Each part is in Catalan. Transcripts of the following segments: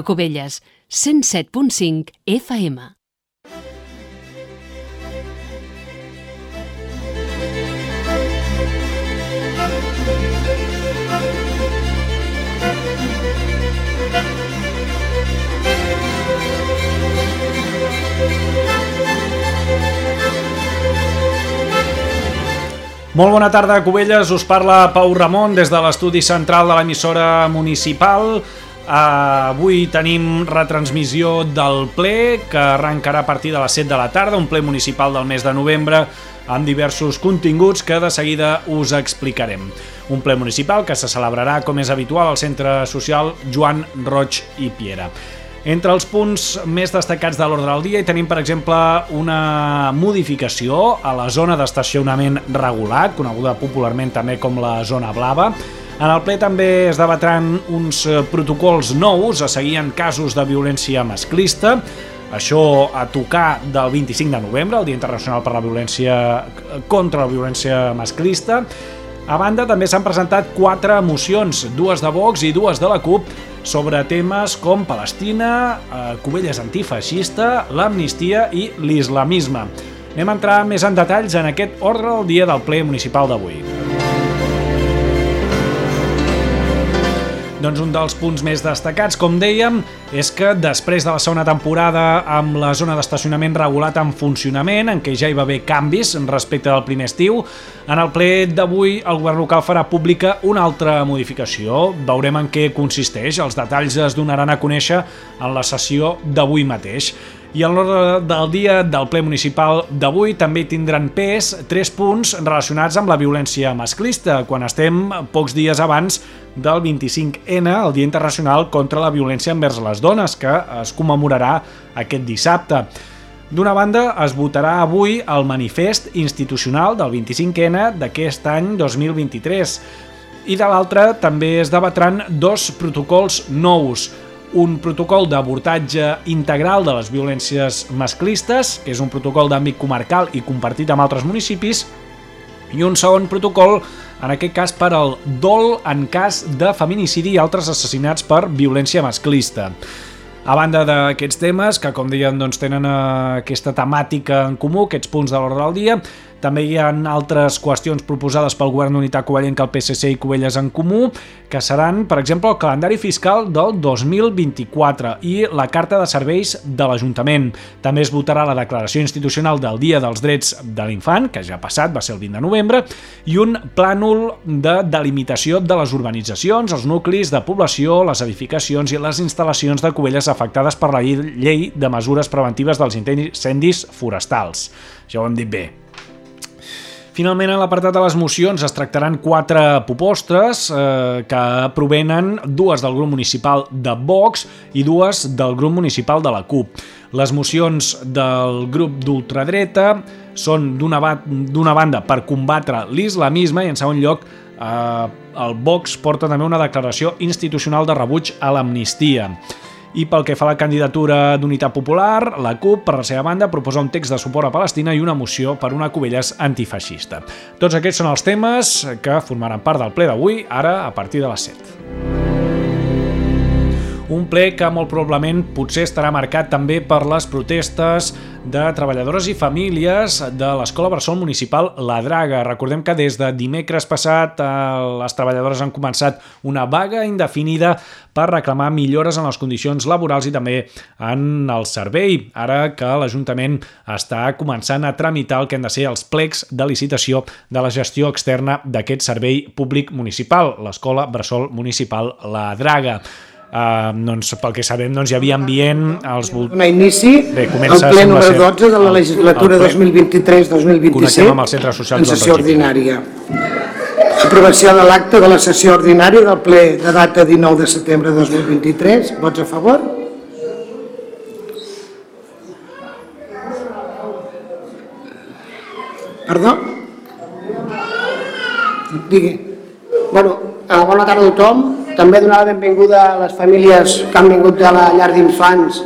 Ràdio Cubelles, 107.5 FM. Molt bona tarda, Cubelles. Us parla Pau Ramon des de l'estudi central de l'emissora municipal. Uh, avui tenim retransmissió del ple que arrencarà a partir de les 7 de la tarda, un ple municipal del mes de novembre amb diversos continguts que de seguida us explicarem. Un ple municipal que se celebrarà, com és habitual, al Centre Social Joan Roig i Piera. Entre els punts més destacats de l'ordre del dia hi tenim, per exemple, una modificació a la zona d'estacionament regulat, coneguda popularment també com la zona blava. En el ple també es debatran uns protocols nous a seguir en casos de violència masclista, això a tocar del 25 de novembre, el Dia Internacional per la Violència contra la Violència Masclista. A banda, també s'han presentat quatre mocions, dues de Vox i dues de la CUP, sobre temes com Palestina, eh, Cubelles antifeixista, l'amnistia i l'islamisme. Anem a entrar més en detalls en aquest ordre del dia del ple municipal d'avui. Doncs un dels punts més destacats, com dèiem, és que després de la segona temporada amb la zona d'estacionament regulat en funcionament, en què ja hi va haver canvis respecte del primer estiu, en el ple d'avui el govern local farà pública una altra modificació. Veurem en què consisteix. Els detalls es donaran a conèixer en la sessió d'avui mateix. I en l'ordre del dia del ple municipal d'avui també tindran pes tres punts relacionats amb la violència masclista, quan estem pocs dies abans del 25N, el Dia Internacional contra la Violència envers les Dones, que es commemorarà aquest dissabte. D'una banda, es votarà avui el manifest institucional del 25N d'aquest any 2023 i de l'altra també es debatran dos protocols nous, un protocol d'abordatge integral de les violències masclistes, que és un protocol d'àmbit comarcal i compartit amb altres municipis, i un segon protocol, en aquest cas per al dol en cas de feminicidi i altres assassinats per violència masclista. A banda d'aquests temes, que com deien doncs, tenen aquesta temàtica en comú, aquests punts de l'ordre del dia, també hi ha altres qüestions proposades pel Govern d'Unitat Covellenca, el PSC i Covelles en Comú, que seran, per exemple, el calendari fiscal del 2024 i la Carta de Serveis de l'Ajuntament. També es votarà la declaració institucional del Dia dels Drets de l'Infant, que ja ha passat, va ser el 20 de novembre, i un plànol de delimitació de les urbanitzacions, els nuclis de població, les edificacions i les instal·lacions de Covelles afectades per la llei de mesures preventives dels incendis forestals. Ja ho hem dit bé, Finalment, a l'apartat de les mocions es tractaran quatre propostes eh, que provenen dues del grup municipal de Vox i dues del grup municipal de la CUP. Les mocions del grup d'ultradreta són d'una banda per combatre l'islamisme i en segon lloc eh, el Vox porta també una declaració institucional de rebuig a l'amnistia. I pel que fa a la candidatura d'Unitat Popular, la CUP, per la seva banda, proposa un text de suport a Palestina i una moció per una Cubelles antifeixista. Tots aquests són els temes que formaran part del ple d'avui, ara a partir de les 7. Un ple que molt probablement potser estarà marcat també per les protestes de treballadores i famílies de l'Escola Bressol Municipal La Draga. Recordem que des de dimecres passat eh, les treballadores han començat una vaga indefinida per reclamar millores en les condicions laborals i també en el servei, ara que l'Ajuntament està començant a tramitar el que han de ser els plecs de licitació de la gestió externa d'aquest servei públic municipal, l'Escola Bressol Municipal La Draga. Uh, doncs, pel que sabem doncs, hi havia ambient als voltants... Donar inici Bé, al ple número ser... 12 de la legislatura 2023-2027 amb el centre social en sessió ordinària. Aprovació de l'acte de la sessió ordinària del ple de data 19 de setembre de 2023. Vots a favor? Perdó? Digui. Bueno, eh, bona tarda a tothom. També donar la benvinguda a les famílies que han vingut de la llar d'infants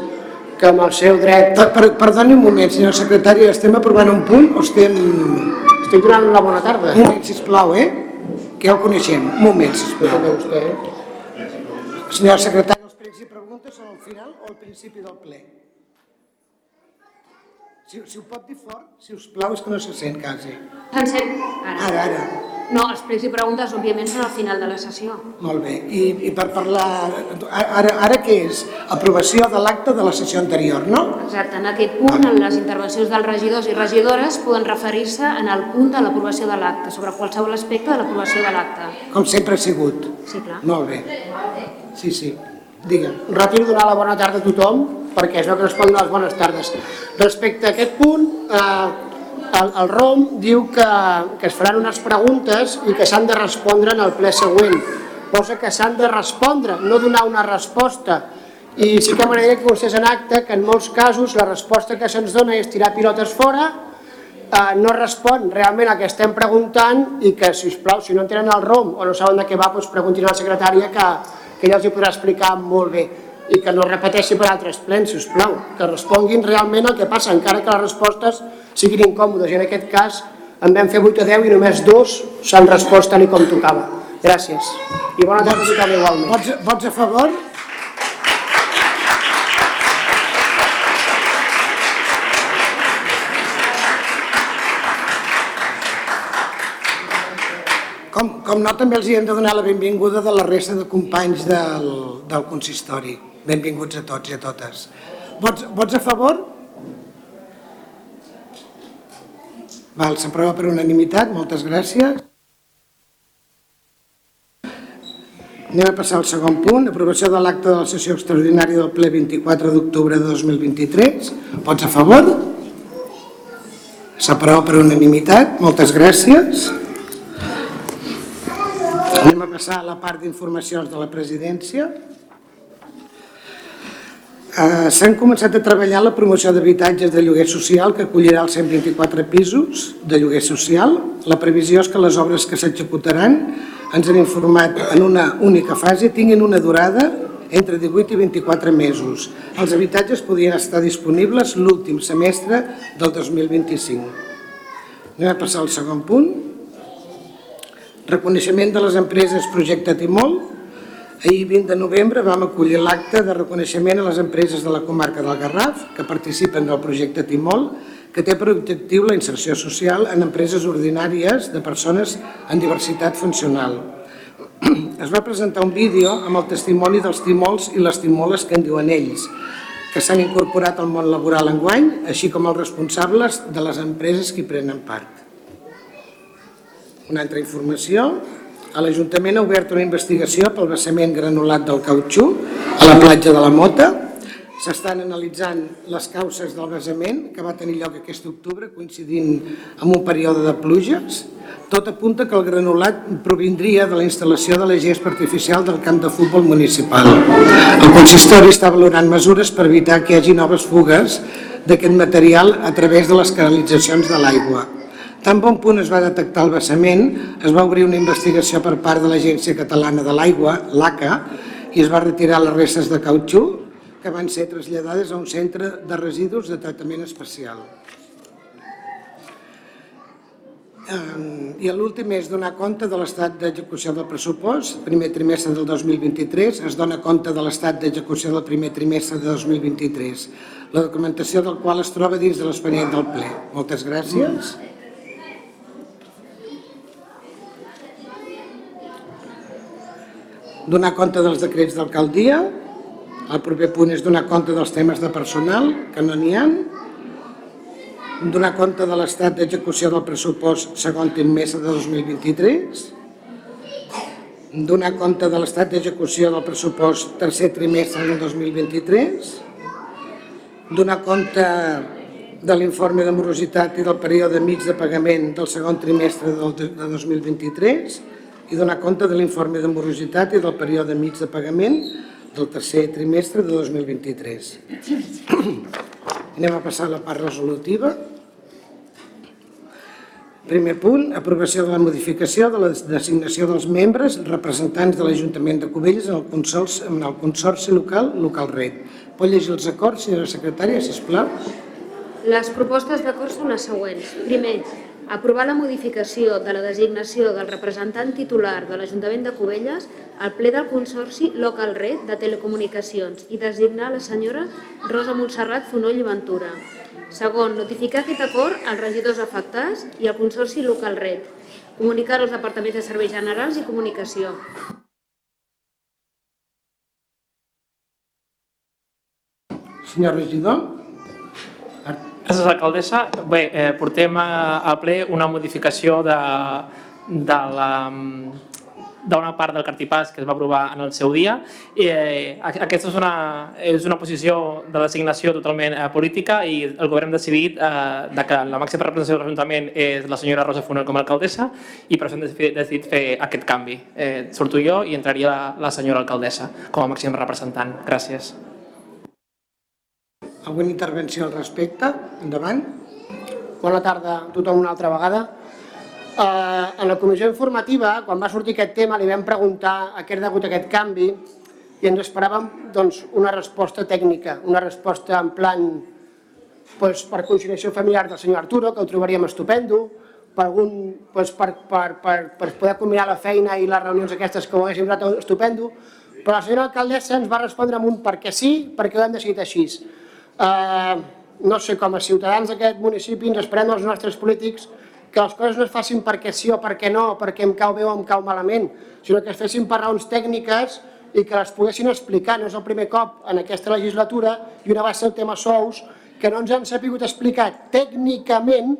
que amb el seu dret... Per, per, perdoni un moment, senyor secretari, estem aprovant un punt o estem... Estic donant una bona tarda. Un moment, sisplau, eh? Que ja el coneixem. Un moment, sisplau. Vostè, eh? Senyora secretària, els pregs i preguntes són al final o al principi del ple? Si, si ho pot dir fort, si us plau, és que no se sent quasi. En sent? Ara. Ara, ara. No, els plecs i preguntes, òbviament, són al final de la sessió. Molt bé. I, i per parlar... Ara, ara què és? Aprovació de l'acte de la sessió anterior, no? Exacte, en aquest punt, en les intervencions dels regidors i regidores poden referir-se en el punt de l'aprovació de l'acte, sobre qualsevol aspecte de l'aprovació de l'acte. Com sempre ha sigut. Sí, clar. Molt bé. Sí, sí. Digue'm. Ràpid donar la bona tarda a tothom, perquè és el que es pot donar les bones tardes. Respecte a aquest punt, eh, el, el ROM diu que, que es faran unes preguntes i que s'han de respondre en el ple següent. Cosa que s'han de respondre, no donar una resposta. I sí que m'agradaria que vostès en acte que en molts casos la resposta que se'ns dona és tirar pilotes fora, eh, no respon realment a què estem preguntant i que, si us plau, si no entenen el ROM o no saben de què va, doncs preguntin a la secretària que, que ella els hi podrà explicar molt bé i que no repeteixi per altres plens, si us plau, que responguin realment el que passa, encara que les respostes siguin incòmodes. I en aquest cas en vam fer 8 a 10 i només dos s'han respost tal com tocava. Gràcies. I bona tarda a tothom igualment. Vots, vots a favor? Com, com no, també els hi hem de donar la benvinguda de la resta de companys del, del consistori. Benvinguts a tots i a totes. Vots, vots a favor? Val, s'aprova per unanimitat, moltes gràcies. Anem a passar al segon punt, aprovació de l'acte de la sessió extraordinària del ple 24 d'octubre de 2023. Vots a favor? S'aprova per unanimitat, moltes gràcies. Anem a passar a la part d'informacions de la presidència. Eh, S'han començat a treballar la promoció d'habitatges de lloguer social que acollirà els 124 pisos de lloguer social. La previsió és que les obres que s'executaran, ens han informat en una única fase, tinguin una durada entre 18 i 24 mesos. Els habitatges podrien estar disponibles l'últim semestre del 2025. Anem a passar al segon punt. Reconeixement de les empreses Projecte Timol. Ahir, 20 de novembre, vam acollir l'acte de reconeixement a les empreses de la comarca del Garraf que participen del projecte Timol, que té per objectiu la inserció social en empreses ordinàries de persones amb diversitat funcional. Es va presentar un vídeo amb el testimoni dels timols i les timoles que en diuen ells, que s'han incorporat al món laboral enguany, així com els responsables de les empreses que hi prenen part. Una altra informació, l'Ajuntament ha obert una investigació pel vessament granulat del cautxú a la platja de la Mota. S'estan analitzant les causes del vessament que va tenir lloc aquest octubre coincidint amb un període de pluges. Tot apunta que el granulat provindria de la instal·lació de la gespa artificial del camp de futbol municipal. El consistori està valorant mesures per evitar que hi hagi noves fugues d'aquest material a través de les canalitzacions de l'aigua. Tan bon punt es va detectar el vessament, es va obrir una investigació per part de l'Agència Catalana de l'Aigua, l'ACA, i es va retirar les restes de cautxú que van ser traslladades a un centre de residus de tractament especial. I l'últim és donar compte de l'estat d'execució del pressupost. Primer trimestre del 2023 es dona compte de l'estat d'execució del primer trimestre de 2023, la documentació del qual es troba dins de l'expedient del ple. Moltes gràcies. Donar compte dels decrets d'alcaldia. El proper punt és donar compte dels temes de personal, que no n'hi ha. Donar compte de l'estat d'execució del pressupost segon trimestre de 2023. Donar compte de l'estat d'execució del pressupost tercer trimestre del 2023. Donar compte de l'informe de morositat i del període mig de pagament del segon trimestre de 2023 i donar compte de l'informe de morositat i del període mig de pagament del tercer trimestre de 2023. Anem a passar a la part resolutiva. Primer punt, aprovació de la modificació de la designació dels membres representants de l'Ajuntament de Cubelles en el consorci, en el consorci local Local Red. Pot llegir els acords, senyora secretària, sisplau? Les propostes d'acord són les següents. Primer, Aprovar la modificació de la designació del representant titular de l'Ajuntament de Cubelles al ple del Consorci Local Red de Telecomunicacions i designar la senyora Rosa Montserrat Fonoll i Ventura. Segon, notificar aquest acord als regidors afectats i al Consorci Local Red. Comunicar als departaments de Serveis Generals i Comunicació. Senyor regidor? Gràcies, alcaldessa. Bé, eh, portem a, a ple una modificació de, de la d'una part del cartipàs que es va aprovar en el seu dia. Eh, aquesta és una, és una posició de designació totalment eh, política i el govern ha decidit eh, de que la màxima representació de l'Ajuntament és la senyora Rosa Fonel com a alcaldessa i per això hem decidit fer aquest canvi. Eh, surto jo i entraria la, la senyora alcaldessa com a màxim representant. Gràcies. Alguna intervenció al respecte? Endavant. Bona tarda a tothom una altra vegada. Eh, en la comissió informativa, quan va sortir aquest tema, li vam preguntar a què era degut aquest canvi i ens esperàvem doncs, una resposta tècnica, una resposta en plan doncs, per conciliació familiar del senyor Arturo, que ho trobaríem estupendo, per, algun, doncs, per, per, per, per poder combinar la feina i les reunions aquestes que ho haguéssim trobat estupendo, però la senyora alcaldessa ens va respondre amb un perquè sí, perquè ho hem decidit així. Eh, no sé, com a ciutadans d'aquest municipi ens esperem dels nostres polítics que les coses no es facin perquè sí o perquè no, perquè em cau bé o em cau malament, sinó que es fessin per raons tècniques i que les poguessin explicar. No és el primer cop en aquesta legislatura i una va ser el tema sous que no ens han sapigut explicar tècnicament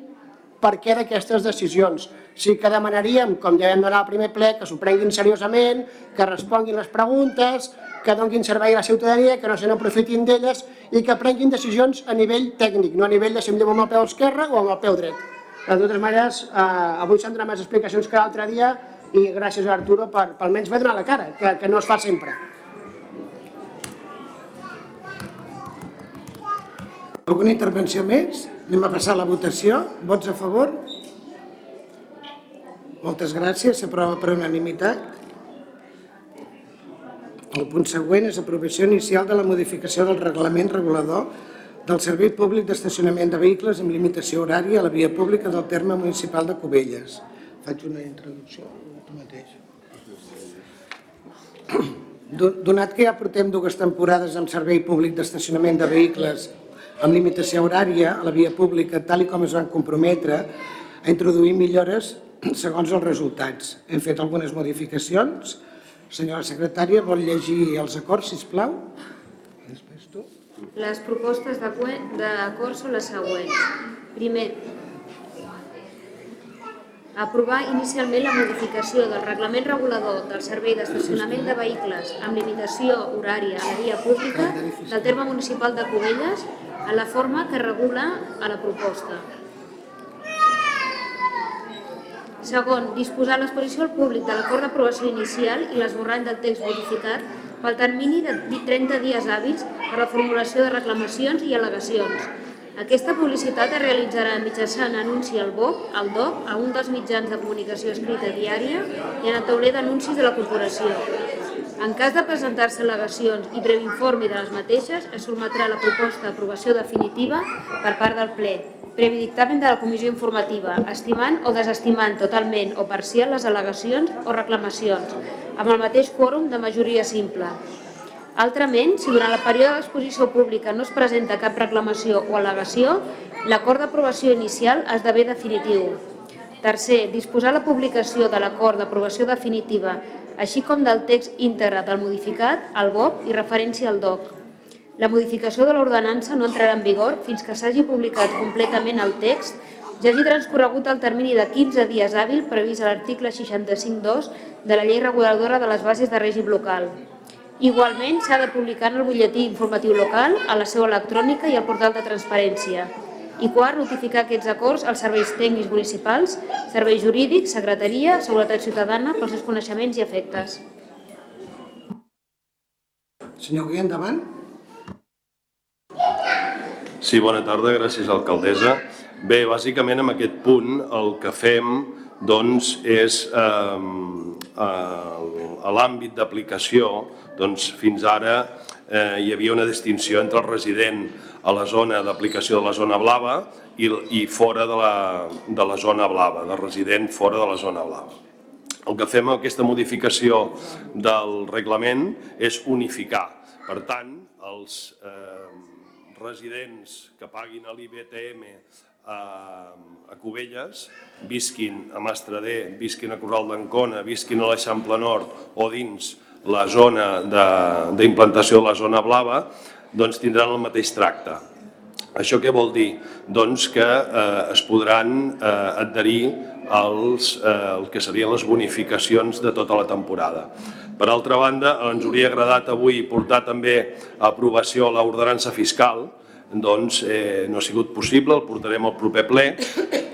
per què d'aquestes decisions. Sí que demanaríem, com ja vam donar al primer ple, que s'ho prenguin seriosament, que responguin les preguntes, que donguin servei a la ciutadania, que no se n'aprofitin d'elles i que prenguin decisions a nivell tècnic, no a nivell de si em amb el peu esquerre o amb el peu dret. De totes maneres, eh, avui s'han donat més explicacions que l'altre dia i gràcies a Arturo per, per almenys haver donat la cara, que, que no es fa sempre. Alguna intervenció més? Anem a passar la votació. Vots a favor? Moltes gràcies. S'aprova per unanimitat. El punt següent és aprovació inicial de la modificació del reglament regulador del Servei Públic d'Estacionament de Vehicles amb limitació horària a la via pública del terme municipal de Cubelles. Faig una introducció tu mateix. Donat que ja portem dues temporades amb servei públic d'estacionament de vehicles amb limitació horària a la via pública, tal i com es van comprometre a introduir millores segons els resultats. Hem fet algunes modificacions. Senyora secretària, vol llegir els acords, si plau? Després tu. Les propostes d'acord són les següents. Primer, aprovar inicialment la modificació del reglament regulador del servei d'estacionament de vehicles amb limitació horària a la via pública del terme municipal de Cubelles a la forma que regula a la proposta. Segon, disposar l'exposició al públic de l'acord d'aprovació inicial i l'esborrany del text modificat pel termini de 30 dies hàbils per la formulació de reclamacions i al·legacions. Aquesta publicitat es realitzarà mitjançant anunci al BOC, al DOC, a un dels mitjans de comunicació escrita diària i en el tauler d'anuncis de la corporació. En cas de presentar-se al·legacions i previ informe de les mateixes, es sotmetrà la proposta d'aprovació definitiva per part del ple, previ dictamen de la comissió informativa, estimant o desestimant totalment o parcial les al·legacions o reclamacions, amb el mateix quòrum de majoria simple. Altrament, si durant el període d'exposició pública no es presenta cap reclamació o al·legació, l'acord d'aprovació inicial esdevé definitiu. Tercer, disposar la publicació de l'acord d'aprovació definitiva, així com del text íntegre del modificat, al BOP i referència al DOC. La modificació de l'ordenança no entrarà en vigor fins que s'hagi publicat completament el text ja hagi transcorregut el termini de 15 dies hàbil previst a l'article 65.2 de la llei reguladora de les bases de règim local. Igualment, s'ha de publicar en el butlletí informatiu local, a la seu electrònica i al portal de transparència. I quart, notificar aquests acords als serveis tècnics municipals, serveis jurídics, secretaria, seguretat ciutadana, pels seus coneixements i efectes. Senyor Guia, endavant. Sí, bona tarda, gràcies alcaldessa. Bé, bàsicament amb aquest punt el que fem doncs, és eh, a l'àmbit d'aplicació doncs, fins ara eh, hi havia una distinció entre el resident a la zona d'aplicació de la zona blava i, i fora de la, de la zona blava, de resident fora de la zona blava. El que fem amb aquesta modificació del reglament és unificar. Per tant, els eh, residents que paguin a l'IBTM a, a Cubelles, visquin a Mastradé, visquin a Corral d'Ancona, visquin a l'Eixample Nord o dins la zona d'implantació de, de la zona blava, doncs tindran el mateix tracte. Això què vol dir? Doncs que eh, es podran eh, adherir als, eh, el que serien les bonificacions de tota la temporada. Per altra banda, ens hauria agradat avui portar també a aprovació l'ordenança fiscal, doncs eh, no ha sigut possible, el portarem al proper ple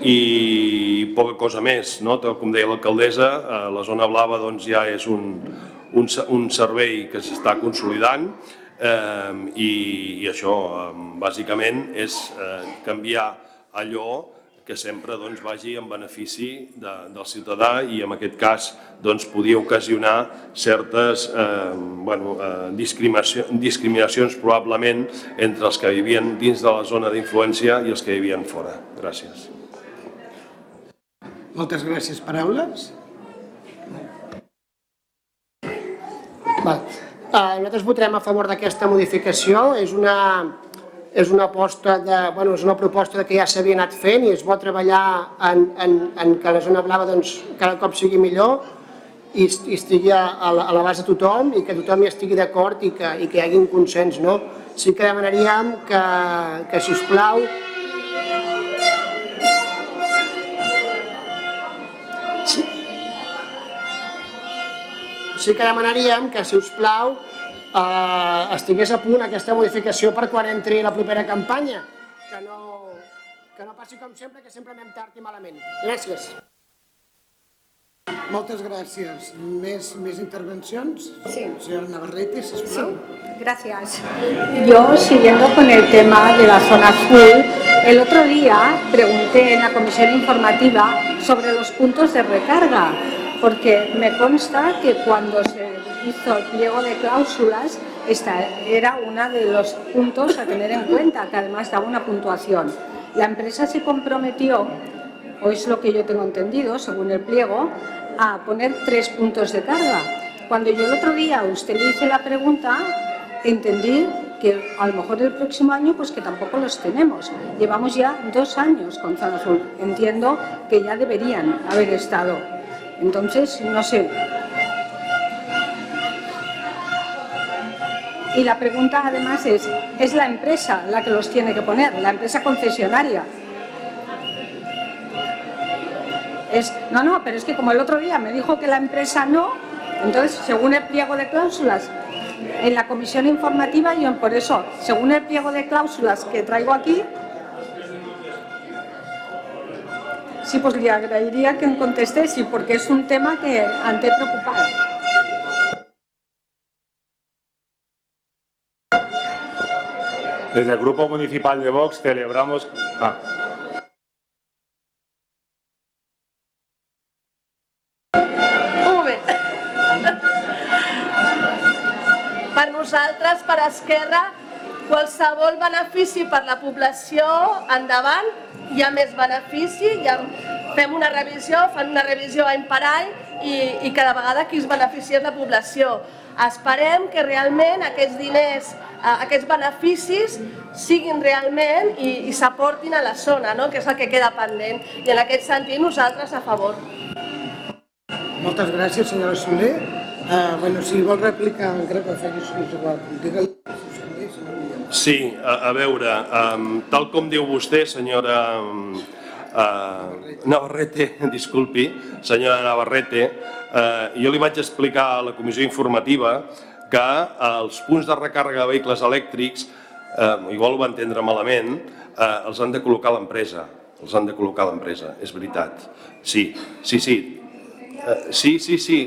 i poca cosa més. No? Com deia l'alcaldessa, eh, la zona blava doncs, ja és un, un, un servei que s'està consolidant eh, i, i això eh, bàsicament és eh, canviar allò que sempre doncs, vagi en benefici de, del ciutadà i en aquest cas doncs, podia ocasionar certes eh, bueno, eh, discriminació, discriminacions probablement entre els que vivien dins de la zona d'influència i els que vivien fora. Gràcies. Moltes gràcies. Paraules? Val. Uh, nosaltres votarem a favor d'aquesta modificació. És una, és una, aposta de, bueno, és una proposta que ja s'havia anat fent i es vol treballar en, en, en que la zona blava doncs, cada cop sigui millor i, i estigui a, la, a la base de tothom i que tothom hi estigui d'acord i, que, i que hi hagi un consens. No? Sí que demanaríem que, que si us plau, sí que demanaríem que, si us plau, eh, estigués a punt aquesta modificació per quan entri la propera campanya, que no, que no passi com sempre, que sempre anem tard i malament. Gràcies. Moltes gràcies. Més, més intervencions? Sí. Señora Navarrete, sisplau. Sí, gracias. Yo, siguiendo con el tema de la zona azul, el otro día pregunté en la comisión informativa sobre los puntos de recarga porque me consta que cuando se hizo el pliego de cláusulas, esta era uno de los puntos a tener en cuenta, que además daba una puntuación. La empresa se comprometió, o es lo que yo tengo entendido, según el pliego, a poner tres puntos de carga. Cuando yo el otro día usted le hice la pregunta, entendí que a lo mejor el próximo año pues que tampoco los tenemos. Llevamos ya dos años con Zona Azul. Entiendo que ya deberían haber estado. Entonces, no sé. Y la pregunta además es, ¿es la empresa la que los tiene que poner? ¿La empresa concesionaria? Es, no, no, pero es que como el otro día me dijo que la empresa no, entonces según el pliego de cláusulas, en la comisión informativa, yo por eso, según el pliego de cláusulas que traigo aquí, Sí, pues le agradecería que me contestese porque es un tema que ante preocupado. Desde el Grupo Municipal de Vox celebramos... Ah. Per nosaltres, per Esquerra, qualsevol benefici per la població, endavant, hi ha més benefici, ha, fem una revisió, fan una revisió any per any i, i cada vegada qui es beneficia és la població. Esperem que realment aquests diners, eh, aquests beneficis siguin realment i, i s'aportin a la zona, no? que és el que queda pendent. I en aquest sentit nosaltres a favor. Moltes gràcies, senyora Soler. Uh, bueno, si vol replicar, encara que faci igual, digue-li. Sí, a, a veure, um, tal com diu vostè, senyora uh, Navarrete, disculpi, senyora Navarrete, uh, jo li vaig explicar a la comissió informativa que els punts de recàrrega de vehicles elèctrics, uh, igual ho va entendre malament, uh, els han de col·locar l'empresa, els han de col·locar l'empresa, és veritat. Sí, sí, sí, uh, sí, sí, sí,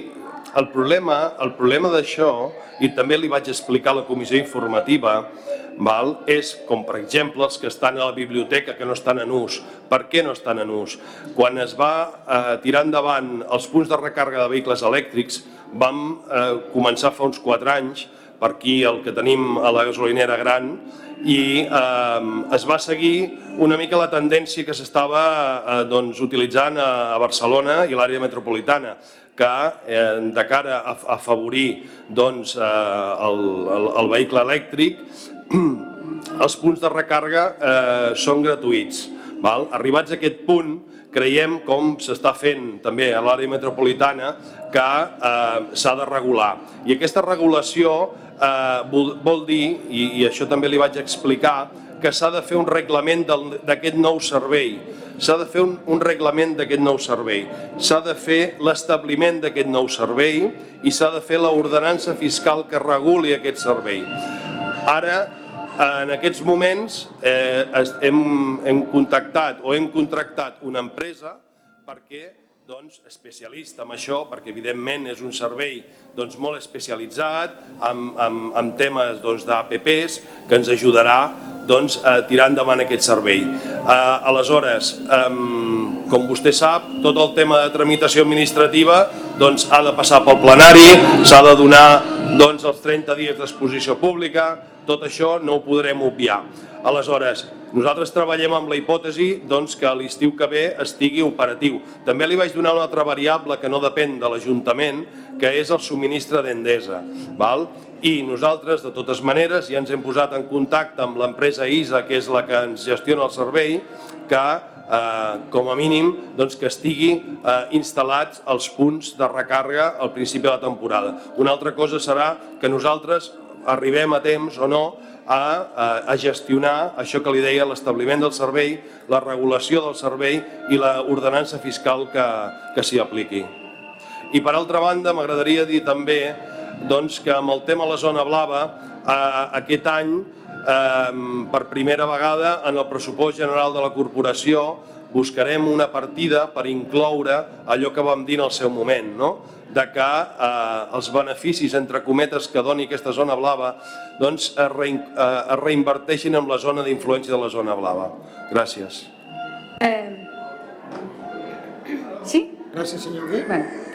el problema, el problema d'això, i també li vaig explicar a la comissió informativa, val? és com per exemple els que estan a la biblioteca que no estan en ús. Per què no estan en ús? Quan es va eh, tirar endavant els punts de recàrrega de vehicles elèctrics, vam eh, començar fa uns 4 anys per aquí el que tenim a la gasolinera gran, i eh, es va seguir una mica la tendència que s'estava eh, doncs, utilitzant a, a Barcelona i l'àrea metropolitana, que eh, de cara a, afavorir doncs, eh, el, el, el vehicle elèctric, els punts de recàrrega eh, són gratuïts. Val? Arribats a aquest punt, creiem, com s'està fent també a l'àrea metropolitana, que eh, s'ha de regular. I aquesta regulació eh, vol, vol dir, i, i això també li vaig explicar, que s'ha de fer un reglament d'aquest nou servei, s'ha de fer un, un reglament d'aquest nou servei, s'ha de fer l'establiment d'aquest nou servei i s'ha de fer l'ordenança fiscal que reguli aquest servei. Ara, en aquests moments eh, hem, hem contactat o hem contractat una empresa perquè doncs, especialista en això, perquè evidentment és un servei doncs, molt especialitzat amb, amb, amb temes doncs, d'APPs que ens ajudarà doncs, a tirar endavant aquest servei. Eh, aleshores, eh, com vostè sap, tot el tema de tramitació administrativa doncs, ha de passar pel plenari, s'ha de donar doncs, els 30 dies d'exposició pública, tot això no ho podrem obviar. Aleshores, nosaltres treballem amb la hipòtesi doncs, que l'estiu que ve estigui operatiu. També li vaig donar una altra variable que no depèn de l'Ajuntament, que és el subministre d'Endesa. I nosaltres, de totes maneres, ja ens hem posat en contacte amb l'empresa ISA, que és la que ens gestiona el servei, que eh, com a mínim doncs, que estigui eh, instal·lats els punts de recàrrega al principi de la temporada. Una altra cosa serà que nosaltres arribem a temps o no a, a, a gestionar això que li deia l'establiment del servei, la regulació del servei i l'ordenança fiscal que, que s'hi apliqui. I per altra banda, m'agradaria dir també doncs, que amb el tema de la zona blava, eh, aquest any, eh, per primera vegada, en el pressupost general de la corporació, buscarem una partida per incloure allò que vam dir en el seu moment, no? de que eh, els beneficis, entre cometes, que doni aquesta zona blava doncs es, re, eh, es reinverteixin en la zona d'influència de la zona blava. Gràcies. Eh... ¿Sí? Gracias, señor Gué. Bueno.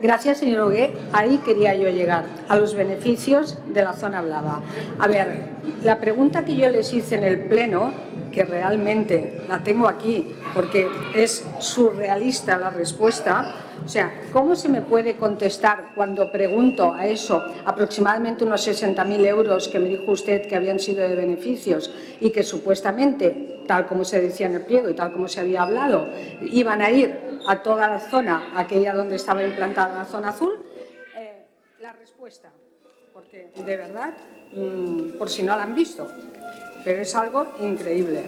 Gracias, señor Ogué. Ahí quería yo llegar, a los beneficios de la zona blava. A ver, la pregunta que yo les hice en el Pleno, que realmente la tengo aquí, porque es surrealista la respuesta, o sea, ¿cómo se me puede contestar cuando pregunto a eso aproximadamente unos 60.000 euros que me dijo usted que habían sido de beneficios y que supuestamente, tal como se decía en el pliego y tal como se había hablado, iban a ir a toda la zona, aquella donde estaba implantada la zona azul? Eh, la respuesta, porque de verdad, mmm, por si no la han visto, pero es algo increíble.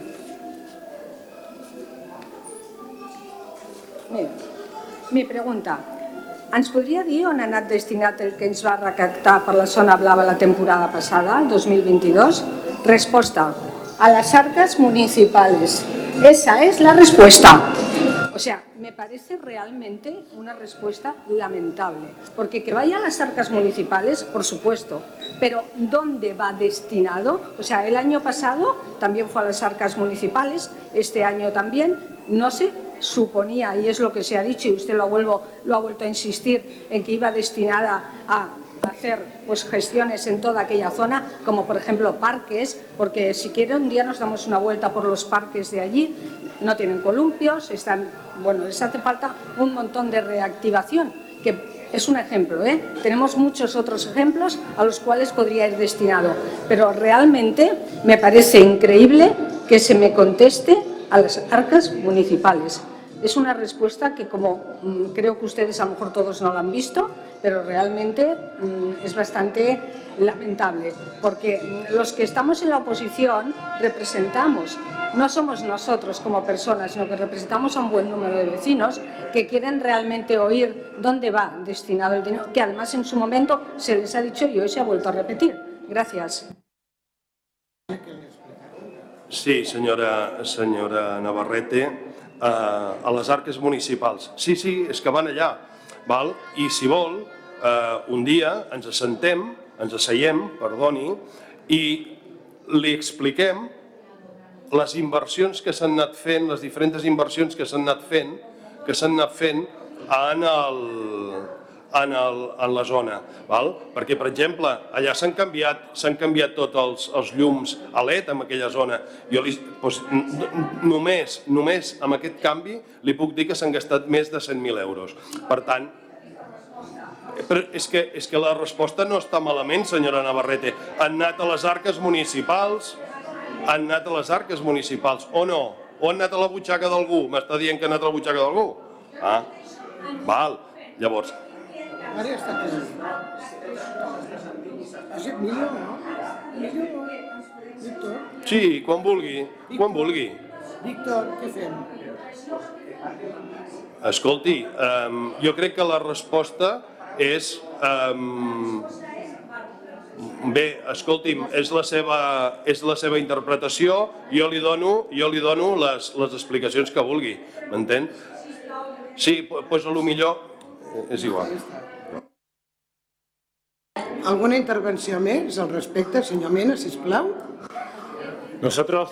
Mira. Mi pregunta, ens podria dir on ha el que ens va recaptar per la zona blava la temporada passada, el 2022? Resposta, a las arcas municipales. Esa es la respuesta. Sea, me parece realmente una respuesta lamentable, porque que vaya a las arcas municipales, por supuesto, pero ¿dónde va destinado? O sea, el año pasado también fue a las arcas municipales, este año también, no sé suponía, y es lo que se ha dicho, y usted lo, vuelvo, lo ha vuelto a insistir, en que iba destinada a hacer pues, gestiones en toda aquella zona, como por ejemplo parques, porque si quiere un día nos damos una vuelta por los parques de allí, no tienen columpios, están, bueno, les hace falta un montón de reactivación, que es un ejemplo, ¿eh? tenemos muchos otros ejemplos a los cuales podría ir destinado, pero realmente me parece increíble que se me conteste a las arcas municipales. Es una respuesta que, como mm, creo que ustedes a lo mejor todos no la han visto, pero realmente mm, es bastante lamentable, porque mm, los que estamos en la oposición representamos, no somos nosotros como personas, sino que representamos a un buen número de vecinos que quieren realmente oír dónde va destinado el dinero, que además en su momento se les ha dicho y hoy se ha vuelto a repetir. Gracias. Sí, senyora, senyora Navarrete, eh, a les arques municipals. Sí, sí, és que van allà. Val? I si vol, eh, un dia ens assentem, ens asseiem, perdoni, i li expliquem les inversions que s'han anat fent, les diferents inversions que s'han anat fent, que s'han anat fent en el, en, el, en la zona. Val? Perquè, per exemple, allà s'han canviat, s'han canviat tots els, els llums a LED en aquella zona. Jo li, doncs, només, només amb aquest canvi li puc dir que s'han gastat més de 100.000 euros. Per tant, però és que, és que la resposta no està malament, senyora Navarrete. Han anat a les arques municipals, han anat a les arques municipals, o no? O han anat a la butxaca d'algú? M'està dient que han anat a la butxaca d'algú? Ah, val. Llavors, Ara ja està aquí. És millor, no? Millor. Víctor, sí, quan vulgui, quan vulgui. Víctor, què fem? Escolti, um, jo crec que la resposta és... Um, bé, escolti'm, és la, seva, és la seva interpretació, jo li dono, jo li dono les, les explicacions que vulgui, m'entén? Sí, doncs a lo millor és igual. Alguna intervenció més al respecte, senyor Mena, sisplau? Nosotros,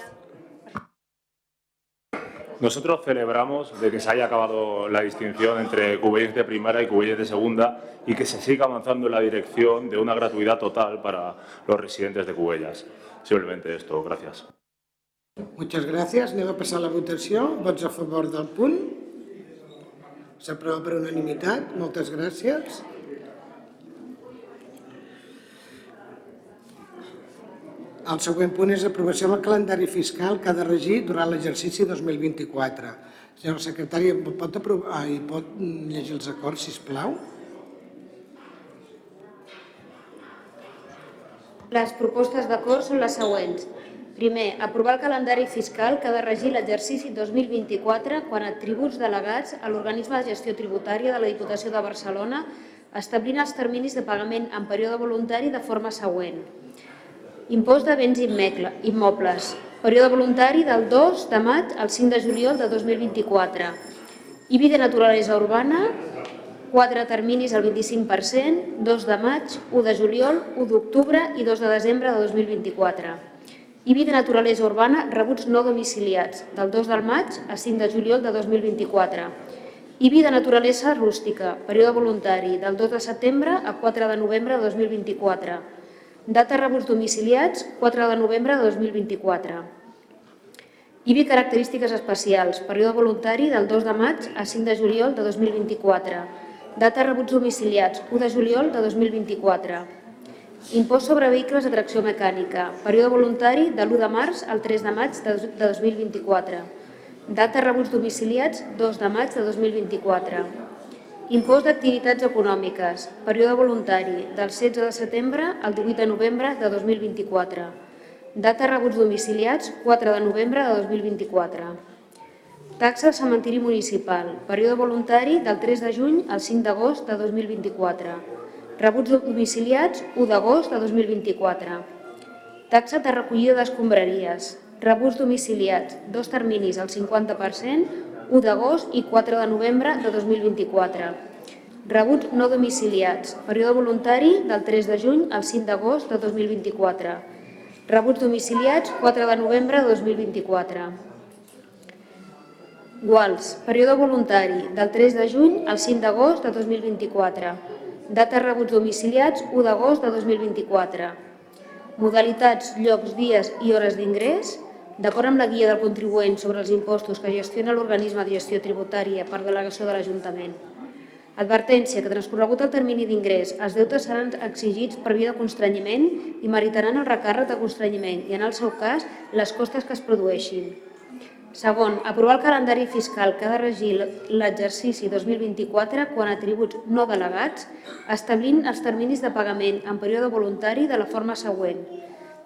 nosotros celebramos de que se haya acabado la distinción entre cubelles de primera y cubelles de segunda y que se siga avanzando en la dirección de una gratuidad total para los residentes de Cubellas. Simplemente esto, gracias. Muchas gràcies. Anem a passar a la votació. Vots a favor del punt. S'aprova per unanimitat. Moltes gràcies. El següent punt és aprovació del calendari fiscal que ha de regir durant l'exercici 2024. Senyor secretari, pot, aprovar, ai, pot llegir els acords, si plau? Les propostes d'acord són les següents. Primer, aprovar el calendari fiscal que ha de regir l'exercici 2024 quan a tributs delegats a l'organisme de gestió tributària de la Diputació de Barcelona establint els terminis de pagament en període voluntari de forma següent. Impost de béns immobles, període voluntari del 2 de maig al 5 de juliol de 2024. IBI de naturalesa urbana, 4 terminis al 25%, 2 de maig, 1 de juliol, 1 d'octubre i 2 de desembre de 2024. IBI de naturalesa urbana, rebuts no domiciliats, del 2 del maig a 5 de juliol de 2024. IBI de naturalesa rústica, període voluntari, del 2 de setembre a 4 de novembre de 2024. Data rebuts domiciliats, 4 de novembre de 2024. IBI característiques especials, període voluntari del 2 de maig a 5 de juliol de 2024. Data rebuts domiciliats, 1 de juliol de 2024. Impost sobre vehicles de tracció mecànica, període voluntari de l'1 de març al 3 de maig de de 2024. Data rebuts domiciliats, 2 de maig de 2024. Impost d'activitats econòmiques, període voluntari, del 16 de setembre al 18 de novembre de 2024. Data rebuts domiciliats, 4 de novembre de 2024. Taxa al cementiri municipal, període voluntari del 3 de juny al 5 d'agost de 2024. Rebuts domiciliats, 1 d'agost de 2024. Taxa de recollida d'escombraries, rebuts domiciliats, dos terminis al 50%, 1 d'agost i 4 de novembre de 2024. Rebuts no domiciliats, període voluntari del 3 de juny al 5 d'agost de 2024. Rebuts domiciliats, 4 de novembre de 2024. Guals, període voluntari del 3 de juny al 5 d'agost de 2024. Data rebuts domiciliats, 1 d'agost de 2024. Modalitats, llocs, dies i hores d'ingrés, d'acord amb la guia del contribuent sobre els impostos que gestiona l'organisme de gestió tributària per delegació de l'Ajuntament. Advertència que transcorregut el termini d'ingrés, els deutes seran exigits per via de constrenyiment i meritaran el recàrrec de constrenyiment i, en el seu cas, les costes que es produeixin. Segon, aprovar el calendari fiscal que ha de regir l'exercici 2024 quan a tributs no delegats, establint els terminis de pagament en període voluntari de la forma següent.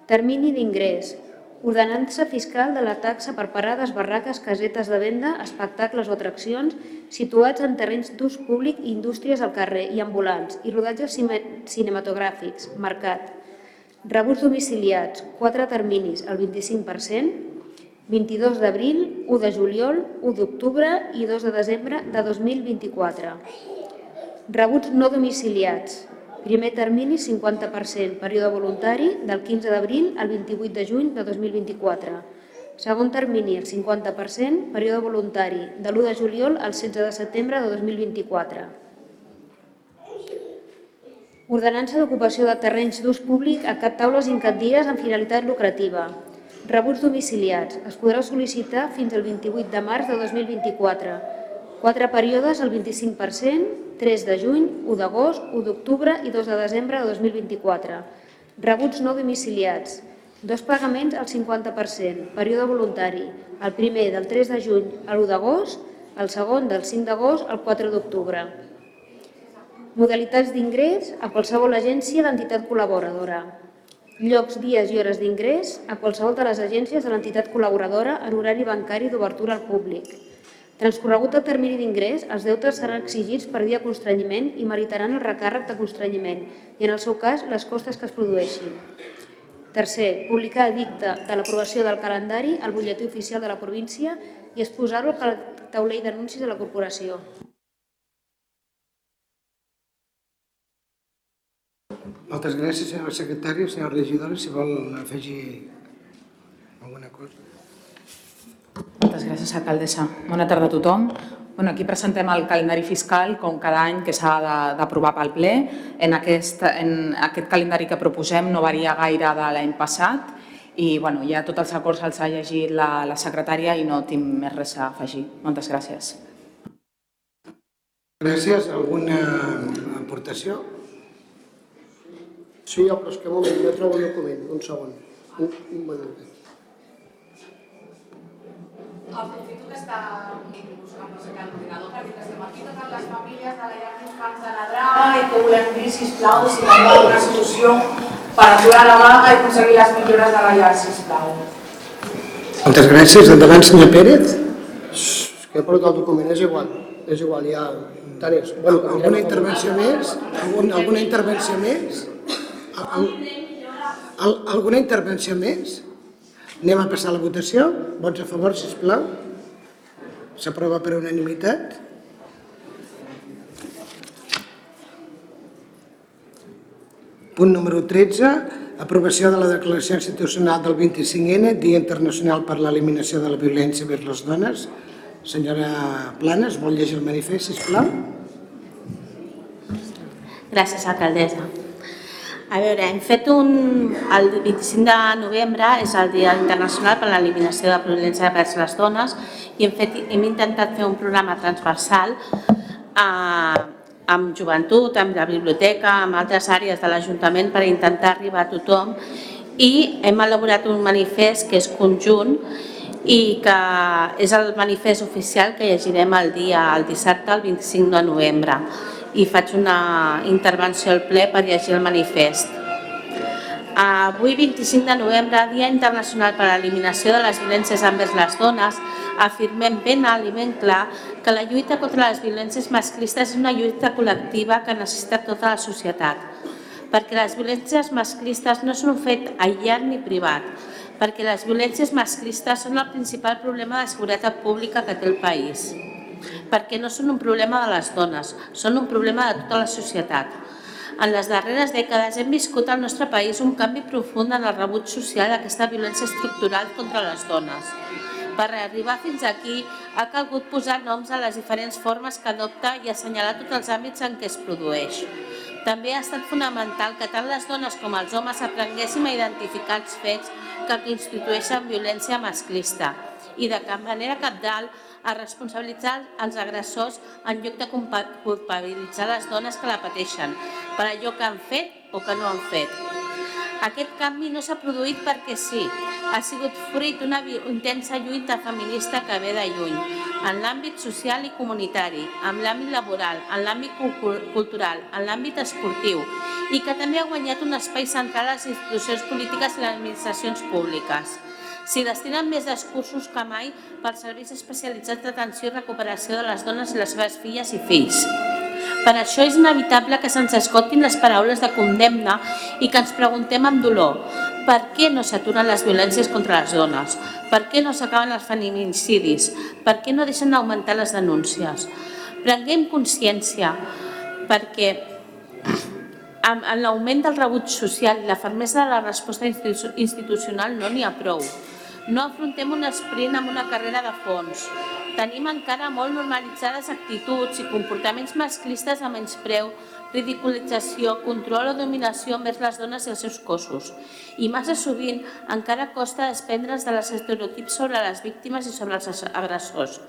Termini d'ingrés, ordenança fiscal de la taxa per parades, barraques, casetes de venda, espectacles o atraccions situats en terrenys d'ús públic i indústries al carrer i ambulants i rodatges cine- cinematogràfics, mercat. Rebuts domiciliats, 4 terminis al 25%, 22 d'abril, 1 de juliol, 1 d'octubre i 2 de desembre de 2024. Rebuts no domiciliats. Primer termini 50%, període voluntari del 15 d'abril al 28 de juny de 2024. Segon termini el 50%, període voluntari de l'1 de juliol al 16 de setembre de 2024. Ordenança d'ocupació de terrenys d'ús públic a cap taules i en cadires amb finalitat lucrativa. Rebuts domiciliats. Es podrà sol·licitar fins al 28 de març de 2024. Quatre períodes al 25%, 3 de juny, 1 d'agost, 1 d'octubre i 2 de desembre de 2024. Rebuts no domiciliats. Dos pagaments al 50%, període voluntari. El primer del 3 de juny a l'1 d'agost, el segon del 5 d'agost al 4 d'octubre. Modalitats d'ingrés a qualsevol agència d'entitat col·laboradora. Llocs, dies i hores d'ingrés a qualsevol de les agències de l'entitat col·laboradora en horari bancari d'obertura al públic. Transcorregut el termini d'ingrés, els deutes seran exigits per dia constrenyiment i meritaran el recàrrec de constrenyiment i, en el seu cas, les costes que es produeixin. Tercer, publicar edicte de l'aprovació del calendari al butlletí oficial de la província i exposar-ho al taulell d'anuncis de la corporació. Moltes gràcies, senyora secretària. Senyora regidora, si vol afegir alguna cosa. Moltes gràcies, alcaldessa. Bona tarda a tothom. Bueno, aquí presentem el calendari fiscal, com cada any, que s'ha d'aprovar pel ple. En aquest, en aquest calendari que proposem no varia gaire de l'any passat i bueno, ja tots els acords els ha llegit la, la secretària i no tinc més res a afegir. Moltes gràcies. Gràcies. Alguna aportació? Sí, però és que un moment, jo trobo el document, un segon. Un, un moment. Aprofito que està buscant no sé què l'ordinador perquè estem aquí totes les famílies de la llar d'infants de Nadrà i que volem dir, sisplau, si tenim alguna solució per aturar la vaga i aconseguir les millores de la llar, sisplau. Moltes gràcies. Endavant, senyor Pérez. Que he portat el document, és igual. És igual, ja... Tant és. Bueno, alguna intervenció més? Algun, alguna intervenció més? Al, al, alguna intervenció més? Anem a passar a la votació. Vots a favor, si plau. S'aprova per unanimitat. Punt número 13. Aprovació de la declaració institucional del 25N, Dia Internacional per l'Eliminació de la Violència vers les Dones. Senyora Planes, vol llegir el manifest, sisplau? Gràcies, alcaldessa. A veure, hem fet un... El 25 de novembre és el Dia Internacional per l'Eliminació de la Violència vers les Dones i hem, fet, hem intentat fer un programa transversal eh, amb joventut, amb la biblioteca, amb altres àrees de l'Ajuntament per intentar arribar a tothom i hem elaborat un manifest que és conjunt i que és el manifest oficial que llegirem el dia, el dissabte, el 25 de novembre i faig una intervenció al ple per llegir el manifest. Avui, 25 de novembre, Dia Internacional per a l'Eliminació de les Violències envers les Dones, afirmem ben alt i ben clar que la lluita contra les violències masclistes és una lluita col·lectiva que necessita tota la societat, perquè les violències masclistes no són un fet aïllat ni privat, perquè les violències masclistes són el principal problema de seguretat pública que té el país perquè no són un problema de les dones, són un problema de tota la societat. En les darreres dècades hem viscut al nostre país un canvi profund en el rebut social d'aquesta violència estructural contra les dones. Per arribar fins aquí ha calgut posar noms a les diferents formes que adopta i assenyalar tots els àmbits en què es produeix. També ha estat fonamental que tant les dones com els homes aprenguéssim a identificar els fets que constitueixen violència masclista i de cap manera capdalt a responsabilitzar els agressors en lloc de culpabilitzar les dones que la pateixen per allò que han fet o que no han fet. Aquest canvi no s'ha produït perquè sí, ha sigut fruit d'una intensa lluita feminista que ve de lluny, en l'àmbit social i comunitari, en l'àmbit laboral, en l'àmbit cultural, en l'àmbit esportiu, i que també ha guanyat un espai central a les institucions polítiques i les administracions públiques s'hi destinen més discursos que mai pels serveis especialitzats d'atenció i recuperació de les dones i les seves filles i fills. Per això és inevitable que se'ns escoltin les paraules de condemna i que ens preguntem amb dolor per què no s'aturen les violències contra les dones, per què no s'acaben els feminicidis, per què no deixen d'augmentar les denúncies. Prenguem consciència perquè amb l'augment del rebut social i la fermesa de la resposta institucional no n'hi ha prou No afrontem un sprint amb una carrera de fons. Tenim encara molt normalitzades actituds i comportaments masclistes a menyspreu, ridiculització, control o dominació envers les dones i els seus cossos. I massa sovint encara costa desprendre's de les estereotips sobre les víctimes i sobre els agressors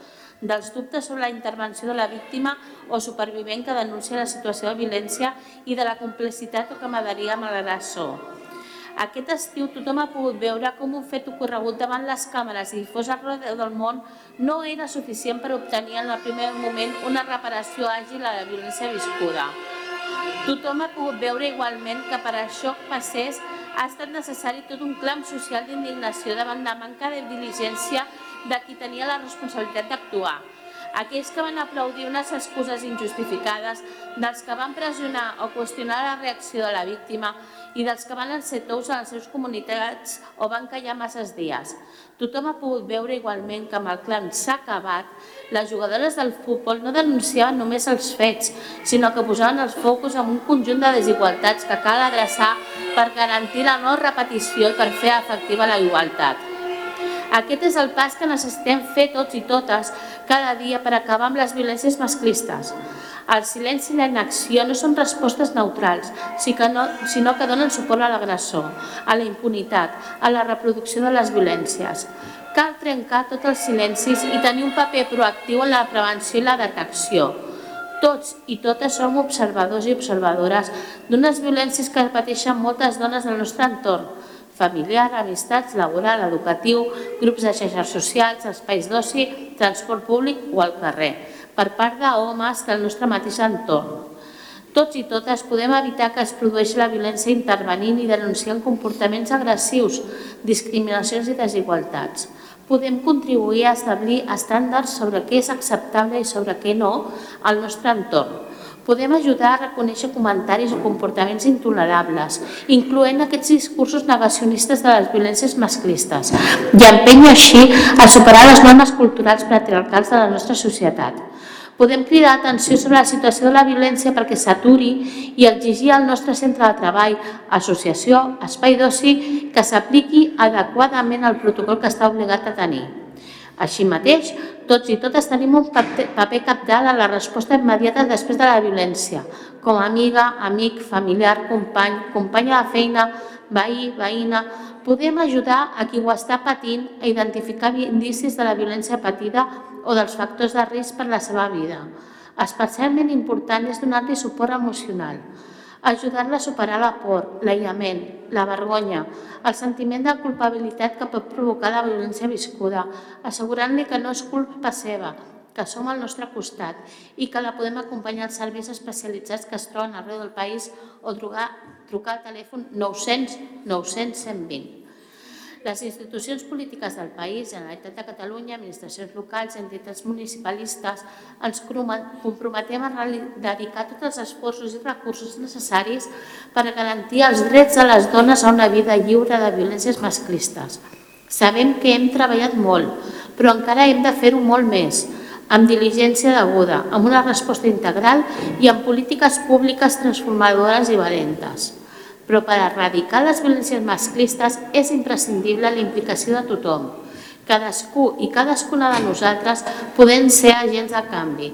dels dubtes sobre la intervenció de la víctima o supervivent que denuncia la situació de violència i de la complicitat o camaraderia amb l'agressor. Aquest estiu tothom ha pogut veure com un fet ocorregut davant les càmeres i difós arreu del món no era suficient per obtenir en el primer moment una reparació àgil a la violència viscuda. Tothom ha pogut veure igualment que per això passés ha estat necessari tot un clam social d'indignació davant la manca de diligència de qui tenia la responsabilitat d'actuar. Aquells que van aplaudir unes excuses injustificades, dels que van pressionar o qüestionar la reacció de la víctima i dels que van ser tous a les seves comunitats o van callar masses dies. Tothom ha pogut veure igualment que amb el clan s'ha acabat, les jugadores del futbol no denunciaven només els fets, sinó que posaven els focus en un conjunt de desigualtats que cal adreçar per garantir la no repetició i per fer efectiva la igualtat. Aquest és el pas que necessitem fer tots i totes cada dia per acabar amb les violències masclistes. El silenci i la inacció no són respostes neutrals, sinó que donen suport a l'agressor, a la impunitat, a la reproducció de les violències. Cal trencar tots els silencis i tenir un paper proactiu en la prevenció i la detecció. Tots i totes som observadors i observadores d'unes violències que pateixen moltes dones del nostre entorn, familiar, amistats, laboral, educatiu, grups de xarxes socials, espais d'oci, transport públic o al carrer, per part d'homes del nostre mateix entorn. Tots i totes podem evitar que es produeixi la violència intervenint i denunciant comportaments agressius, discriminacions i desigualtats. Podem contribuir a establir estàndards sobre què és acceptable i sobre què no al nostre entorn, Podem ajudar a reconèixer comentaris o comportaments intolerables, incloent aquests discursos negacionistes de les violències masclistes, i empènyer així a superar les normes culturals patriarcals de la nostra societat. Podem cridar atenció sobre la situació de la violència perquè s'aturi i exigir al nostre centre de treball, associació, espai d'oci, que s'apliqui adequadament el protocol que està obligat a tenir. Així mateix, tots i totes tenim un paper capdalt a la resposta immediata després de la violència, com a amiga, amic, familiar, company, companya de feina, veí, veïna, podem ajudar a qui ho està patint a identificar indicis de la violència patida o dels factors de risc per la seva vida. Especialment important és donar-li suport emocional, ajudar-la a superar la por, l'aïllament, la vergonya, el sentiment de culpabilitat que pot provocar la violència viscuda, assegurant-li que no és culpa seva, que som al nostre costat i que la podem acompanyar als serveis especialitzats que es troben arreu del país o trucar, trucar al telèfon 900 900 120. Les institucions polítiques del país, Generalitat de Catalunya, administracions locals, entitats municipalistes, ens comprometem a dedicar tots els esforços i recursos necessaris per garantir els drets de les dones a una vida lliure de violències masclistes. Sabem que hem treballat molt, però encara hem de fer-ho molt més, amb diligència deguda, amb una resposta integral i amb polítiques públiques transformadores i valentes. Però per erradicar les violències masclistes és imprescindible la implicació de tothom. Cadascú i cadascuna de nosaltres podem ser agents de canvi.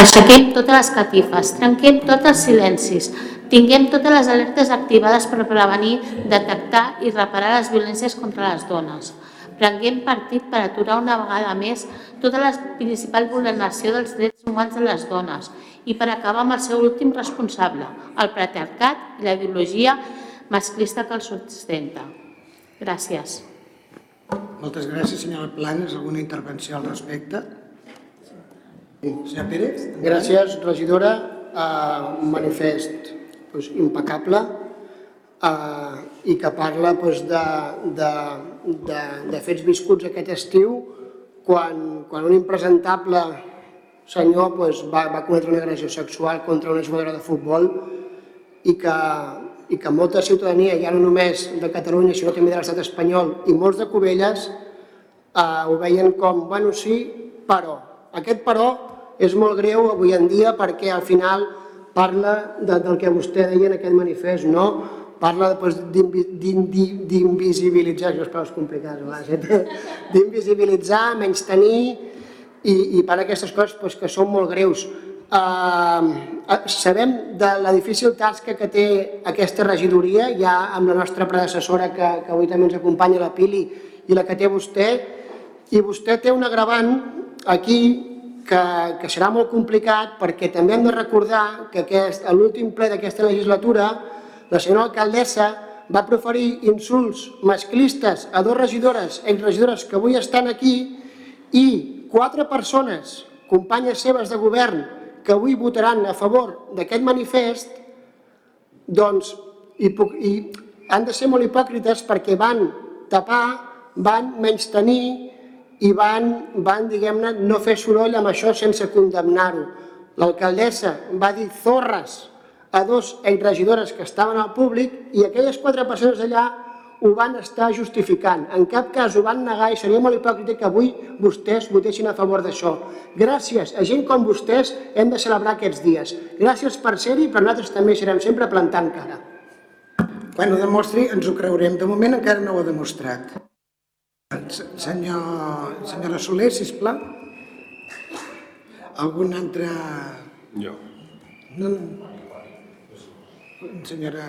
Aixequem totes les catifes, trenquem tots els silencis, tinguem totes les alertes activades per prevenir, detectar i reparar les violències contra les dones. Prenguem partit per aturar una vegada més tota la principal vulneració dels drets humans de les dones i per acabar amb el seu últim responsable, el patriarcat i la ideologia masclista que el sustenta. Gràcies. Moltes gràcies, senyora Planes. Alguna intervenció al respecte? Sí, senyor Pérez? Gràcies, regidora. Uh, un manifest pues, impecable uh, i que parla pues, de, de, de, de fets viscuts aquest estiu quan, quan un impresentable senyor pues, va, va cometre una agressió sexual contra una jugadora de futbol i que, i que molta ciutadania, ja no només de Catalunya, sinó també de l'estat espanyol i molts de Cubelles, eh, ho veien com, bueno, sí, però. Aquest però és molt greu avui en dia perquè al final parla de, del que vostè deia en aquest manifest, no? parla pues, d'invisibilitzar, això és prou complicat, d'invisibilitzar, menys tenir i, i per aquestes coses pues, que són molt greus. Uh, sabem de la difícil tasca que té aquesta regidoria, ja amb la nostra predecessora que, que avui també ens acompanya, la Pili, i la que té vostè, i vostè té un agravant aquí que, que serà molt complicat perquè també hem de recordar que aquest, a l'últim ple d'aquesta legislatura la senyora alcaldessa va proferir insults masclistes a dos regidores, exregidores que avui estan aquí i quatre persones, companyes seves de govern, que avui votaran a favor d'aquest manifest, doncs i, i han de ser molt hipòcrites perquè van tapar, van menys tenir i van, van diguem-ne, no fer soroll amb això sense condemnar-ho. L'alcaldessa va dir zorres a dos exregidores que estaven al públic i aquelles quatre persones allà ho van estar justificant. En cap cas ho van negar i seria molt hipòcrita que avui vostès votessin a favor d'això. Gràcies a gent com vostès hem de celebrar aquests dies. Gràcies per ser-hi, però nosaltres també serem sempre plantant cara. Quan ho demostri ens ho creurem. De moment encara no ho ha demostrat. Senyor, senyora Soler, sisplau. Algun altre... Jo. No, senyora...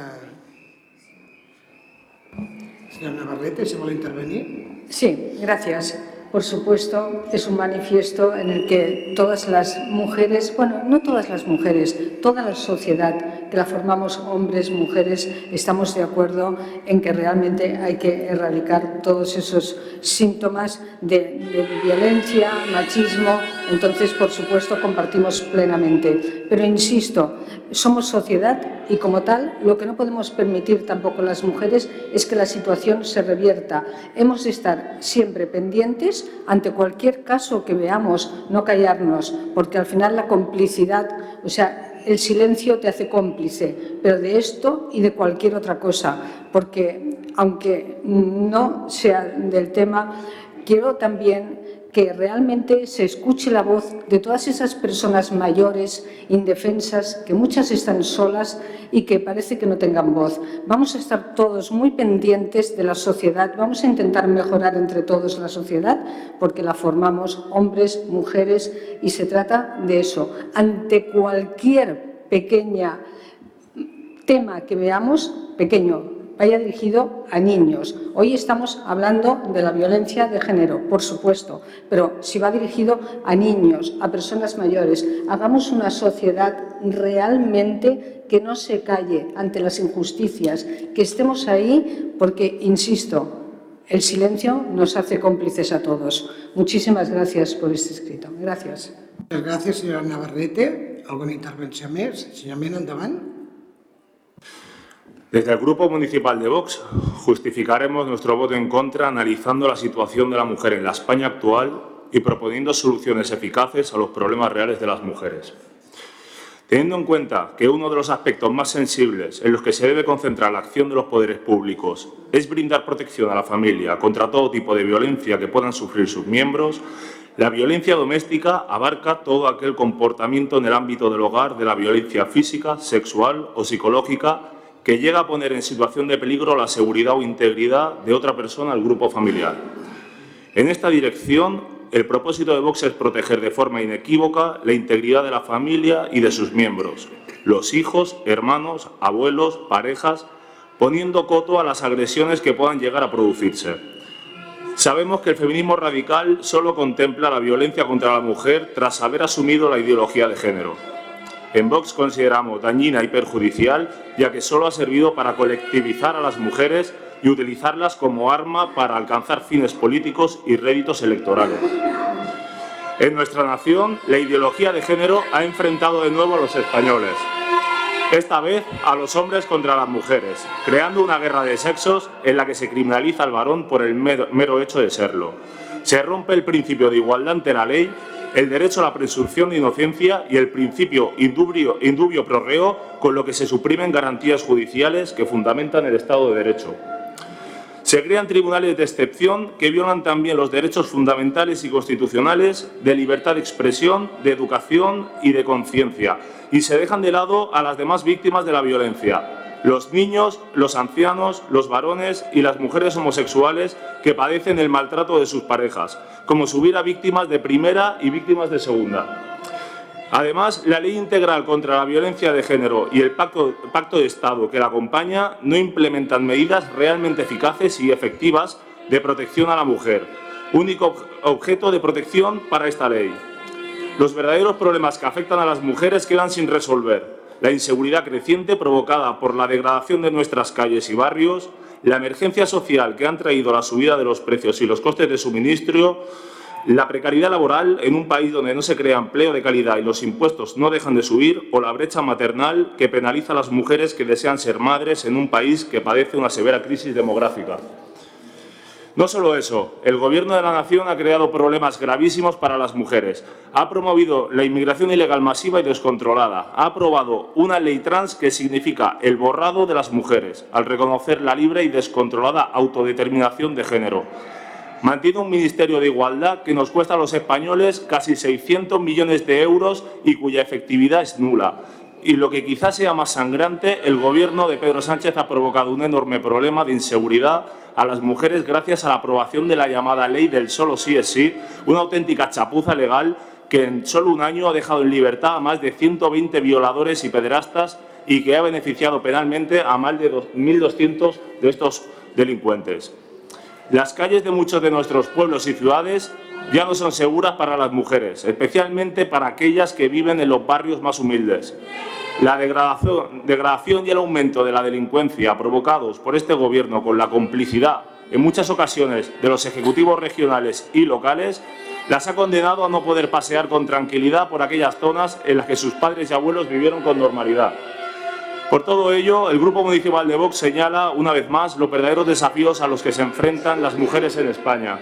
Señora Navarrete, ¿se vuelve a intervenir? Sí, gracias. Por supuesto, es un manifiesto en el que todas las mujeres, bueno, no todas las mujeres, toda la sociedad la formamos hombres, mujeres, estamos de acuerdo en que realmente hay que erradicar todos esos síntomas de violencia, machismo. Entonces, por supuesto, compartimos plenamente. Pero insisto, somos sociedad y como tal lo que no podemos permitir tampoco las mujeres es que la situación se revierta. Hemos de estar siempre pendientes ante cualquier caso que veamos, no callarnos, porque al final la complicidad, o sea, el silencio te hace cómplice, pero de esto y de cualquier otra cosa, porque aunque no sea del tema, quiero también que realmente se escuche la voz de todas esas personas mayores, indefensas, que muchas están solas y que parece que no tengan voz. Vamos a estar todos muy pendientes de la sociedad, vamos a intentar mejorar entre todos la sociedad porque la formamos hombres, mujeres y se trata de eso. Ante cualquier pequeña tema que veamos, pequeño, vaya dirigido a niños. Hoy estamos hablando de la violencia de género, por supuesto, pero si va dirigido a niños, a personas mayores, hagamos una sociedad realmente que no se calle ante las injusticias, que estemos ahí porque, insisto, el silencio nos hace cómplices a todos. Muchísimas gracias por este escrito. Gracias. Gracias, señora Navarrete. ¿Alguna intervención más? Señor Mena. Desde el Grupo Municipal de Vox justificaremos nuestro voto en contra analizando la situación de la mujer en la España actual y proponiendo soluciones eficaces a los problemas reales de las mujeres. Teniendo en cuenta que uno de los aspectos más sensibles en los que se debe concentrar la acción de los poderes públicos es brindar protección a la familia contra todo tipo de violencia que puedan sufrir sus miembros, la violencia doméstica abarca todo aquel comportamiento en el ámbito del hogar de la violencia física, sexual o psicológica que llega a poner en situación de peligro la seguridad o integridad de otra persona al grupo familiar. En esta dirección, el propósito de Vox es proteger de forma inequívoca la integridad de la familia y de sus miembros, los hijos, hermanos, abuelos, parejas, poniendo coto a las agresiones que puedan llegar a producirse. Sabemos que el feminismo radical solo contempla la violencia contra la mujer tras haber asumido la ideología de género. En Vox consideramos dañina y perjudicial, ya que solo ha servido para colectivizar a las mujeres y utilizarlas como arma para alcanzar fines políticos y réditos electorales. En nuestra nación, la ideología de género ha enfrentado de nuevo a los españoles, esta vez a los hombres contra las mujeres, creando una guerra de sexos en la que se criminaliza al varón por el mero, hecho de serlo. Se rompe el principio de igualdad ante la ley el derecho a la presunción de inocencia y el principio indubio, indubio pro reo, con lo que se suprimen garantías judiciales que fundamentan el Estado de Derecho. Se crean tribunales de excepción que violan también los derechos fundamentales y constitucionales de libertad de expresión, de educación y de conciencia, y se dejan de lado a las demás víctimas de la violencia. Los niños, los ancianos, los varones y las mujeres homosexuales que padecen el maltrato de sus parejas, como si hubiera víctimas de primera y víctimas de segunda. Además, la Ley Integral contra la Violencia de Género y el Pacto, Pacto de Estado que la acompaña no implementan medidas realmente eficaces y efectivas de protección a la mujer, único objeto de protección para esta ley. Los verdaderos problemas que afectan a las mujeres quedan sin resolver. La inseguridad creciente provocada por la degradación de nuestras calles y barrios, la emergencia social que han traído la subida de los precios y los costes de suministro, la precariedad laboral en un país donde no se crea empleo de calidad y los impuestos no dejan de subir, o la brecha maternal que penaliza a las mujeres que desean ser madres en un país que padece una severa crisis demográfica. No solo eso, el Gobierno de la Nación ha creado problemas gravísimos para las mujeres. Ha promovido la inmigración ilegal masiva y descontrolada. Ha aprobado una ley trans que significa el borrado de las mujeres, al reconocer la libre y descontrolada autodeterminación de género. Mantiene un Ministerio de Igualdad que nos cuesta a los españoles casi 600 millones de euros y cuya efectividad es nula y lo que quizás sea más sangrante, el gobierno de Pedro Sánchez ha provocado un enorme problema de inseguridad a las mujeres gracias a la aprobación de la llamada ley del solo sí es sí, una auténtica chapuza legal que en solo un año ha dejado en libertad a más de 120 violadores y pederastas y que ha beneficiado penalmente a más de 1.200 de estos delincuentes. Las calles de muchos de nuestros pueblos y ciudades ya no son seguras para las mujeres, especialmente para aquellas que viven en los barrios más humildes. La degradación, y el aumento de la delincuencia provocados por este Gobierno con la complicidad, en muchas ocasiones, de los ejecutivos regionales y locales, las ha condenado a no poder pasear con tranquilidad por aquellas zonas en las que sus padres y abuelos vivieron con normalidad. Por todo ello, el Grupo Municipal de Vox señala una vez más los verdaderos desafíos a los que se enfrentan las mujeres en España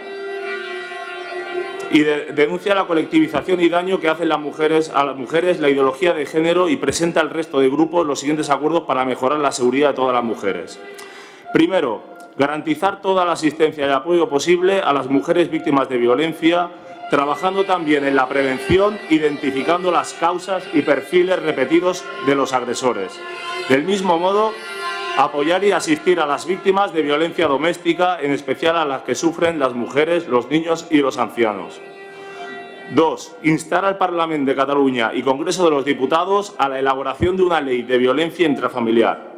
y denuncia la colectivización y daño que hacen las mujeres, a las mujeres la ideología de género y presenta al resto de grupos los siguientes acuerdos para mejorar la seguridad de todas las mujeres. Primero, garantizar toda la asistencia y apoyo posible a las mujeres víctimas de violencia, trabajando también en la prevención, identificando las causas y perfiles repetidos de los agresores. Del mismo modo, apoyar y asistir a las víctimas de violencia doméstica, en especial a las que sufren las mujeres, los niños y los ancianos. Dos, instar al Parlamento de Cataluña y Congreso de los Diputados a la elaboración de una ley de violencia intrafamiliar.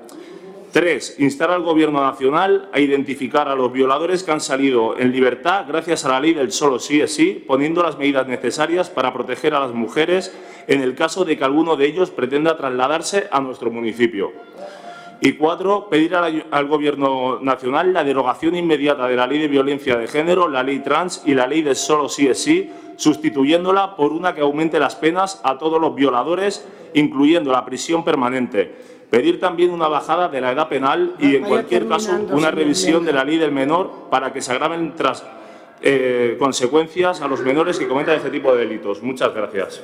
Tres, instar al Gobierno Nacional a identificar a los violadores que han salido en libertad gracias a la ley del solo sí es sí, poniendo las medidas necesarias para proteger a las mujeres en el caso de que alguno de ellos pretenda trasladarse a nuestro municipio. Y cuatro, pedir al, Gobierno Nacional la derogación inmediata de la Ley de Violencia de Género, la Ley Trans y la Ley de Solo Sí es Sí, sustituyéndola por una que aumente las penas a todos los violadores, incluyendo la prisión permanente. Pedir también una bajada de la edad penal y, en cualquier caso, una revisión de la ley del menor para que se agraven tras eh, consecuencias a los menores que cometan este tipo de delitos. Muchas gracias.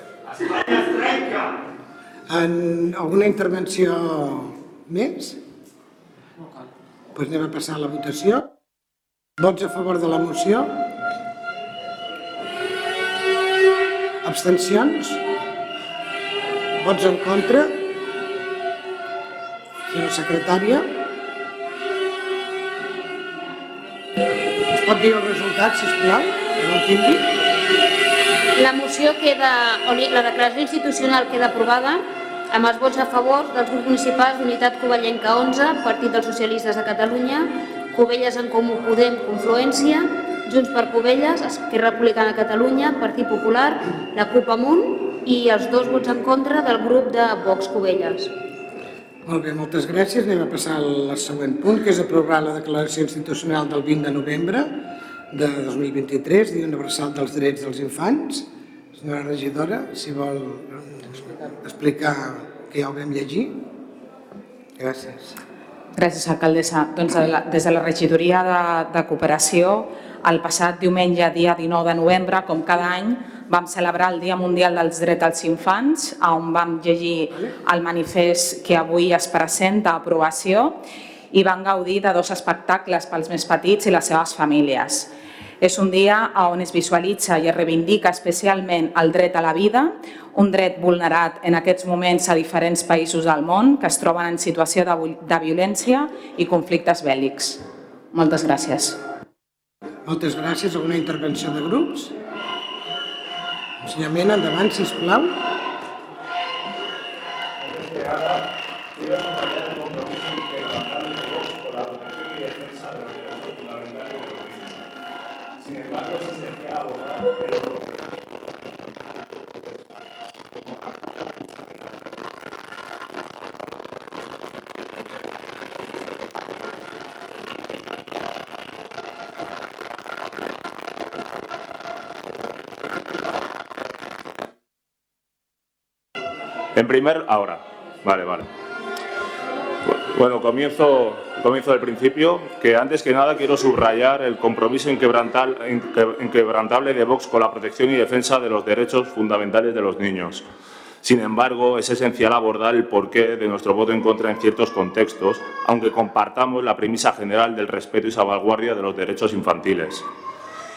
¿Alguna intervención més? Doncs pues anem a passar a la votació. Vots a favor de la moció? Abstencions? Vots en contra? Senyora secretària? Es pot dir el resultat, sisplau, que no el tingui? La moció queda, la declaració institucional queda aprovada amb els vots a favor dels grups municipals d'Unitat Covellenca 11, Partit dels Socialistes de Catalunya, Covelles en Comú Podem, Confluència, Junts per Covelles, Esquerra Republicana de Catalunya, Partit Popular, la CUP Amunt i els dos vots en contra del grup de Vox Covelles. Molt bé, moltes gràcies. Anem a passar al següent punt, que és aprovar la declaració institucional del 20 de novembre de 2023, Dia Universal dels Drets dels Infants. Senyora regidora, si vol explicar que ja ho vam llegir. Gràcies. Gràcies, alcaldessa. Doncs des de la regidoria de, de cooperació, el passat diumenge, dia 19 de novembre, com cada any, vam celebrar el Dia Mundial dels Drets dels Infants, on vam llegir el manifest que avui es presenta a aprovació i van gaudir de dos espectacles pels més petits i les seves famílies. És un dia on es visualitza i es reivindica especialment el dret a la vida, un dret vulnerat en aquests moments a diferents països del món que es troben en situació de, de violència i conflictes bèl·lics. Moltes gràcies. Moltes gràcies. Alguna intervenció de grups? Ensenyament, endavant, sisplau. En primer, ahora. Vale, vale. Bueno, comienzo, comienzo del principio, que antes que nada quiero subrayar el compromiso inquebrantable, de Vox con la protección y defensa de los derechos fundamentales de los niños. Sin embargo, es esencial abordar el porqué de nuestro voto en contra en ciertos contextos, aunque compartamos la premisa general del respeto y salvaguardia de los derechos infantiles.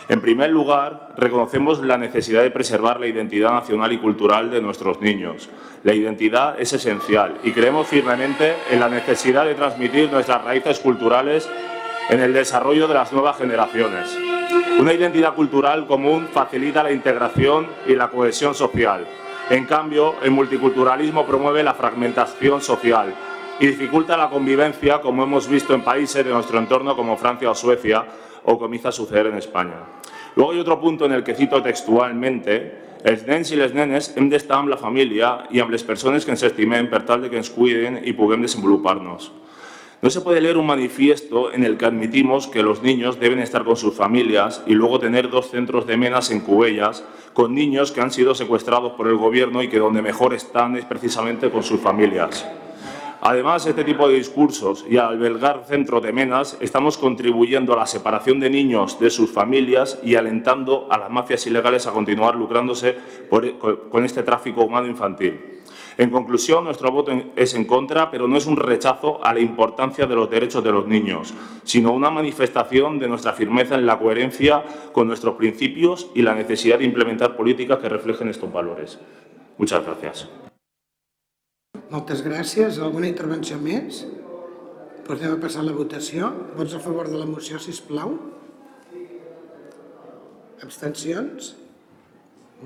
En primer lugar, reconocemos la necesidad de preservar la identidad nacional y cultural de nuestros niños. La identidad es esencial y creemos firmemente en la necesidad de transmitir nuestras raíces culturales en el desarrollo de las nuevas generaciones. Una identidad cultural común facilita la integración y la cohesión social. En cambio, el multiculturalismo promueve la fragmentación social y dificulta la convivencia, como hemos visto en países de nuestro entorno como Francia o Suecia, o comienza a suceder en Espanya. Luego hay otro punto en el que cito textualmente els nens i les nenes hem d'estar amb la família i amb les persones que ens estimem per tal de que ens cuiden i puguem desenvolupar-nos. No se puede leer un manifiesto en el que admitimos que los niños deben estar con sus familias y luego tener dos centros de menas en Cubellas con niños que han sido secuestrados por el gobierno y que donde mejor están es precisamente con sus familias. Además, este tipo de discursos y al albergar centros de menas estamos contribuyendo a la separación de niños de sus familias y alentando a las mafias ilegales a continuar lucrándose por, con este tráfico humano infantil. En conclusión, nuestro voto es en contra, pero no es un rechazo a la importancia de los derechos de los niños, sino una manifestación de nuestra firmeza en la coherencia con nuestros principios y la necesidad de implementar políticas que reflejen estos valores. Muchas gracias. Moltes gràcies. Alguna intervenció més? Passar a la votació. Vots a favor de la moció, si plau. Abstencions?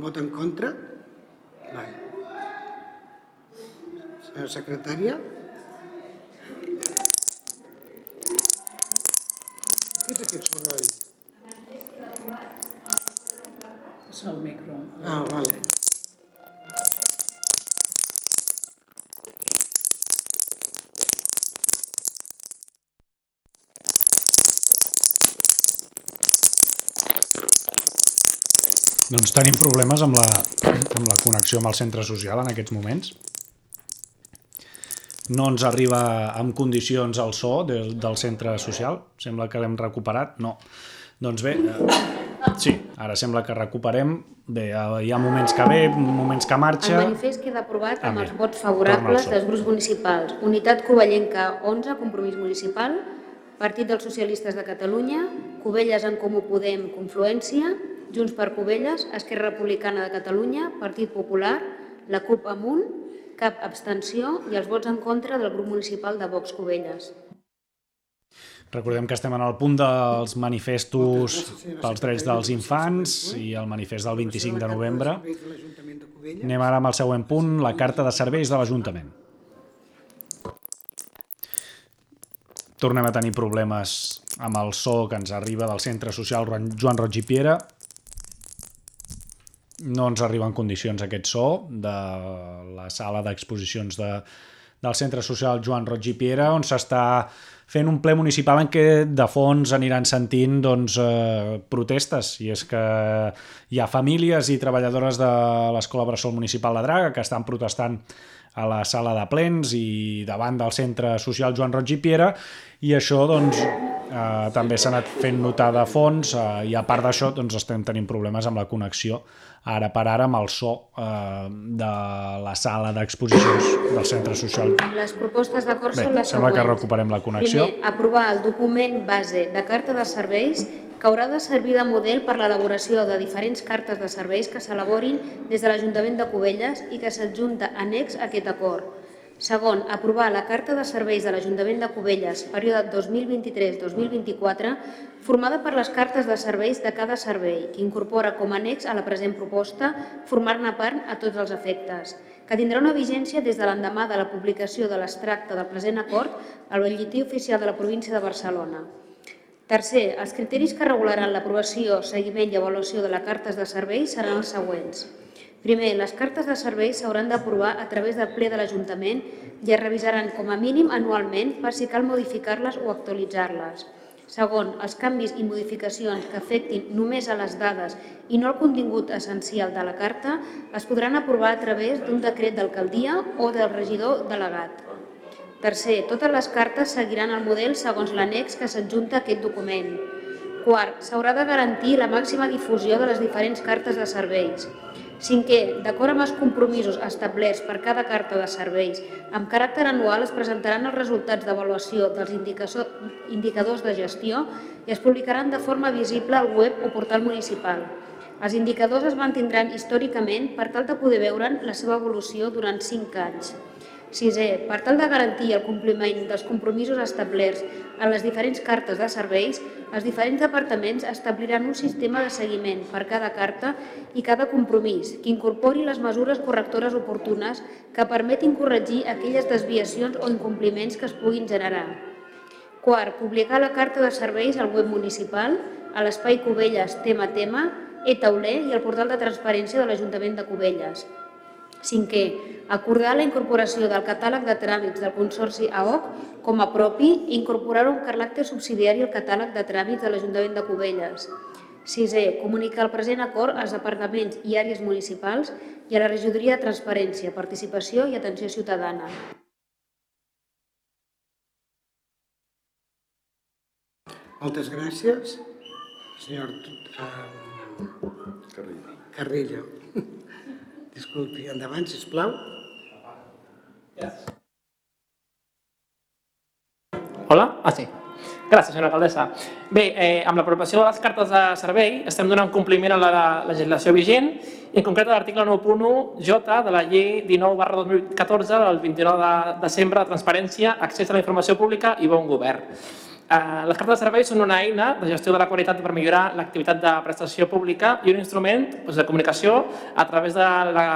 Vot en contra? Vale. Senyora secretària. Què és aquest soroll? És el micro. Ah, vale. Doncs tenim problemes amb la, amb la connexió amb el centre social en aquests moments. No ens arriba en condicions el so del, del centre social. Sembla que l'hem recuperat. No. Doncs bé, eh, sí, ara sembla que recuperem. Bé, eh, hi ha moments que ve, moments que marxa... El manifest queda aprovat amb Ah, els vots favorables dels grups municipals. Unitat Covellenca, 11, Compromís Municipal, Partit dels Socialistes de Catalunya, Covelles en Comú Podem, Confluència, Junts per Covelles, Esquerra Republicana de Catalunya, Partit Popular, la CUP Amunt, cap abstenció i els vots en contra del grup municipal de Vox Covelles. Recordem que estem en el punt dels manifestos pels drets dels infants i el manifest del 25 de novembre. Anem ara amb el següent punt, la carta de serveis de l'Ajuntament. Tornem a tenir problemes amb el so que ens arriba del centre social Joan Roig i Piera. No ens arriba en condicions aquest so de la sala d'exposicions de, del centre social Joan Roig i Piera, on s'està fent un ple municipal en què de fons aniran sentint doncs, eh, protestes, i és que hi ha famílies i treballadores de l'Escola Bressol Municipal de Draga que estan protestant a la sala de plens i davant del centre social Joan Roig i Piera. I això doncs, eh, també s'ha anat fent notar de fons eh, i a part d'això doncs, estem tenint problemes amb la connexió ara per ara amb el so eh, de la sala d'exposicions del centre social. Les propostes d'acord són les sembla que recuperem la connexió. Primer, aprovar el document base de carta de serveis que haurà de servir de model per l'elaboració de diferents cartes de serveis que s'elaborin des de l'Ajuntament de Cubelles i que s'adjunta annex a aquest acord. Segon, aprovar la Carta de Serveis de l'Ajuntament de Cubelles, període 2023-2024, formada per les cartes de serveis de cada servei, que incorpora com a annex a la present proposta formar-ne part a tots els efectes, que tindrà una vigència des de l'endemà de la publicació de l'extracte del present acord al Butlletí Oficial de la Província de Barcelona. Tercer, els criteris que regularan l'aprovació, seguiment i avaluació de les cartes de serveis seran els següents. Primer, les cartes de serveis s'hauran d'aprovar a través del ple de l'Ajuntament i es revisaran com a mínim anualment per si cal modificar-les o actualitzar-les. Segon, els canvis i modificacions que afectin només a les dades i no al contingut essencial de la carta es podran aprovar a través d'un decret d'alcaldia o del regidor delegat. Tercer, totes les cartes seguiran el model segons l'annex que s'adjunta a aquest document. Quart, s'haurà de garantir la màxima difusió de les diferents cartes de serveis. Cinquè, d'acord amb els compromisos establerts per cada carta de serveis, amb caràcter anual es presentaran els resultats d'avaluació dels indicadors de gestió i es publicaran de forma visible al web o portal municipal. Els indicadors es mantindran històricament per tal de poder veure'n la seva evolució durant 5 anys. Sisè, per tal de garantir el compliment dels compromisos establerts en les diferents cartes de serveis, els diferents departaments establiran un sistema de seguiment per cada carta i cada compromís que incorpori les mesures correctores oportunes que permetin corregir aquelles desviacions o incompliments que es puguin generar. Quart, publicar la carta de serveis al web municipal, a l'espai Cubelles tema tema, e-tauler i al portal de transparència de l'Ajuntament de Cubelles. Cinquè, acordar la incorporació del catàleg de tràmits del Consorci AOC com a propi i incorporar-ho caràcter subsidiari al catàleg de tràmits de l'Ajuntament de Cubelles. Sisè, comunicar el present acord als departaments i àrees municipals i a la regidoria de Transparència, Participació i Atenció Ciutadana. Moltes gràcies. Senyor eh, Carrillo. Carrillo. Disculpi, endavant, sisplau. Hola? Ah, sí. Gràcies, senyora alcaldessa. Bé, eh, amb l'aprovació de les cartes de servei estem donant compliment a la legislació vigent i en concret a l'article 9.1 J de la llei 19 barra 2014 del 29 de desembre de transparència, accés a la informació pública i bon govern. Eh, les cartes de serveis són una eina de gestió de la qualitat per millorar l'activitat de prestació pública i un instrument doncs, de comunicació a través de la,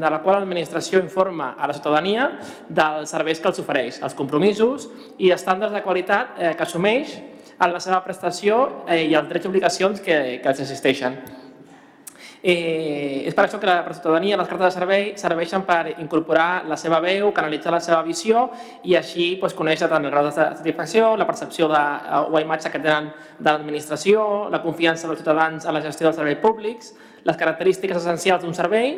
de la qual l'administració informa a la ciutadania dels serveis que els ofereix, els compromisos i estàndards de qualitat eh, que assumeix en la seva prestació eh, i els drets i obligacions que, que els existeixen. Eh, és per això que la ciutadania les cartes de servei serveixen per incorporar la seva veu, canalitzar la seva visió i així doncs, conèixer tant el grau de satisfacció, la percepció de, o imatge que tenen de l'administració, la confiança dels ciutadans en la gestió dels serveis públics, les característiques essencials d'un servei,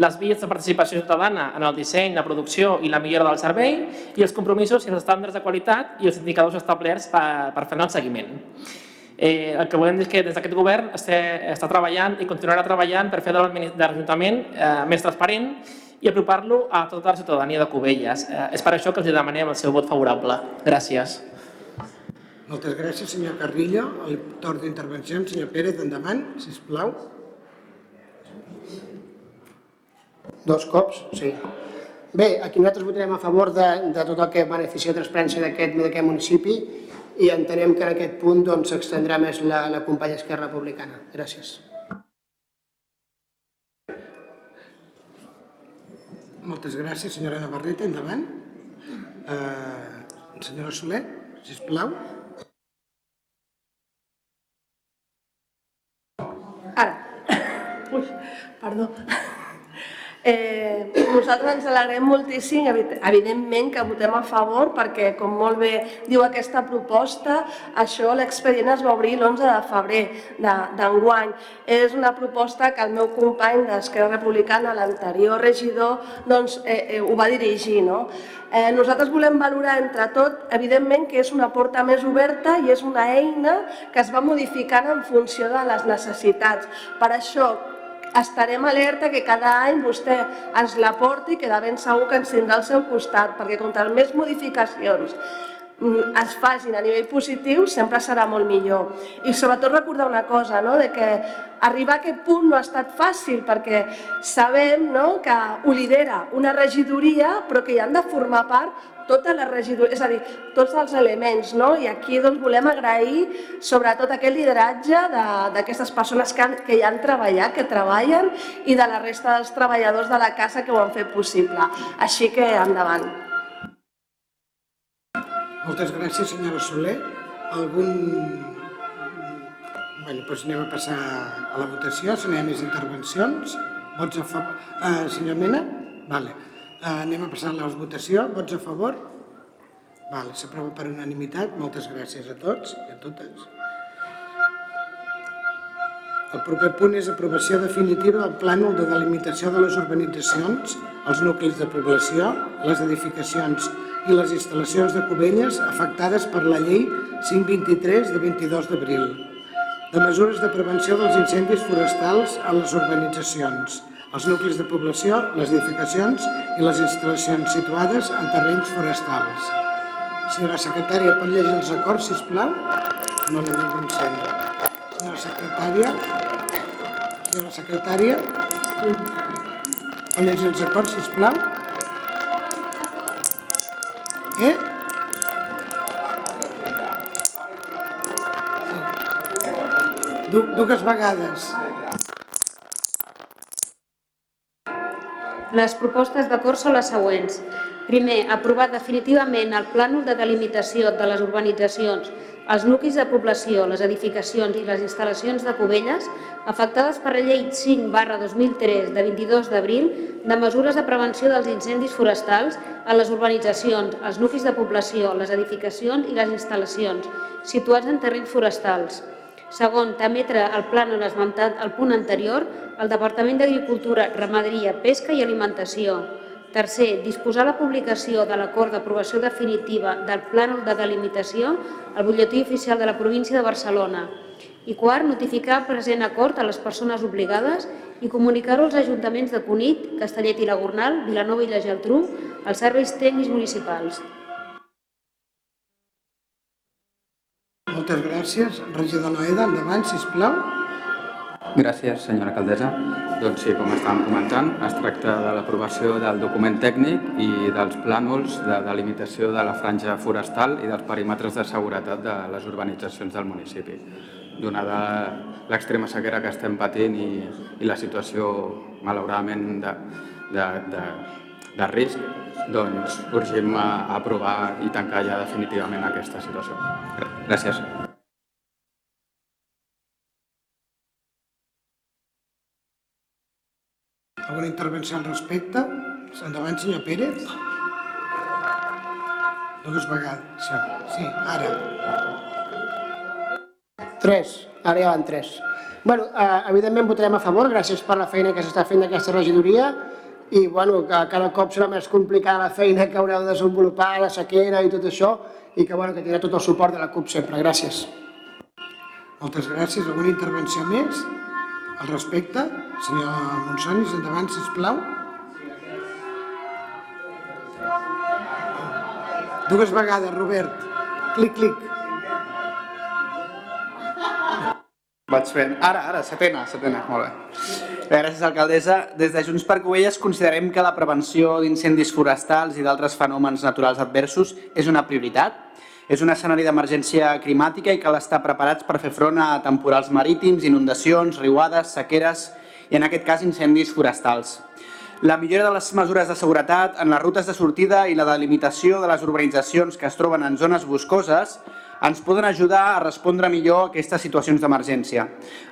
les vies de participació ciutadana en el disseny, la producció i la millora del servei i els compromisos i els estàndards de qualitat i els indicadors establerts per, per fer el seguiment. Eh, el que volem dir és que des d'aquest govern està, està treballant i continuarà treballant per fer de l'Ajuntament eh, més transparent i apropar-lo a tota la ciutadania de Cubelles. Eh, és per això que els demanem el seu vot favorable. Gràcies. Moltes gràcies, senyor Carrillo. El torn d'intervenció, senyor Pérez, endavant, si plau. Dos cops? Sí. Bé, aquí nosaltres votarem a favor de, de tot el que beneficia de transparència d'aquest municipi i entenem que en aquest punt doncs, s'extendrà doncs, més la, la companya Esquerra Republicana. Gràcies. Moltes gràcies, senyora Navarrete. Endavant. Uh, senyora Soler, sisplau. Ara. Ui, perdó. Eh, nosaltres ens alegrem moltíssim, evidentment que votem a favor perquè, com molt bé diu aquesta proposta, això l'expedient es va obrir l'11 de febrer d'enguany. És una proposta que el meu company d'Esquerra Republicana, l'anterior regidor, doncs, eh, eh, ho va dirigir. No? Eh, nosaltres volem valorar entre tot, evidentment, que és una porta més oberta i és una eina que es va modificant en funció de les necessitats. Per això, estarem alerta que cada any vostè ens la porti, que de ben segur que ens tindrà al seu costat, perquè contra més modificacions es facin a nivell positiu sempre serà molt millor. I sobretot recordar una cosa, no? de que arribar a aquest punt no ha estat fàcil perquè sabem no? que ho lidera una regidoria però que hi han de formar part tota la regidoria, és a dir, tots els elements, no? I aquí doncs, volem agrair sobretot aquest lideratge d'aquestes persones que, han, que hi han treballat, que treballen, i de la resta dels treballadors de la casa que ho han fet possible. Així que endavant. Moltes gràcies, senyora Soler. Algun... Bé, doncs anem a passar a la votació, si no hi ha més intervencions. Vots a favor... Uh, senyor Mena? Vale. Uh, anem a passar a la votació. Vots a favor? Vale, s'aprova per unanimitat. Moltes gràcies a tots i a totes. El proper punt és aprovació definitiva del plànol de delimitació de les urbanitzacions, els nuclis de població, les edificacions i les instal·lacions de Cubelles afectades per la llei 523 de 22 d'abril, de mesures de prevenció dels incendis forestals a les urbanitzacions, els nuclis de població, les edificacions i les instal·lacions situades en terrenys forestals. Senyora secretària, pot llegir els acords, si plau? No n'hi ningú incendi. Senyora secretària, senyora secretària, pot llegir els acords, si Eh? Du dues vegades. Les propostes d'acord són les següents. Primer, aprovar definitivament el plànol de delimitació de les urbanitzacions, els nuclis de població, les edificacions i les instal·lacions de Cubelles afectades per la llei 5 barra 2003 de 22 d'abril de mesures de prevenció dels incendis forestals a les urbanitzacions, els nuclis de població, les edificacions i les instal·lacions situats en terrenys forestals. Segon, t'emetre el plànol esmentat al punt anterior al Departament d'Agricultura, Ramaderia, Pesca i Alimentació. Tercer, disposar la publicació de l'acord d'aprovació definitiva del plànol de delimitació al butlletí oficial de la província de Barcelona. I quart, notificar present acord a les persones obligades i comunicar-ho als ajuntaments de Cunit, Castellet i la Gornal, Vilanova i la Geltrú, als serveis tècnics municipals. Moltes gràcies. Regidor Noeda, endavant, sisplau. Gràcies, senyora alcaldessa. Doncs sí, com estàvem comentant, es tracta de l'aprovació del document tècnic i dels plànols de delimitació de la franja forestal i dels perímetres de seguretat de les urbanitzacions del municipi. Donada l'extrema sequera que estem patint i, i la situació, malauradament, de, de, de, de risc, doncs urgim a aprovar i tancar ja definitivament aquesta situació. Gràcies. Alguna intervenció al respecte? Endavant, senyor Pérez. Dues vegades. Sí, ara. Tres. Ara ja van tres. bueno, eh, evidentment votarem a favor, gràcies per la feina que s'està fent d'aquesta regidoria i bueno, que cada cop serà més complicada la feina que haureu de desenvolupar, la sequera i tot això, i que, bueno, que tindrà tot el suport de la CUP sempre. Gràcies. Moltes gràcies. Alguna intervenció més al respecte? Senyor Monsonis, endavant, sisplau. Dues vegades, Robert. Clic, clic. Vaig fent. Ara, ara, setena, setena, molt. Bé, gràcies, alcaldessa. Des de Junts per Covelles considerem que la prevenció d'incendis forestals i d'altres fenòmens naturals adversos és una prioritat. És un escenari d'emergència climàtica i cal estar preparats per fer front a temporals marítims, inundacions, riuades, sequeres i, en aquest cas, incendis forestals. La millora de les mesures de seguretat en les rutes de sortida i la delimitació de les urbanitzacions que es troben en zones boscoses ens poden ajudar a respondre millor a aquestes situacions d'emergència.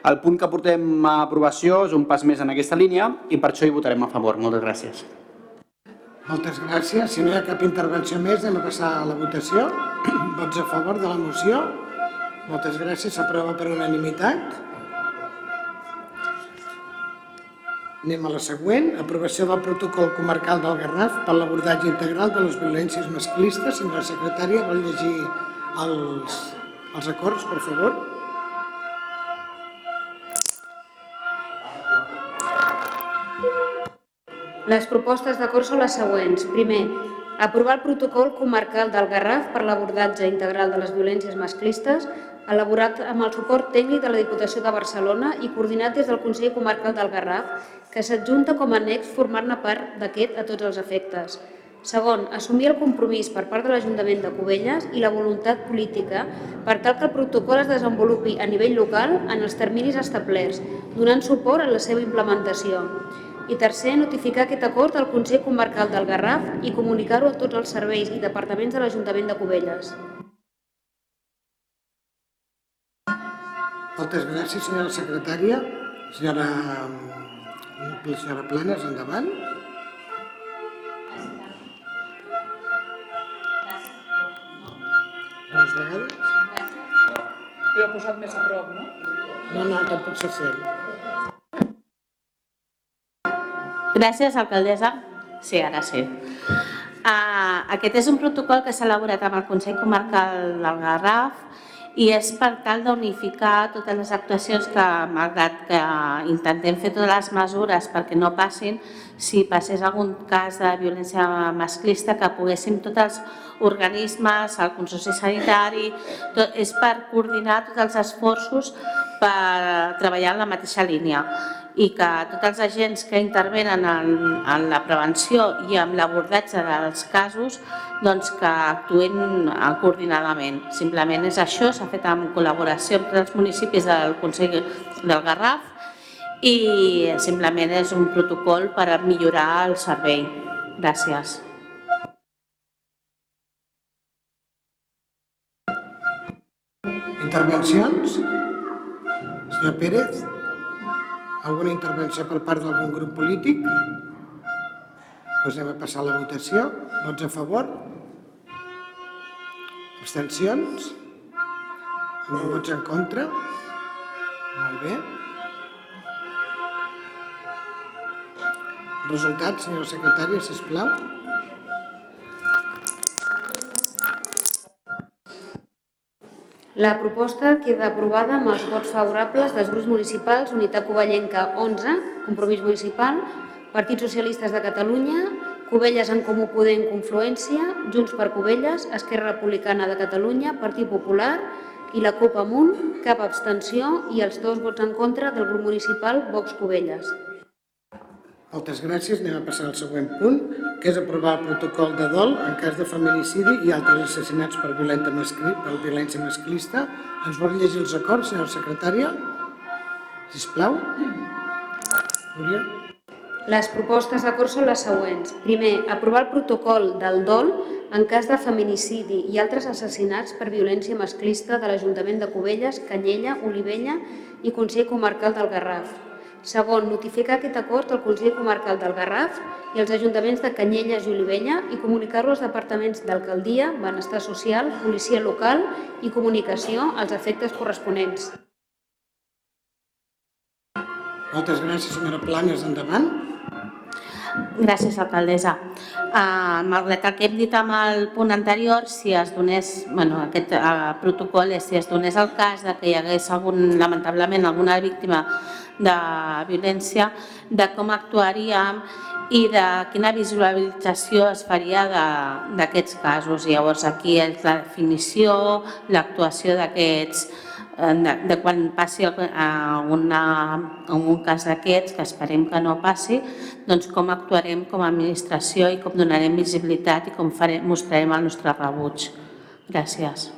El punt que portem a aprovació és un pas més en aquesta línia i per això hi votarem a favor. Moltes gràcies. Moltes gràcies. Si no hi ha cap intervenció més, anem a passar a la votació. Vots a favor de la moció? Moltes gràcies. S'aprova per unanimitat. Anem a la següent. Aprovació del protocol comarcal del Garraf per l'abordatge integral de les violències masclistes. Senyora secretària, vol llegir els, els acords, per favor? Les propostes d'acord són les següents. Primer, Aprovar el protocol comarcal del Garraf per l'abordatge integral de les violències masclistes, elaborat amb el suport tècnic de la Diputació de Barcelona i coordinat des del Consell Comarcal del Garraf, que s'adjunta com a annex formar-ne part d'aquest a tots els efectes. Segon, assumir el compromís per part de l'Ajuntament de Cubelles i la voluntat política per tal que el protocol es desenvolupi a nivell local en els terminis establerts, donant suport a la seva implementació. I tercer, notificar aquest acord al Consell Comarcal del Garraf i comunicar-ho a tots els serveis i departaments de l'Ajuntament de Cubelles. Moltes gràcies, senyora secretària. Senyora, senyora Planes, endavant. Dues vegades? Jo he posat més a prop, no? No, no, tampoc se sent. Gràcies, alcaldessa. Sí, ara sí. Uh, aquest és un protocol que s'ha elaborat amb el Consell Comarcal del Garraf i és per tal d'unificar totes les actuacions que, malgrat que intentem fer totes les mesures perquè no passin, si passés algun cas de violència masclista, que poguéssim tots els organismes, el Consorci Sanitari, tot, és per coordinar tots els esforços per treballar en la mateixa línia i que tots els agents que intervenen en, en la prevenció i en l'abordatge dels casos doncs que actuen coordinadament. Simplement és això, s'ha fet en col·laboració amb els municipis del Consell del Garraf i simplement és un protocol per millorar el servei. Gràcies. Intervencions? Senyor Pérez? Alguna intervenció per part d'algun grup polític? Doncs a passar la votació. Vots a favor? Abstencions? Vots en contra? Molt bé. Resultat, senyora secretària, sisplau. La proposta queda aprovada amb els vots favorables dels grups municipals Unitat Covellenca 11, Compromís Municipal, Partit Socialistes de Catalunya, Cubelles en Comú Podem Confluència, Junts per Cubelles, Esquerra Republicana de Catalunya, Partit Popular i la CUP Amunt, cap abstenció i els dos vots en contra del grup municipal Vox Cubelles. Moltes gràcies. Anem a passar al següent punt, que és aprovar el protocol de dol en cas de feminicidi i altres assassinats per, mascli, per violència masclista. Ens vol llegir els acords, senyora secretària? Sisplau. Núria. Les propostes d'acord són les següents. Primer, aprovar el protocol del dol en cas de feminicidi i altres assassinats per violència masclista de l'Ajuntament de Cubelles, Canyella, Olivella i Consell Comarcal del Garraf. Segon, notificar aquest acord al Consell Comarcal del Garraf i als ajuntaments de Canyelles i Olivella i comunicar-lo als departaments d'Alcaldia, Benestar Social, Policia Local i Comunicació als efectes corresponents. Moltes gràcies, senyora Planes. Endavant. Gràcies, alcaldessa. Uh, malgrat el que hem dit amb el punt anterior, si es donés, bueno, aquest uh, protocol, si es donés el cas de que hi hagués algun, lamentablement alguna víctima de violència, de com actuaríem i de quina visualització es faria d'aquests casos. Llavors aquí és la definició, l'actuació d'aquests de, de quan passi una, un cas d'aquests, que esperem que no passi, doncs com actuarem com a administració i com donarem visibilitat i com farem, mostrarem el nostre rebuig. Gràcies.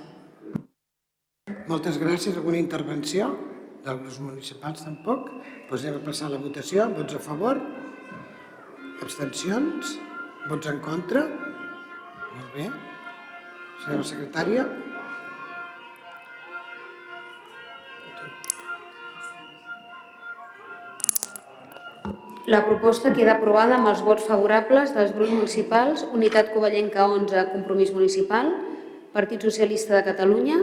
Moltes gràcies. Alguna intervenció? Grups municipals tampoc. Doncs anem a passar la votació. Vots a favor? Abstencions? Vots en contra? Molt bé. Senyora secretària. La proposta queda aprovada amb els vots favorables dels grups municipals Unitat Covellenca 11, Compromís Municipal, Partit Socialista de Catalunya,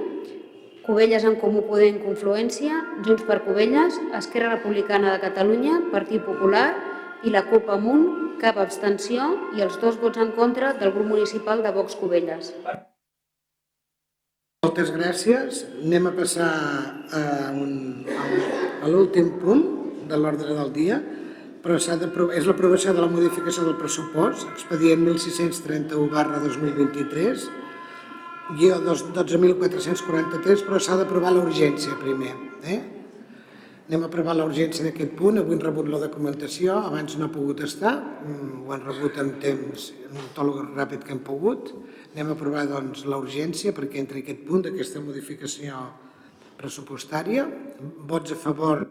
Cubelles en Comú Podem Confluència, Junts per Cubelles, Esquerra Republicana de Catalunya, Partit Popular i la CUP Amunt, cap abstenció i els dos vots en contra del grup municipal de Vox Cubelles. Moltes gràcies. Anem a passar a, un, a l'últim punt de l'ordre del dia. però és l'aprovació de la modificació del pressupost, expedient 1631 barra 2023, guió 12.443, però s'ha d'aprovar la urgència primer. Eh? Anem a aprovar la urgència d'aquest punt, avui hem rebut la documentació, abans no ha pogut estar, mm, ho han rebut en temps, en tot el ràpid que hem pogut. Anem a aprovar doncs, la urgència perquè entri aquest punt d'aquesta modificació pressupostària. Vots a favor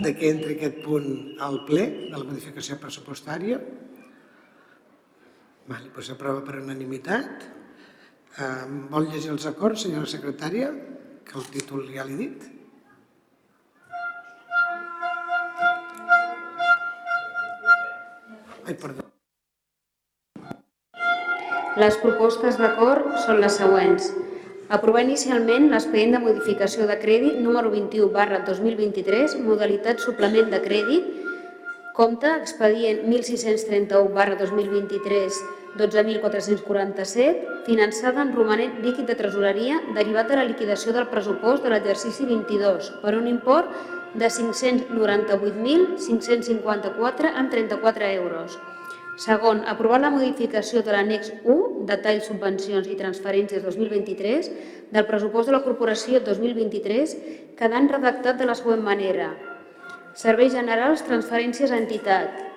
de que entri aquest punt al ple de la modificació pressupostària. Vale, doncs s'aprova per unanimitat. Eh, vol llegir els acords, senyora secretària? Que el títol ja l'he dit. Ai, perdó. Les propostes d'acord són les següents. Aprovar inicialment l'expedient de modificació de crèdit número 21 barra 2023, modalitat suplement de crèdit, compte expedient 1631 barra 2023 12.447, finançada en romanent líquid de tresoreria derivat de la liquidació del pressupost de l'exercici 22 per un import de 598.554 amb 34 euros. Segon, aprovar la modificació de l'annex 1, detall subvencions i transferències 2023, del pressupost de la corporació 2023, quedant redactat de la següent manera. Serveis generals, transferències a entitat.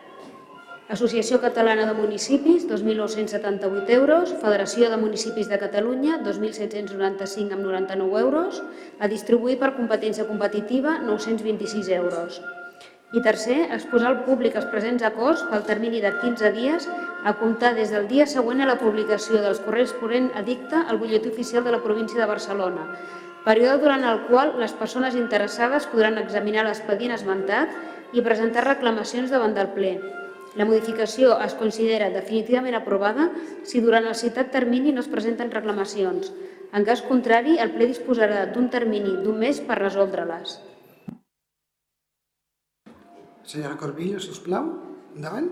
Associació Catalana de Municipis, 2.978 euros. Federació de Municipis de Catalunya, 2.795 amb 99 euros. A distribuir per competència competitiva, 926 euros. I tercer, exposar al públic els presents acords pel termini de 15 dies a comptar des del dia següent a la publicació dels corresponent edicte al butlletí oficial de la província de Barcelona, període durant el qual les persones interessades podran examinar l'expedient esmentat i presentar reclamacions davant del ple. La modificació es considera definitivament aprovada si durant el citat termini no es presenten reclamacions. En cas contrari, el ple disposarà d'un termini d'un mes per resoldre-les. Senyora Corbillo, sisplau, endavant.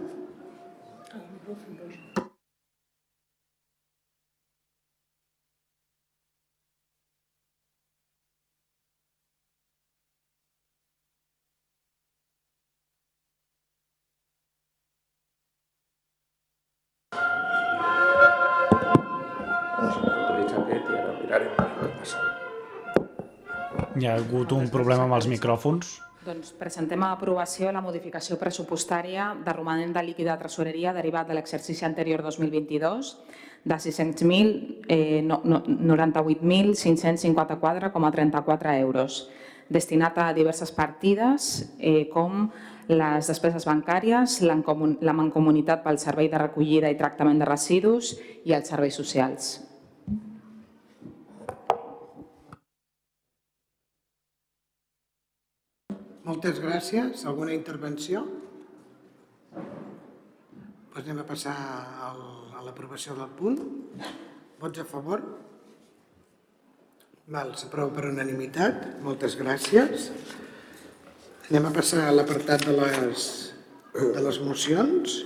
Hi ha hagut un problema amb els micròfons. Doncs presentem a aprovació la modificació pressupostària de romanent de líquid de tresoreria derivat de l'exercici anterior 2022 de 600.000, eh, no, no, 98.554,34 euros, destinat a diverses partides eh, com les despeses bancàries, la mancomunitat pel servei de recollida i tractament de residus i els serveis socials. Moltes gràcies. Alguna intervenció? Doncs anem a passar a l'aprovació del punt. Vots a favor? Val, s'aprova per unanimitat. Moltes gràcies. Anem a passar a l'apartat de, les, de les mocions.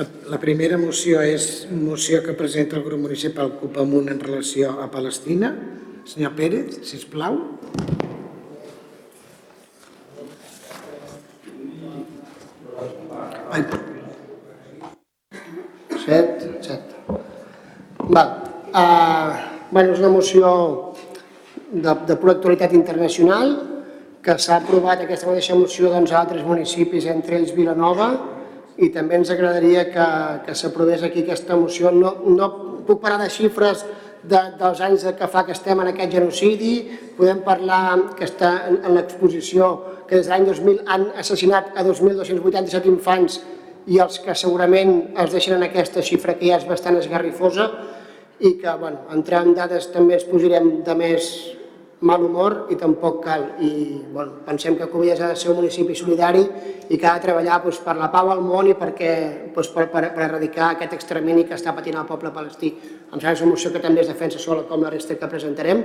La, la primera moció és moció que presenta el grup municipal Copamunt en relació a Palestina. Senyor Pérez, sisplau. Ai, Set, set. Val. Uh, bueno, és una moció de, de pura actualitat internacional que s'ha aprovat aquesta mateixa moció doncs, a altres municipis, entre ells Vilanova, i també ens agradaria que, que s'aprovés aquí aquesta moció. No, no puc parlar de xifres de, dels anys que fa que estem en aquest genocidi, podem parlar que està en, en l'exposició que des de l'any 2000 han assassinat a 2.287 infants i els que segurament els deixen en aquesta xifra que ja és bastant esgarrifosa i que, bueno, entrar en dades també ens posarem de més mal humor i tampoc cal. I bueno, pensem que Cubelles ha de ser un municipi solidari i que ha de treballar doncs, per la pau al món i perquè, doncs, per, per, per erradicar aquest extermini que està patint el poble palestí. Em sembla que és una moció que també es defensa sola com la resta que presentarem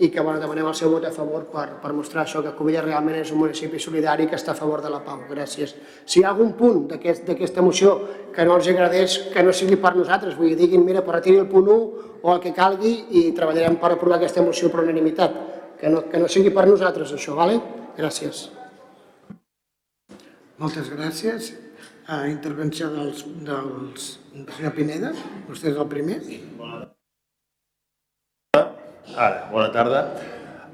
i que bueno, demanem el seu vot a favor per, per mostrar això, que Cubelles realment és un municipi solidari que està a favor de la pau. Gràcies. Si hi ha algun punt d'aquesta aquest, moció que no els agradés, que no sigui per nosaltres, vull dir, diguin, mira, però retiri el punt 1 o el que calgui i treballarem per aprovar aquesta moció per unanimitat. Que no, que no sigui per nosaltres això, vale? Gràcies. Moltes gràcies. A intervenció dels, dels, del senyor Pineda. Vostè és el primer. Ara, bona tarda.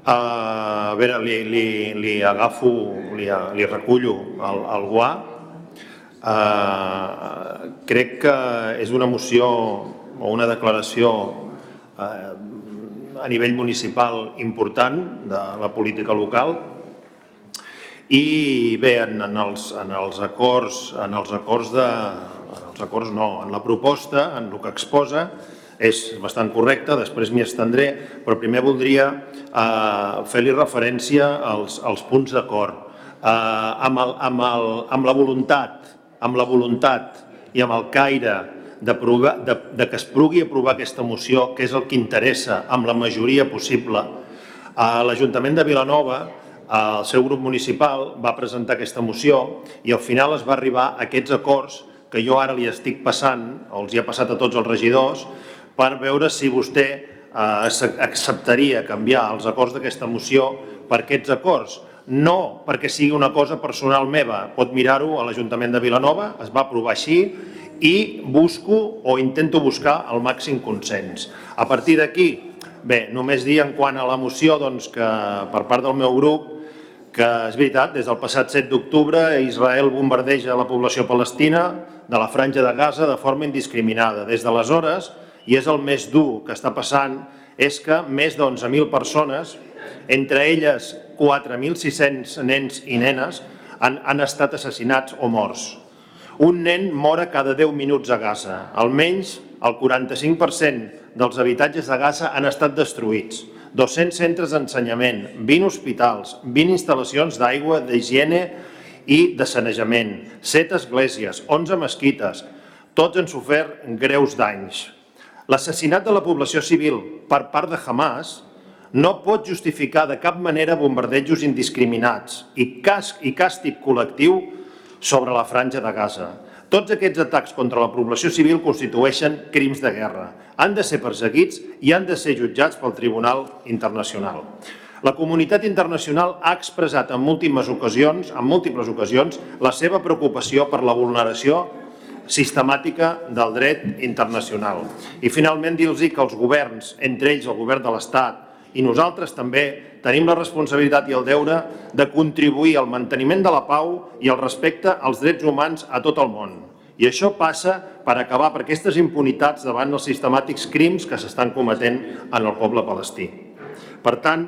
Uh, a veure, li, li, li agafo, li, li recullo el, el guà. Uh, crec que és una moció o una declaració uh, a nivell municipal important de la política local i bé, en, en, els, en els acords, en els acords de, en els acords no, en la proposta, en el que exposa, és bastant correcte, després m'hi estendré, però primer voldria eh, fer-li referència als, als punts d'acord. Eh, amb, el, amb, el, amb la voluntat, amb la voluntat i amb el caire de, provar, de, de que es pugui aprovar aquesta moció, que és el que interessa amb la majoria possible, a l'Ajuntament de Vilanova el seu grup municipal va presentar aquesta moció i al final es va arribar a aquests acords que jo ara li estic passant, o els hi ha passat a tots els regidors, per veure si vostè eh, acceptaria canviar els acords d'aquesta moció per aquests acords. No perquè sigui una cosa personal meva, pot mirar-ho a l'Ajuntament de Vilanova, es va aprovar així i busco o intento buscar el màxim consens. A partir d'aquí, bé, només dir en quant a la moció doncs, que per part del meu grup que és veritat, des del passat 7 d'octubre Israel bombardeja la població palestina de la franja de Gaza de forma indiscriminada. Des d'aleshores, i és el més dur que està passant, és que més d'11.000 persones, entre elles 4.600 nens i nenes, han, han estat assassinats o morts. Un nen mora cada 10 minuts a Gaza. Almenys el 45% dels habitatges de Gaza han estat destruïts 200 centres d'ensenyament, 20 hospitals, 20 instal·lacions d'aigua, d'higiene i de sanejament, 7 esglésies, 11 mesquites, tots han sofert greus danys. L'assassinat de la població civil per part de Hamas no pot justificar de cap manera bombardejos indiscriminats i, cas, i càstig col·lectiu sobre la franja de Gaza. Tots aquests atacs contra la població civil constitueixen crims de guerra. Han de ser perseguits i han de ser jutjats pel Tribunal Internacional. La comunitat internacional ha expressat en múltiples ocasions, en múltiples ocasions la seva preocupació per la vulneració sistemàtica del dret internacional. I finalment dir-los que els governs, entre ells el govern de l'Estat i nosaltres també tenim la responsabilitat i el deure de contribuir al manteniment de la pau i al respecte als drets humans a tot el món. I això passa per acabar per aquestes impunitats davant els sistemàtics crims que s'estan cometent en el poble palestí. Per tant,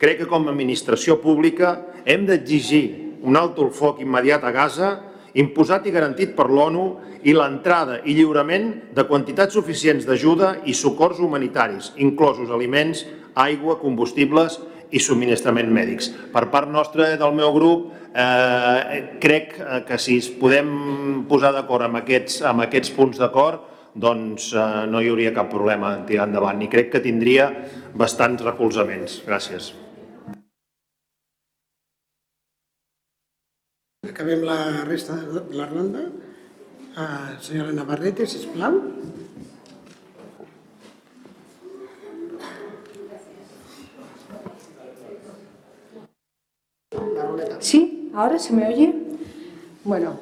crec que com a administració pública hem d'exigir un alto el foc immediat a Gaza imposat i garantit per l'ONU i l'entrada i lliurament de quantitats suficients d'ajuda i socors humanitaris, inclosos aliments, aigua, combustibles i subministrament mèdics. Per part nostra del meu grup, eh, crec que si es podem posar d'acord amb, aquests, amb aquests punts d'acord, doncs eh, no hi hauria cap problema en tirar endavant i crec que tindria bastants recolzaments. Gràcies. Acabem la resta la ronda. Uh, senyora Navarrete, sisplau. ¿Sí? ¿Ahora se me oye? Bueno,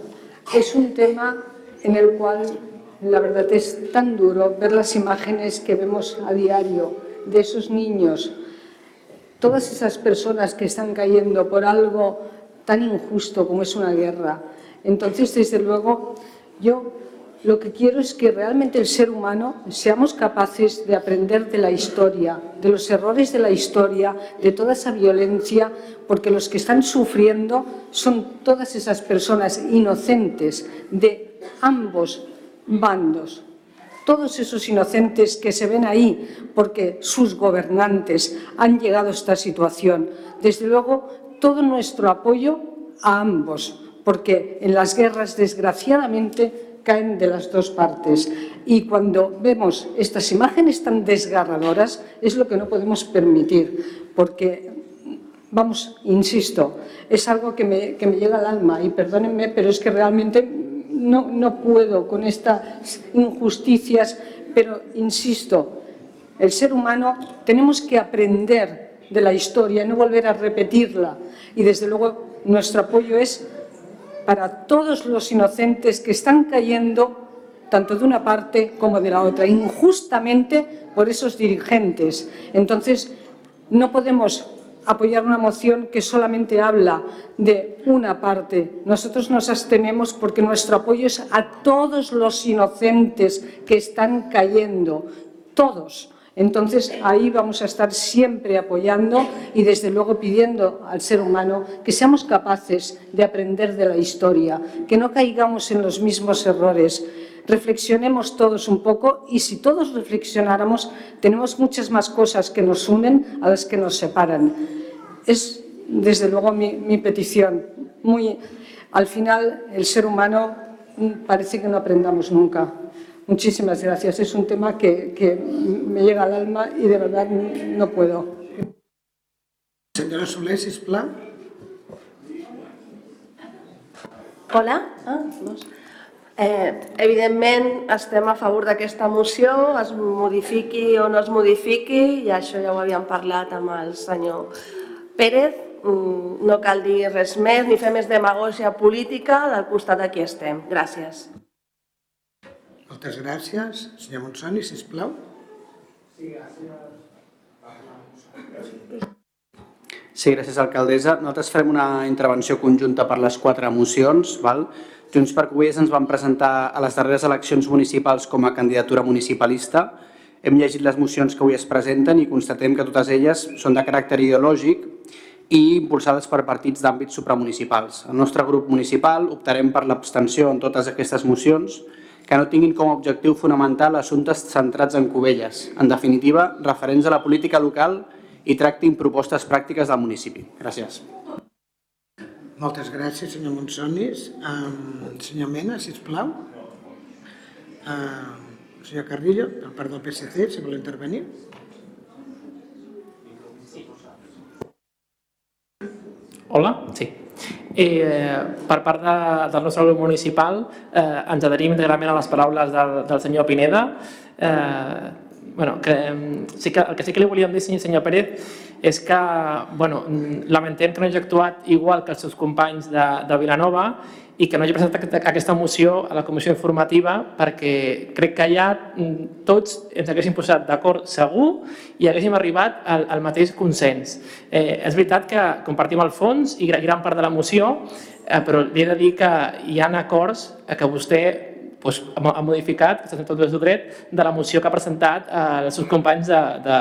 es un tema en el cual la verdad es tan duro ver las imágenes que vemos a diario de esos niños, todas esas personas que están cayendo por algo tan injusto como es una guerra. Entonces, desde luego, yo lo que quiero es que realmente el ser humano seamos capaces de aprender de la historia, de los errores de la historia, de toda esa violencia, porque los que están sufriendo son todas esas personas inocentes de ambos bandos. Todos esos inocentes que se ven ahí porque sus gobernantes han llegado a esta situación. Desde luego, todo nuestro apoyo a ambos, porque en las guerras, desgraciadamente, caen de las dos partes. Y cuando vemos estas imágenes tan desgarradoras, es lo que no podemos permitir, porque, vamos, insisto, es algo que me, que me llega al alma, y perdónenme, pero es que realmente no, no puedo con estas injusticias, pero insisto, el ser humano tenemos que aprender de la historia, no volver a repetirla, y desde luego nuestro apoyo es para todos los inocentes que están cayendo tanto de una parte como de la otra, injustamente por esos dirigentes. Entonces, no podemos apoyar una moción que solamente habla de una parte. Nosotros nos abstenemos porque nuestro apoyo es a todos los inocentes que están cayendo, todos. Entonces ahí vamos a estar siempre apoyando y desde luego pidiendo al ser humano que seamos capaces de aprender de la historia, que no caigamos en los mismos errores. Reflexionemos todos un poco y si todos reflexionáramos tenemos muchas más cosas que nos unen a las que nos separan. Es desde luego mi, petición. Muy, al final el ser humano mm, parece que no aprendamos nunca. Muchísimas gracias. Es un tema que, que me llega al alma y de verdad no puedo. Senyora Soler, sisplau. Hola. Ah, dos. Eh, evidentment estem a favor d'aquesta moció, es modifiqui o no es modifiqui, i això ja ho havíem parlat amb el senyor Pérez, mm, no cal dir res més ni fer més demagògia política del costat de qui estem. Gràcies. Moltes gràcies. Senyor Monsoni, sisplau. Sí, gràcies, alcaldessa. Nosaltres farem una intervenció conjunta per les quatre mocions. Val? Junts per Covelles ens van presentar a les darreres eleccions municipals com a candidatura municipalista. Hem llegit les mocions que avui es presenten i constatem que totes elles són de caràcter ideològic i impulsades per partits d'àmbits supramunicipals. El nostre grup municipal optarem per l'abstenció en totes aquestes mocions que no tinguin com a objectiu fonamental assumptes centrats en Covelles, en definitiva, referents a la política local i tractin propostes pràctiques del municipi. Gràcies. Moltes gràcies, senyor Monsonis. Um, senyor Mena, sisplau. Uh, senyor Carrillo, per part del PSC, si vol intervenir. Hola, sí. Eh, per part de, del nostre grup municipal eh, ens adherim íntegrament a les paraules del, del senyor Pineda. Eh, bueno, que, sí que, el que sí que li volíem dir, senyor Pérez, és que bueno, lamentem que no hagi actuat igual que els seus companys de, de Vilanova i que no hagi presentat aquesta moció a la comissió informativa perquè crec que allà mm, tots ens haguéssim posat d'acord segur i haguéssim arribat al, al mateix consens. Eh, és veritat que compartim el fons i gran part de la moció, eh, però li he de dir que hi ha acords que vostè doncs, ha modificat, que tot el seu dret, de la moció que ha presentat eh, els seus companys de, de,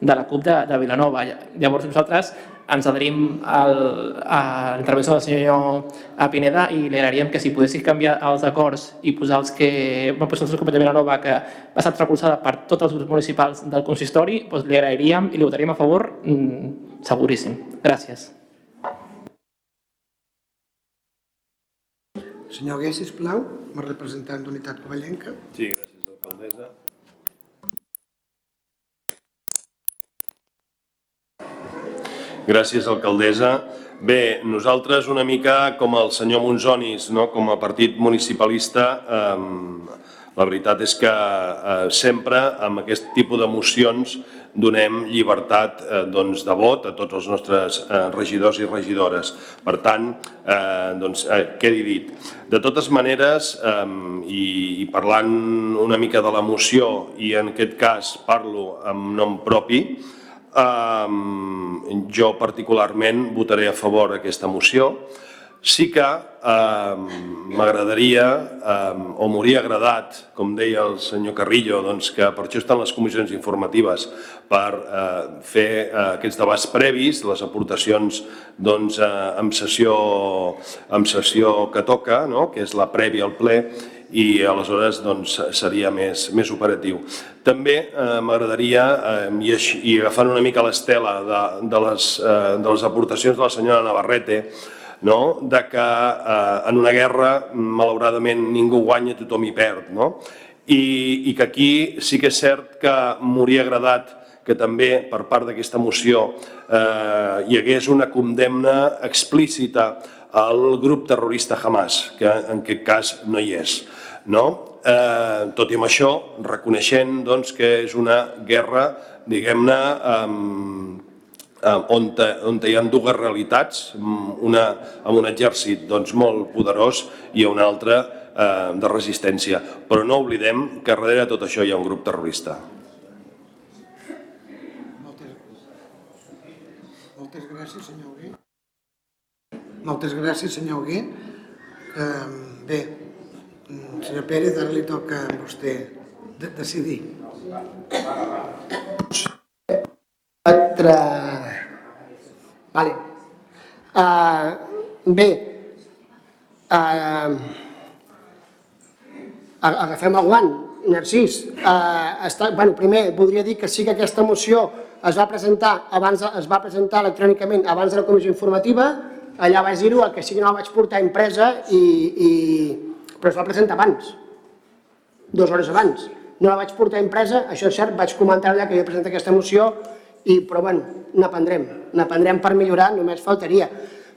de la CUP de, de Vilanova. Llavors nosaltres ens adherim al, a l'intervenció del senyor Pineda i li agrairíem que si poguessis canviar els acords i posar els que van posar el company de Vilanova que ha estat recolzada per tots els grups municipals del consistori, doncs li agrairíem i li votaríem a favor mm, seguríssim. Gràcies. Senyor Gué, sisplau, representant d'Unitat Covellenca. Sí, gràcies, alcaldessa. Gràcies, alcaldessa. Bé, nosaltres una mica com el senyor Monzonis, no? com a partit municipalista, eh, la veritat és que eh, sempre amb aquest tipus de mocions donem llibertat eh, doncs, de vot a tots els nostres eh, regidors i regidores. Per tant, eh, doncs, eh, quedi dit. De totes maneres, eh, i, i parlant una mica de la moció, i en aquest cas parlo amb nom propi, eh, jo particularment votaré a favor d'aquesta moció. Sí que eh, m'agradaria, eh, o m'hauria agradat, com deia el senyor Carrillo, doncs que per això estan les comissions informatives, per eh, fer eh, aquests debats previs, les aportacions doncs, eh, amb, sessió, amb sessió que toca, no? que és la prèvia al ple, i aleshores doncs, seria més, més operatiu. També eh, m'agradaria, eh, i, així, i agafant una mica l'estela de, de, les, eh, de les aportacions de la senyora Navarrete, no? de que eh, en una guerra malauradament ningú guanya, tothom hi perd. No? I, I que aquí sí que és cert que m'hauria agradat que també per part d'aquesta moció eh, hi hagués una condemna explícita al grup terrorista Hamas, que en aquest cas no hi és. No? Eh, tot i amb això, reconeixent doncs, que és una guerra, diguem-ne, eh, on, te, on hi ha dues realitats, mm, una amb un exèrcit doncs, molt poderós i una altra eh, de resistència. Però no oblidem que darrere tot això hi ha un grup terrorista. Moltes gràcies, senyor Hugué. Moltes gràcies, senyor Hugué. Eh, bé, senyor Pérez, ara li toca a vostè de decidir. Vale. Uh, bé, uh, agafem el guant, Narcís. Uh, està, bueno, primer, voldria dir que sí que aquesta moció es va presentar abans es va presentar electrònicament abans de la comissió informativa, allà vaig dir-ho, el que sí que no la vaig portar impresa, i, i... però es va presentar abans, dues hores abans. No la vaig portar impresa, això és cert, vaig comentar allà que havia presentat aquesta moció, i, però bueno, n'aprendrem, n'aprendrem per millorar, només faltaria.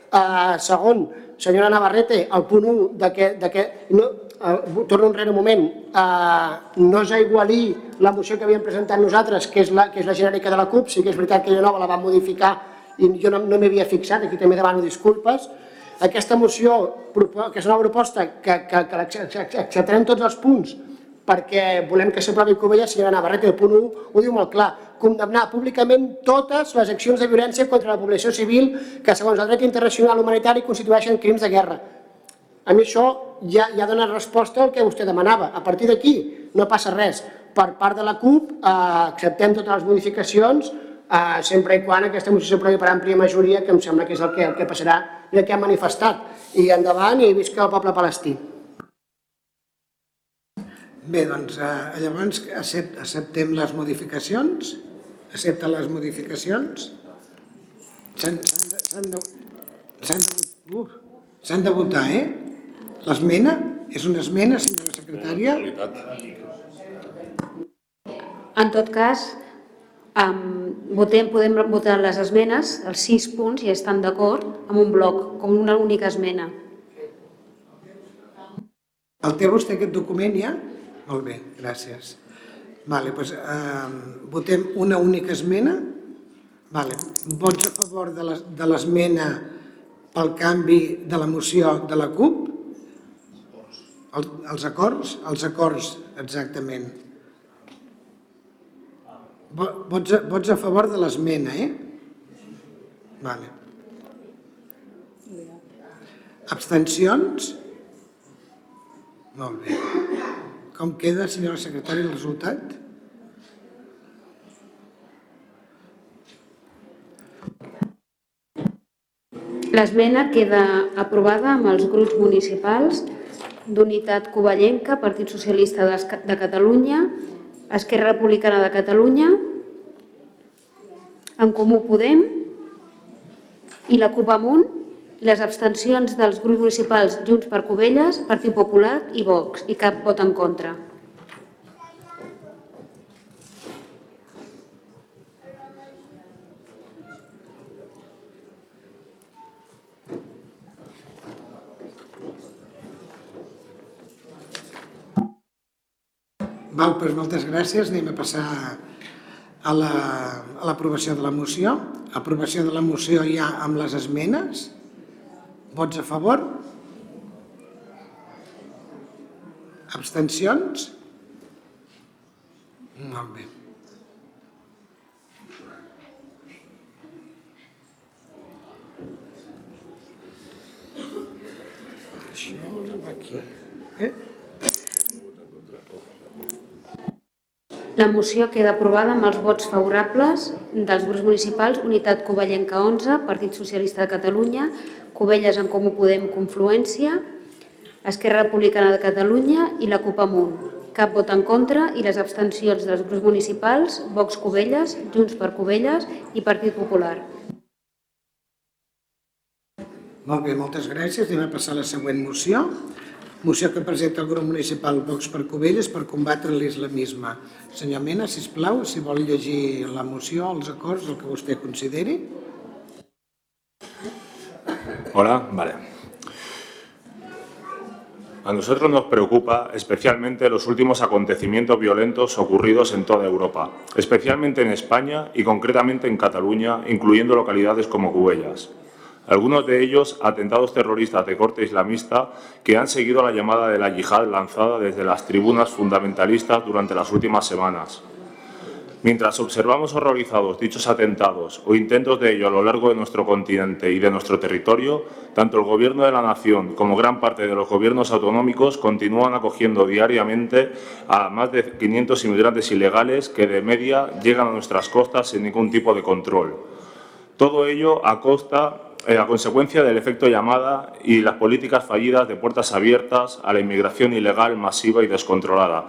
Uh, segon, senyora Navarrete, el punt 1 de que, de que no, uh, torno enrere un moment, uh, no és aigualir la moció que havíem presentat nosaltres, que és la, que és la genèrica de la CUP, sí que és veritat que jo nova la vam modificar i jo no, no havia fixat, aquí també demano disculpes. Aquesta moció, que és una proposta que, que, que acceptarem tots els punts, perquè volem que s'aprovi Covella, senyora Navarrete, el punt 1 ho diu molt clar, condemnar públicament totes les accions de violència contra la població civil que, segons el dret internacional humanitari, constitueixen crims de guerra. A mi això ja, ja dona resposta al que vostè demanava. A partir d'aquí no passa res. Per part de la CUP eh, acceptem totes les modificacions eh, sempre i quan aquesta moció s'aprovi per àmplia majoria, que em sembla que és el que, el que passarà i el que ha manifestat. I endavant i visca el poble palestí. Bé, doncs eh, llavors acceptem les modificacions? Accepta les modificacions? S'han de, de, de, de votar, eh? L'esmena? És una esmena, senyora secretària? En tot cas, um, votem, podem votar les esmenes, els sis punts, i estan d'acord, amb un bloc, com una única esmena. El té vostè aquest document ja? Molt bé, gràcies. Vale, doncs, eh, votem una única esmena. Vale. Vots a favor de l'esmena pel canvi de la moció de la CUP? El, els acords? Els acords, exactament. Vots a, vots a favor de l'esmena, eh? Vale. Abstencions? Molt bé. Com queda, senyora secretària, el resultat? L'esmena queda aprovada amb els grups municipals d'Unitat Covellenca, Partit Socialista de Catalunya, Esquerra Republicana de Catalunya, En Comú Podem i la CUP Amunt les abstencions dels grups municipals Junts per Covelles, Partit Popular i Vox, i cap vot en contra. Val, doncs moltes gràcies. Anem a passar a l'aprovació la, de la moció. Aprovació de la moció ja amb les esmenes. Vots a favor? Abstencions? Molt bé. Això va aquí. Eh? La moció queda aprovada amb els vots favorables dels grups municipals Unitat Covellenca 11, Partit Socialista de Catalunya, Covelles en Comú Podem Confluència, Esquerra Republicana de Catalunya i la CUP Amunt. Cap vot en contra i les abstencions dels grups municipals Vox Covelles, Junts per Covelles i Partit Popular. Molt bé, moltes gràcies. Anem a passar a la següent moció. Moció que presenta el grup municipal Vox per Covelles per combatre l'islamisme. Senyor Mena, sisplau, si vol llegir la moció, els acords, el que vostè consideri. Hola, vale. A nosotros nos preocupa especialmente los últimos acontecimientos violentos ocurridos en toda Europa, especialmente en España y concretamente en Cataluña, incluyendo localidades como Cubellas. Algunos de ellos atentados terroristas de corte islamista que han seguido la llamada de la yihad lanzada desde las tribunas fundamentalistas durante las últimas semanas. Mientras observamos horrorizados dichos atentados o intentos de ello a lo largo de nuestro continente y de nuestro territorio, tanto el Gobierno de la Nación como gran parte de los gobiernos autonómicos continúan acogiendo diariamente a más de 500 inmigrantes ilegales que de media llegan a nuestras costas sin ningún tipo de control. Todo ello a costa eh, a consecuencia del efecto llamada y las políticas fallidas de puertas abiertas a la inmigración ilegal masiva y descontrolada,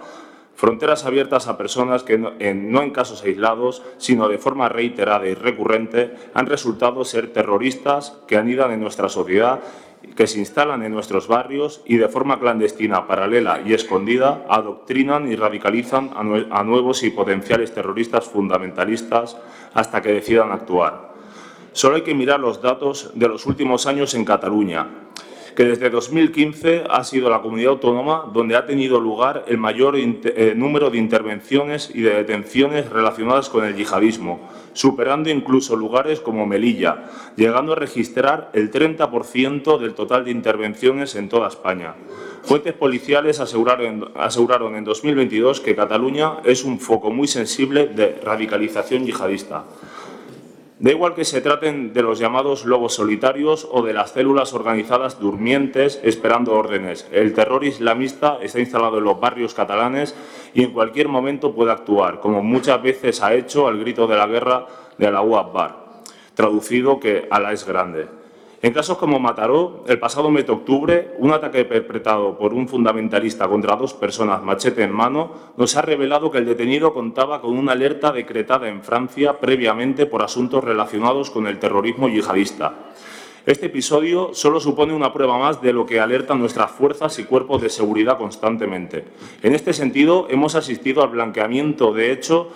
fronteras abiertas a personas que no en, casos aislados, sino de forma reiterada y recurrente, han resultado ser terroristas que anidan en nuestra sociedad, que se instalan en nuestros barrios y de forma clandestina, paralela y escondida adoctrinan y radicalizan a nuevos y potenciales terroristas fundamentalistas hasta que decidan actuar. Solo hay que mirar los datos de los últimos años en Cataluña que desde 2015 ha sido la comunidad autónoma donde ha tenido lugar el mayor eh, número de intervenciones y de detenciones relacionadas con el yihadismo, superando incluso lugares como Melilla, llegando a registrar el 30% del total de intervenciones en toda España. Fuentes policiales aseguraron, aseguraron en 2022 que Cataluña es un foco muy sensible de radicalización yihadista. Da igual que se traten de los llamados lobos solitarios o de las células organizadas durmientes esperando órdenes. El terror islamista está instalado en los barrios catalanes y en cualquier momento puede actuar, como muchas veces ha hecho al grito de la guerra de la Akbar, traducido que Alá es grande. En casos como Mataró, el pasado mes de octubre, un ataque perpetrado por un fundamentalista contra dos personas machete en mano nos ha revelado que el detenido contaba con una alerta decretada en Francia previamente por asuntos relacionados con el terrorismo yihadista. Este episodio solo supone una prueba más de lo que alertan nuestras fuerzas y cuerpos de seguridad constantemente. En este sentido, hemos asistido al blanqueamiento de hecho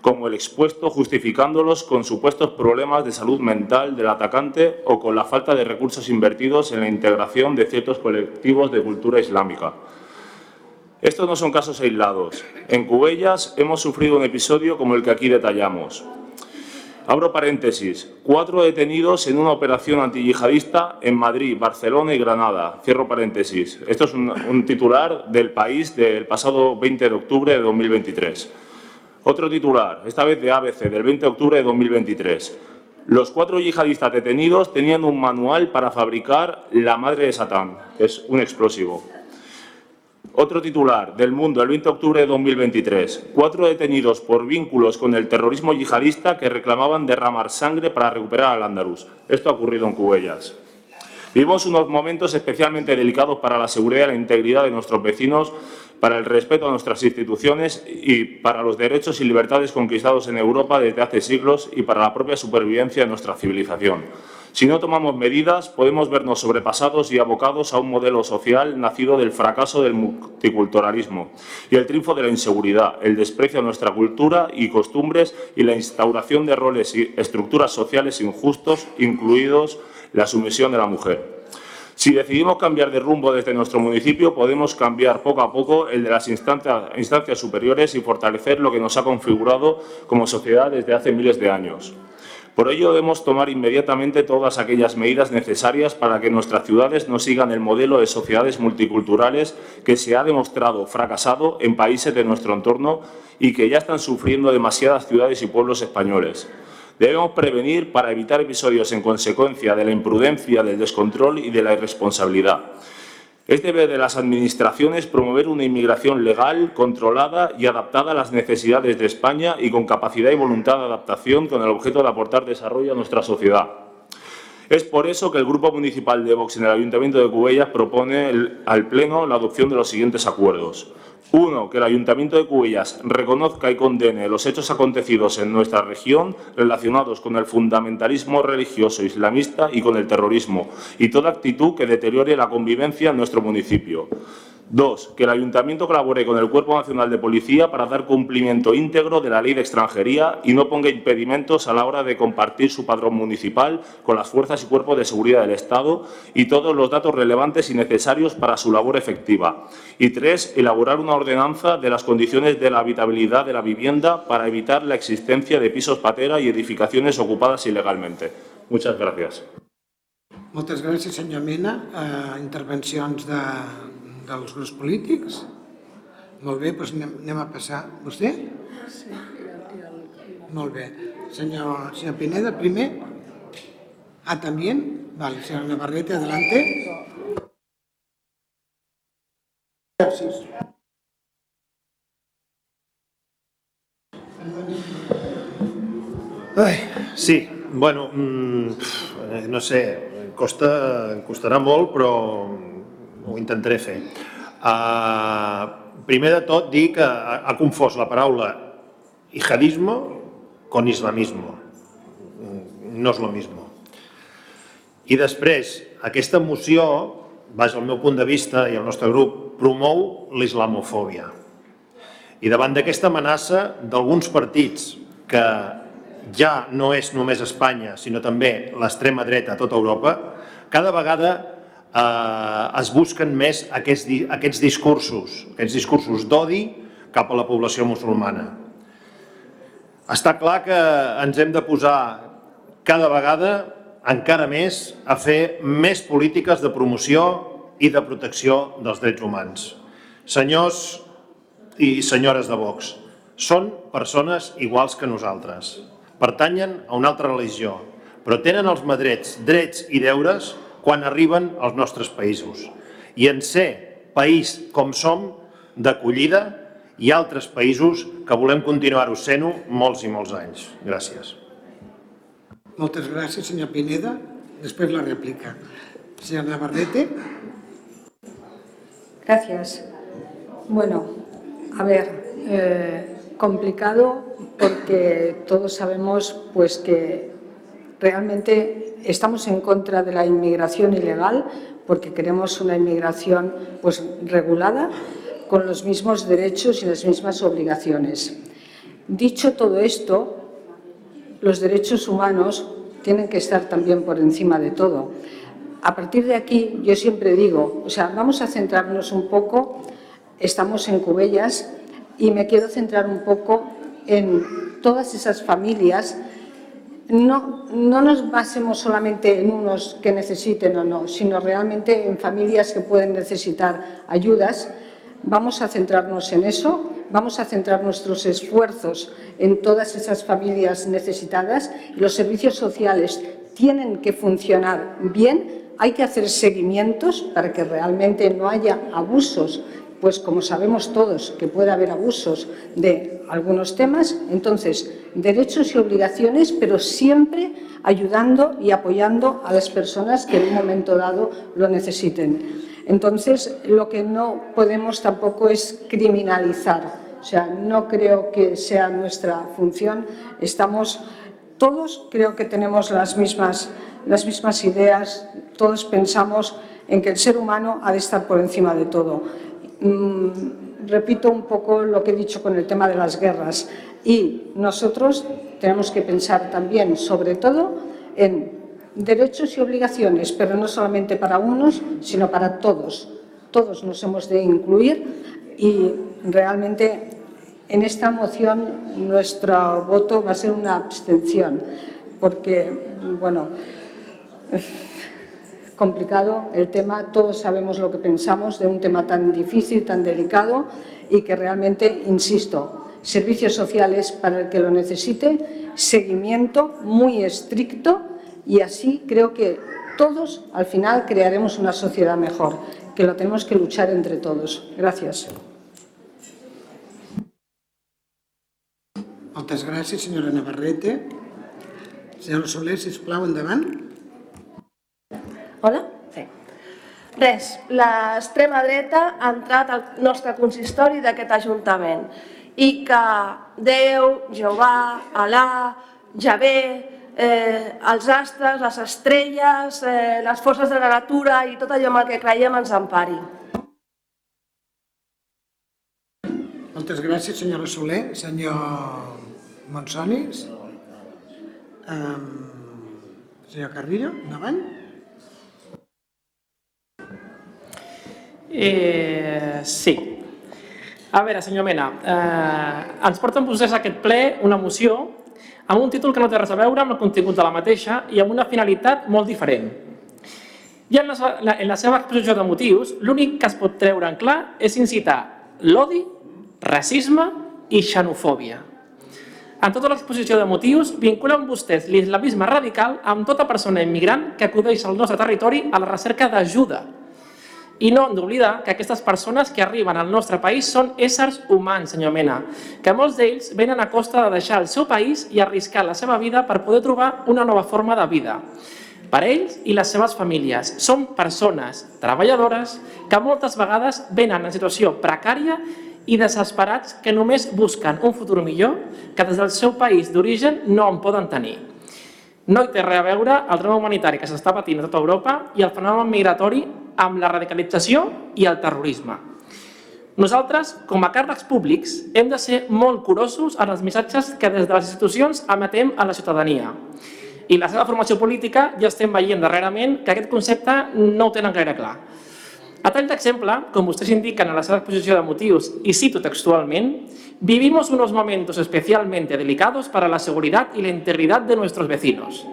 como el expuesto, justificándolos con supuestos problemas de salud mental del atacante o con la falta de recursos invertidos en la integración de ciertos colectivos de cultura islámica. Estos no son casos aislados. En Cubellas hemos sufrido un episodio como el que aquí detallamos. Abro paréntesis. Cuatro detenidos en una operación antiyihadista en Madrid, Barcelona y Granada. Cierro paréntesis. Esto es un, un titular del país del pasado 20 de octubre de 2023. Otro titular, esta vez de ABC, del 20 de octubre de 2023. Los cuatro yihadistas detenidos tenían un manual para fabricar la madre de Satán, que es un explosivo. Otro titular del Mundo, el 20 de octubre de 2023. Cuatro detenidos por vínculos con el terrorismo yihadista que reclamaban derramar sangre para recuperar al Andaluz. Esto ha ocurrido en Cubellas. Vivimos unos momentos especialmente delicados para la seguridad y la integridad de nuestros vecinos para el respeto a nuestras instituciones y para los derechos y libertades conquistados en Europa desde hace siglos y para la propia supervivencia de nuestra civilización. Si no tomamos medidas, podemos vernos sobrepasados y abocados a un modelo social nacido del fracaso del multiculturalismo y el triunfo de la inseguridad, el desprecio a nuestra cultura y costumbres y la instauración de roles y estructuras sociales injustos, incluidos la sumisión de la mujer. Si decidimos cambiar de rumbo desde nuestro municipio, podemos cambiar poco a poco el de las instancias, superiores y fortalecer lo que nos ha configurado como sociedad desde hace miles de años. Por ello, debemos tomar inmediatamente todas aquellas medidas necesarias para que nuestras ciudades no sigan el modelo de sociedades multiculturales que se ha demostrado fracasado en países de nuestro entorno y que ya están sufriendo demasiadas ciudades y pueblos españoles. Debemos prevenir para evitar episodios en consecuencia de la imprudencia, del descontrol y de la irresponsabilidad. Es deber de las Administraciones promover una inmigración legal, controlada y adaptada a las necesidades de España y con capacidad y voluntad de adaptación con el objeto de aportar desarrollo a nuestra sociedad. Es por eso que el Grupo Municipal de Vox en el Ayuntamiento de Cubellas propone al Pleno la adopción de los siguientes acuerdos. Uno, que el Ayuntamiento de Cubillas reconozca y condene los hechos acontecidos en nuestra región relacionados con el fundamentalismo religioso islamista y con el terrorismo y toda actitud que deteriore la convivencia en nuestro municipio. Dos, que el Ayuntamiento colabore con el Cuerpo Nacional de Policía para dar cumplimiento íntegro de la ley de extranjería y no ponga impedimentos a la hora de compartir su padrón municipal con las fuerzas y cuerpos de seguridad del Estado y todos los datos relevantes y necesarios para su labor efectiva. Y tres, elaborar una ordenanza de las condiciones de la habitabilidad de la vivienda para evitar la existencia de pisos patera y edificaciones ocupadas ilegalmente. Muchas gracias. Moltes gràcies, senyor Mena. Uh, intervencions de, dels grups polítics? Molt bé, doncs anem, anem a passar. Vostè? Sí. Molt bé. Senyor, senyor Pineda, primer. Ah, també? Vale, senyor Navarrete, adelante. Gràcies. Ai, sí, bueno, mm, no sé, costa, costarà molt, però ho intentaré fer. Uh, primer de tot, dir que ha, confós la paraula jihadismo con islamismo. No és lo mismo. I després, aquesta moció, vaja al meu punt de vista i el nostre grup, promou l'islamofòbia. I davant d'aquesta amenaça d'alguns partits que ja no és només Espanya, sinó també l'extrema dreta a tota Europa, cada vegada eh, es busquen més aquests, aquests discursos, aquests discursos d'odi cap a la població musulmana. Està clar que ens hem de posar cada vegada encara més a fer més polítiques de promoció i de protecció dels drets humans. Senyors i senyores de Vox, són persones iguals que nosaltres. Pertanyen a una altra religió, però tenen els madrets, drets i deures quan arriben als nostres països. I en ser país com som, d'acollida, i altres països que volem continuar-ho sent-ho molts i molts anys. Gràcies. Moltes gràcies, senyor Pineda. Després la rèplica. Señor Navarrete. Gracias. Bueno, a ver, eh, complicado porque todos sabemos pues que realmente estamos en contra de la inmigración ilegal porque queremos una inmigración pues regulada con los mismos derechos y las mismas obligaciones. Dicho todo esto, los derechos humanos tienen que estar también por encima de todo. A partir de aquí, yo siempre digo, o sea, vamos a centrarnos un poco, estamos en Cubellas, y me quiero centrar un poco en todas esas familias no, no nos basemos solamente en unos que necesiten o no, sino realmente en familias que pueden necesitar ayudas. Vamos a centrarnos en eso, vamos a centrar nuestros esfuerzos en todas esas familias necesitadas los servicios sociales tienen que funcionar bien, hay que hacer seguimientos para que realmente no haya abusos pues como sabemos todos que puede haber abusos de algunos temas, entonces derechos y obligaciones, pero siempre ayudando y apoyando a las personas que en un momento dado lo necesiten. Entonces, lo que no podemos tampoco es criminalizar, o sea, no creo que sea nuestra función. Estamos todos, creo que tenemos las mismas, las mismas ideas, todos pensamos en que el ser humano ha de estar por encima de todo. Mm, repito un poco lo que he dicho con el tema de las guerras y nosotros tenemos que pensar también, sobre todo, en derechos y obligaciones, pero no solamente para unos, sino para todos. Todos nos hemos de incluir y realmente en esta moción nuestro voto va a ser una abstención, porque, bueno, complicado el tema, todos sabemos lo que pensamos de un tema tan difícil, tan delicado y que realmente, insisto, servicios sociales para el que lo necesite, seguimiento muy estricto y así creo que todos al final crearemos una sociedad mejor, que lo tenemos que luchar entre todos. Gracias. Moltes gràcies, senyora Navarrete. Senyor Soler, sisplau, endavant. Hola? Sí. Res, l'extrema dreta ha entrat al nostre consistori d'aquest Ajuntament i que Déu, Jehovà, Alà, Javé, eh, els astres, les estrelles, eh, les forces de la natura i tot allò el que creiem ens empari. Moltes gràcies, senyora Soler. Senyor Monsonis. Um, senyor Carrillo, endavant. Eh, sí. A veure, senyor Mena, eh, ens porten vostès a aquest ple una moció amb un títol que no té res a veure amb el contingut de la mateixa i amb una finalitat molt diferent. I en la, en la seva exposició de motius, l'únic que es pot treure en clar és incitar l'odi, racisme i xenofòbia. En tota l'exposició de motius, vinculen vostès l'islamisme radical amb tota persona immigrant que acudeix al nostre territori a la recerca d'ajuda. I no hem d'oblidar que aquestes persones que arriben al nostre país són éssers humans, senyor Mena, que molts d'ells venen a costa de deixar el seu país i arriscar la seva vida per poder trobar una nova forma de vida per ells i les seves famílies. Són persones treballadores que moltes vegades venen en situació precària i desesperats que només busquen un futur millor que des del seu país d'origen no en poden tenir. No hi té res a veure el drama humanitari que s'està patint a tota Europa i el fenomen migratori amb la radicalització i el terrorisme. Nosaltres, com a càrrecs públics, hem de ser molt curosos en els missatges que des de les institucions emetem a la ciutadania i la seva formació política ja estem veient darrerament que aquest concepte no ho tenen gaire clar. A tall d'exemple, com vostès indiquen en la seva exposició de motius, y cito textualment, vivimos unos momentos especialmente delicados para la seguridad y la integridad de nuestros vecinos.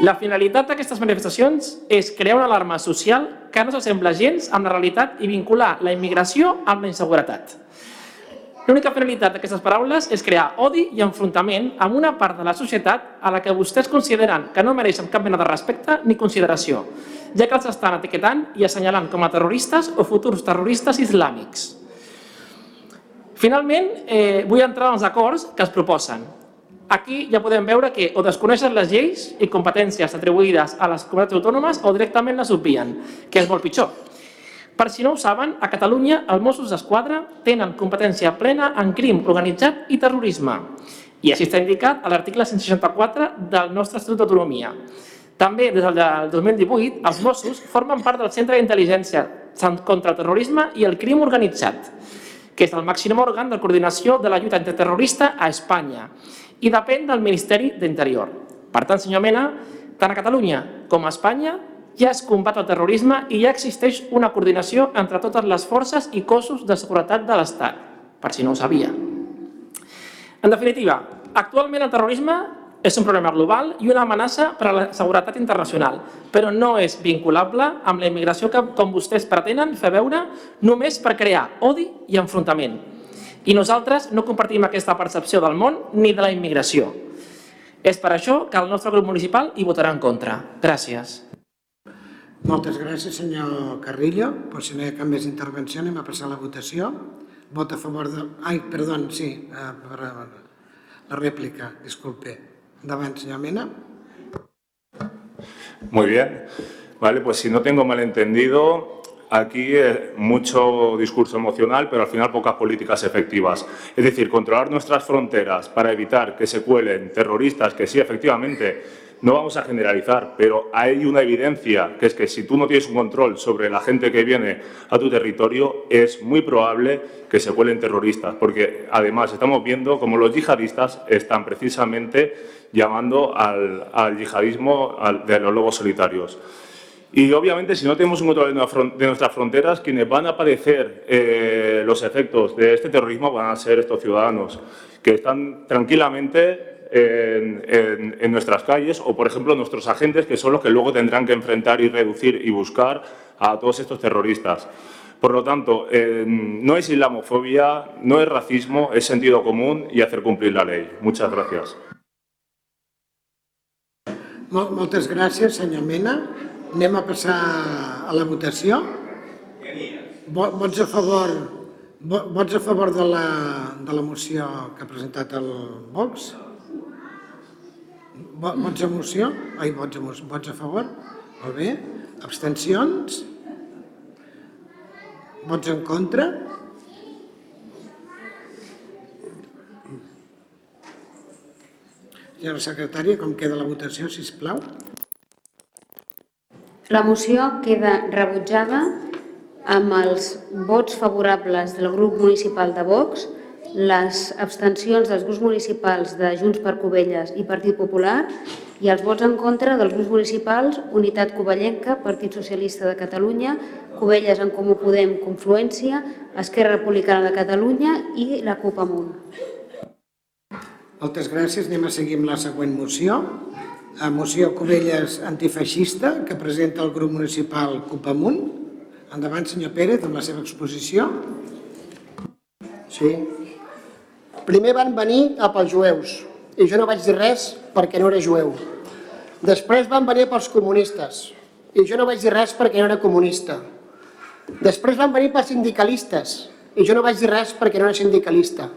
La finalitat d'aquestes manifestacions és crear una alarma social que no s'assembla gens amb la realitat i vincular la immigració amb la inseguretat. L'única finalitat d'aquestes paraules és crear odi i enfrontament amb una part de la societat a la que vostès consideren que no mereixen cap mena de respecte ni consideració, ja que els estan etiquetant i assenyalant com a terroristes o futurs terroristes islàmics. Finalment, eh, vull entrar en els acords que es proposen. Aquí ja podem veure que o desconeixen les lleis i competències atribuïdes a les comunitats autònomes o directament les obvien, que és molt pitjor. Per si no ho saben, a Catalunya els Mossos d'Esquadra tenen competència plena en crim organitzat i terrorisme. I així està indicat a l'article 164 del nostre Estatut d'Autonomia. També, des del 2018, els Mossos formen part del Centre d'Intel·ligència contra el Terrorisme i el Crim Organitzat, que és el màxim òrgan de coordinació de la lluita antiterrorista a Espanya i depèn del Ministeri d'Interior. Per tant, senyor Mena, tant a Catalunya com a Espanya ja es combat el terrorisme i ja existeix una coordinació entre totes les forces i cossos de seguretat de l'Estat, per si no ho sabia. En definitiva, actualment el terrorisme és un problema global i una amenaça per a la seguretat internacional, però no és vinculable amb la immigració que, com vostès pretenen fer veure, només per crear odi i enfrontament. I nosaltres no compartim aquesta percepció del món ni de la immigració. És per això que el nostre grup municipal hi votarà en contra. Gràcies. Moltes gràcies, senyor Carrillo. Pues si no hi ha cap més intervenció, anem a passar a la votació. Vot a favor de... Ai, perdó, sí, eh, per la rèplica, disculpe. Endavant, senyor Mena. Muy bien. Vale, pues si no tengo malentendido, aquí eh, mucho discurso emocional, pero al final pocas políticas efectivas. Es decir, controlar nuestras fronteras para evitar que se cuelen terroristas que sí, efectivamente, no vamos a generalizar, pero hay una evidencia, que es que si tú no tienes un control sobre la gente que viene a tu territorio, es muy probable que se cuelen terroristas, porque además estamos viendo como los yihadistas están precisamente llamando al, yihadismo de los lobos solitarios. Y obviamente, si no tenemos un control de nuestras fronteras, quienes van a padecer eh, los efectos de este terrorismo van a ser estos ciudadanos, que están tranquilamente en, nuestras calles o, por ejemplo, nuestros agentes, que son los que luego tendrán que enfrentar y reducir y buscar a todos estos terroristas. Por lo tanto, no es islamofobia, no es racismo, es sentido común y hacer cumplir la ley. Muchas gracias. Muchas gracias, señor Mena. Anem a passar a la votació. Vots a favor, vots a favor de la, de la moció que ha presentat el Vox? Vots a moció? Ai, vots a, moció. vots a favor? Molt bé. Abstencions? Vots en contra? Senyora secretària, com queda la votació, si plau? La moció queda rebutjada amb els vots favorables del grup municipal de Vox, les abstencions dels grups municipals de Junts per Covelles i Partit Popular i els vots en contra dels grups municipals Unitat Covellenca, Partit Socialista de Catalunya, Covelles en Comú Podem, Confluència, Esquerra Republicana de Catalunya i la CUP Amunt. Moltes gràcies. Anem a seguir amb la següent moció. A moció Covelles antifeixista que presenta el grup municipal CUP Amunt. Endavant, senyor Pérez, amb la seva exposició. Sí. Primer van venir a pels jueus i jo no vaig dir res perquè no era jueu. Després van venir pels comunistes i jo no vaig dir res perquè no era comunista. Després van venir pels sindicalistes i jo no vaig dir res perquè no era sindicalista.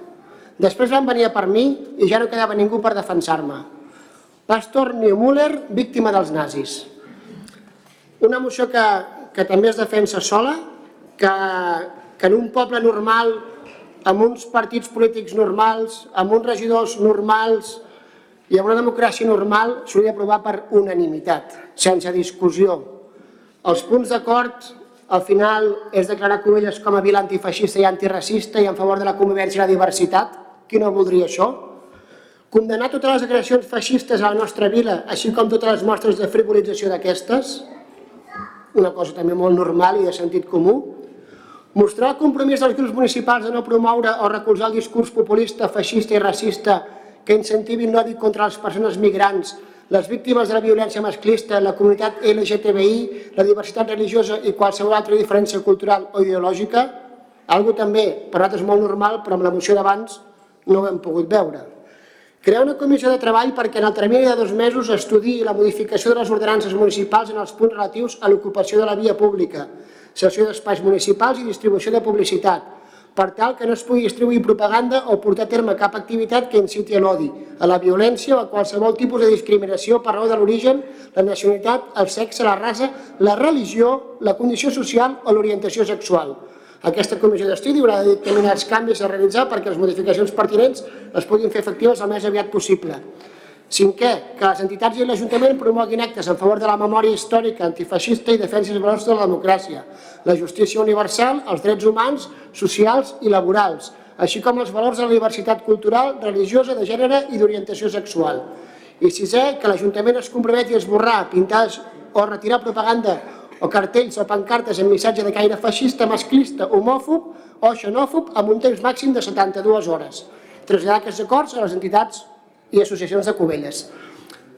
Després van venir per mi i ja no quedava ningú per defensar-me. Pastor Neumüller, víctima dels nazis. Una moció que, que també es defensa sola, que, que en un poble normal amb uns partits polítics normals, amb uns regidors normals i amb una democràcia normal s'hauria d'aprovar per unanimitat, sense discussió. Els punts d'acord al final és declarar Covelles com a vila antifeixista i antiracista i en favor de la convivència i la diversitat. Qui no voldria això? Condemnar totes les agressions feixistes a la nostra vila, així com totes les mostres de frivolització d'aquestes, una cosa també molt normal i de sentit comú, Mostrar el compromís dels grups municipals de no promoure o recolzar el discurs populista, feixista i racista que incentivi l'odi contra les persones migrants, les víctimes de la violència masclista, la comunitat LGTBI, la diversitat religiosa i qualsevol altra diferència cultural o ideològica, algo també per nosaltres molt normal, però amb la moció d'abans no ho hem pogut veure. Crear una comissió de treball perquè en el termini de dos mesos estudi la modificació de les ordenances municipals en els punts relatius a l'ocupació de la via pública, cessió d'espais municipals i distribució de publicitat, per tal que no es pugui distribuir propaganda o portar a terme cap activitat que inciti a l'odi, a la violència o a qualsevol tipus de discriminació per raó de l'origen, la nacionalitat, el sexe, la raça, la religió, la condició social o l'orientació sexual. Aquesta comissió d'estudi haurà de determinar els canvis a realitzar perquè les modificacions pertinents es puguin fer efectives el més aviat possible. Cinquè, que les entitats i l'Ajuntament promoguin actes en favor de la memòria històrica antifeixista i defensa els valors de la democràcia, la justícia universal, els drets humans, socials i laborals, així com els valors de la diversitat cultural, religiosa, de gènere i d'orientació sexual. I sisè, que l'Ajuntament es comprometi a esborrar, pintar o retirar propaganda o cartells o pancartes amb missatge de caire feixista, masclista, homòfob o xenòfob amb un temps màxim de 72 hores. Traslladar aquests acords a les entitats i associacions de Cubelles.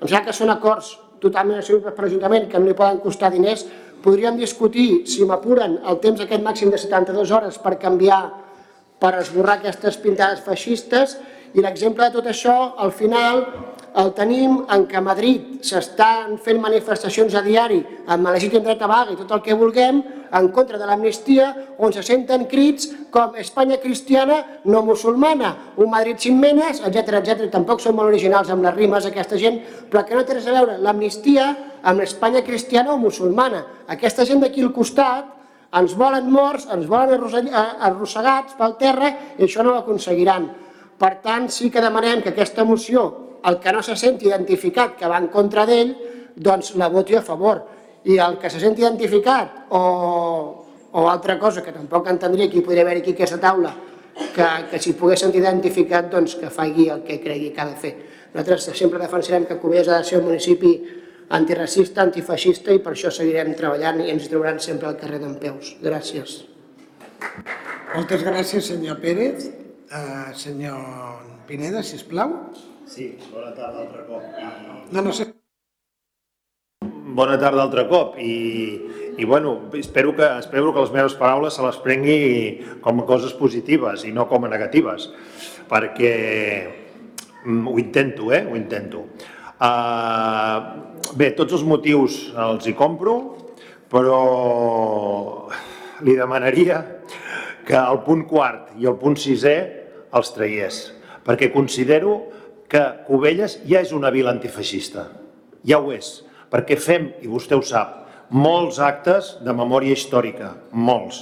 Em sembla que són acords totalment assumibles per l'Ajuntament que no li poden costar diners. Podríem discutir, si m'apuren, el temps aquest màxim de 72 hores per canviar, per esborrar aquestes pintades feixistes i l'exemple de tot això, al final, el tenim en què a Madrid s'estan fent manifestacions a diari amb legítim dret a vaga i tot el que vulguem en contra de l'amnistia on se senten crits com Espanya cristiana no musulmana, un Madrid sin menes, etc etc. Tampoc són molt originals amb les rimes aquesta gent, però que no té res a veure l'amnistia amb l'Espanya cristiana o musulmana. Aquesta gent d'aquí al costat ens volen morts, ens volen arrossegats pel terra i això no ho aconseguiran. Per tant, sí que demanem que aquesta moció, el que no se senti identificat que va en contra d'ell, doncs la voti a favor. I el que se senti identificat o, o altra cosa que tampoc entendria qui podria haver aquí aquesta taula, que, que si pogués sentir identificat, doncs que faci el que cregui que ha de fer. Nosaltres sempre defensarem que Cubelles ha de ser un municipi antiracista, antifeixista i per això seguirem treballant i ens trobaran sempre al carrer d'en peus. Gràcies. Moltes gràcies, senyor Pérez. Uh, senyor Pineda, si us plau. Sí, bona tarda altre cop. No, no sé. Bona tarda altre cop i, i bueno, espero que, espero que les meves paraules se les prengui com a coses positives i no com a negatives, perquè mm, ho intento, eh? Ho intento. Uh, bé, tots els motius els hi compro, però li demanaria que el punt quart i el punt sisè els traiés, perquè considero que Cubelles ja és una vila antifeixista, ja ho és, perquè fem, i vostè ho sap, molts actes de memòria històrica, molts.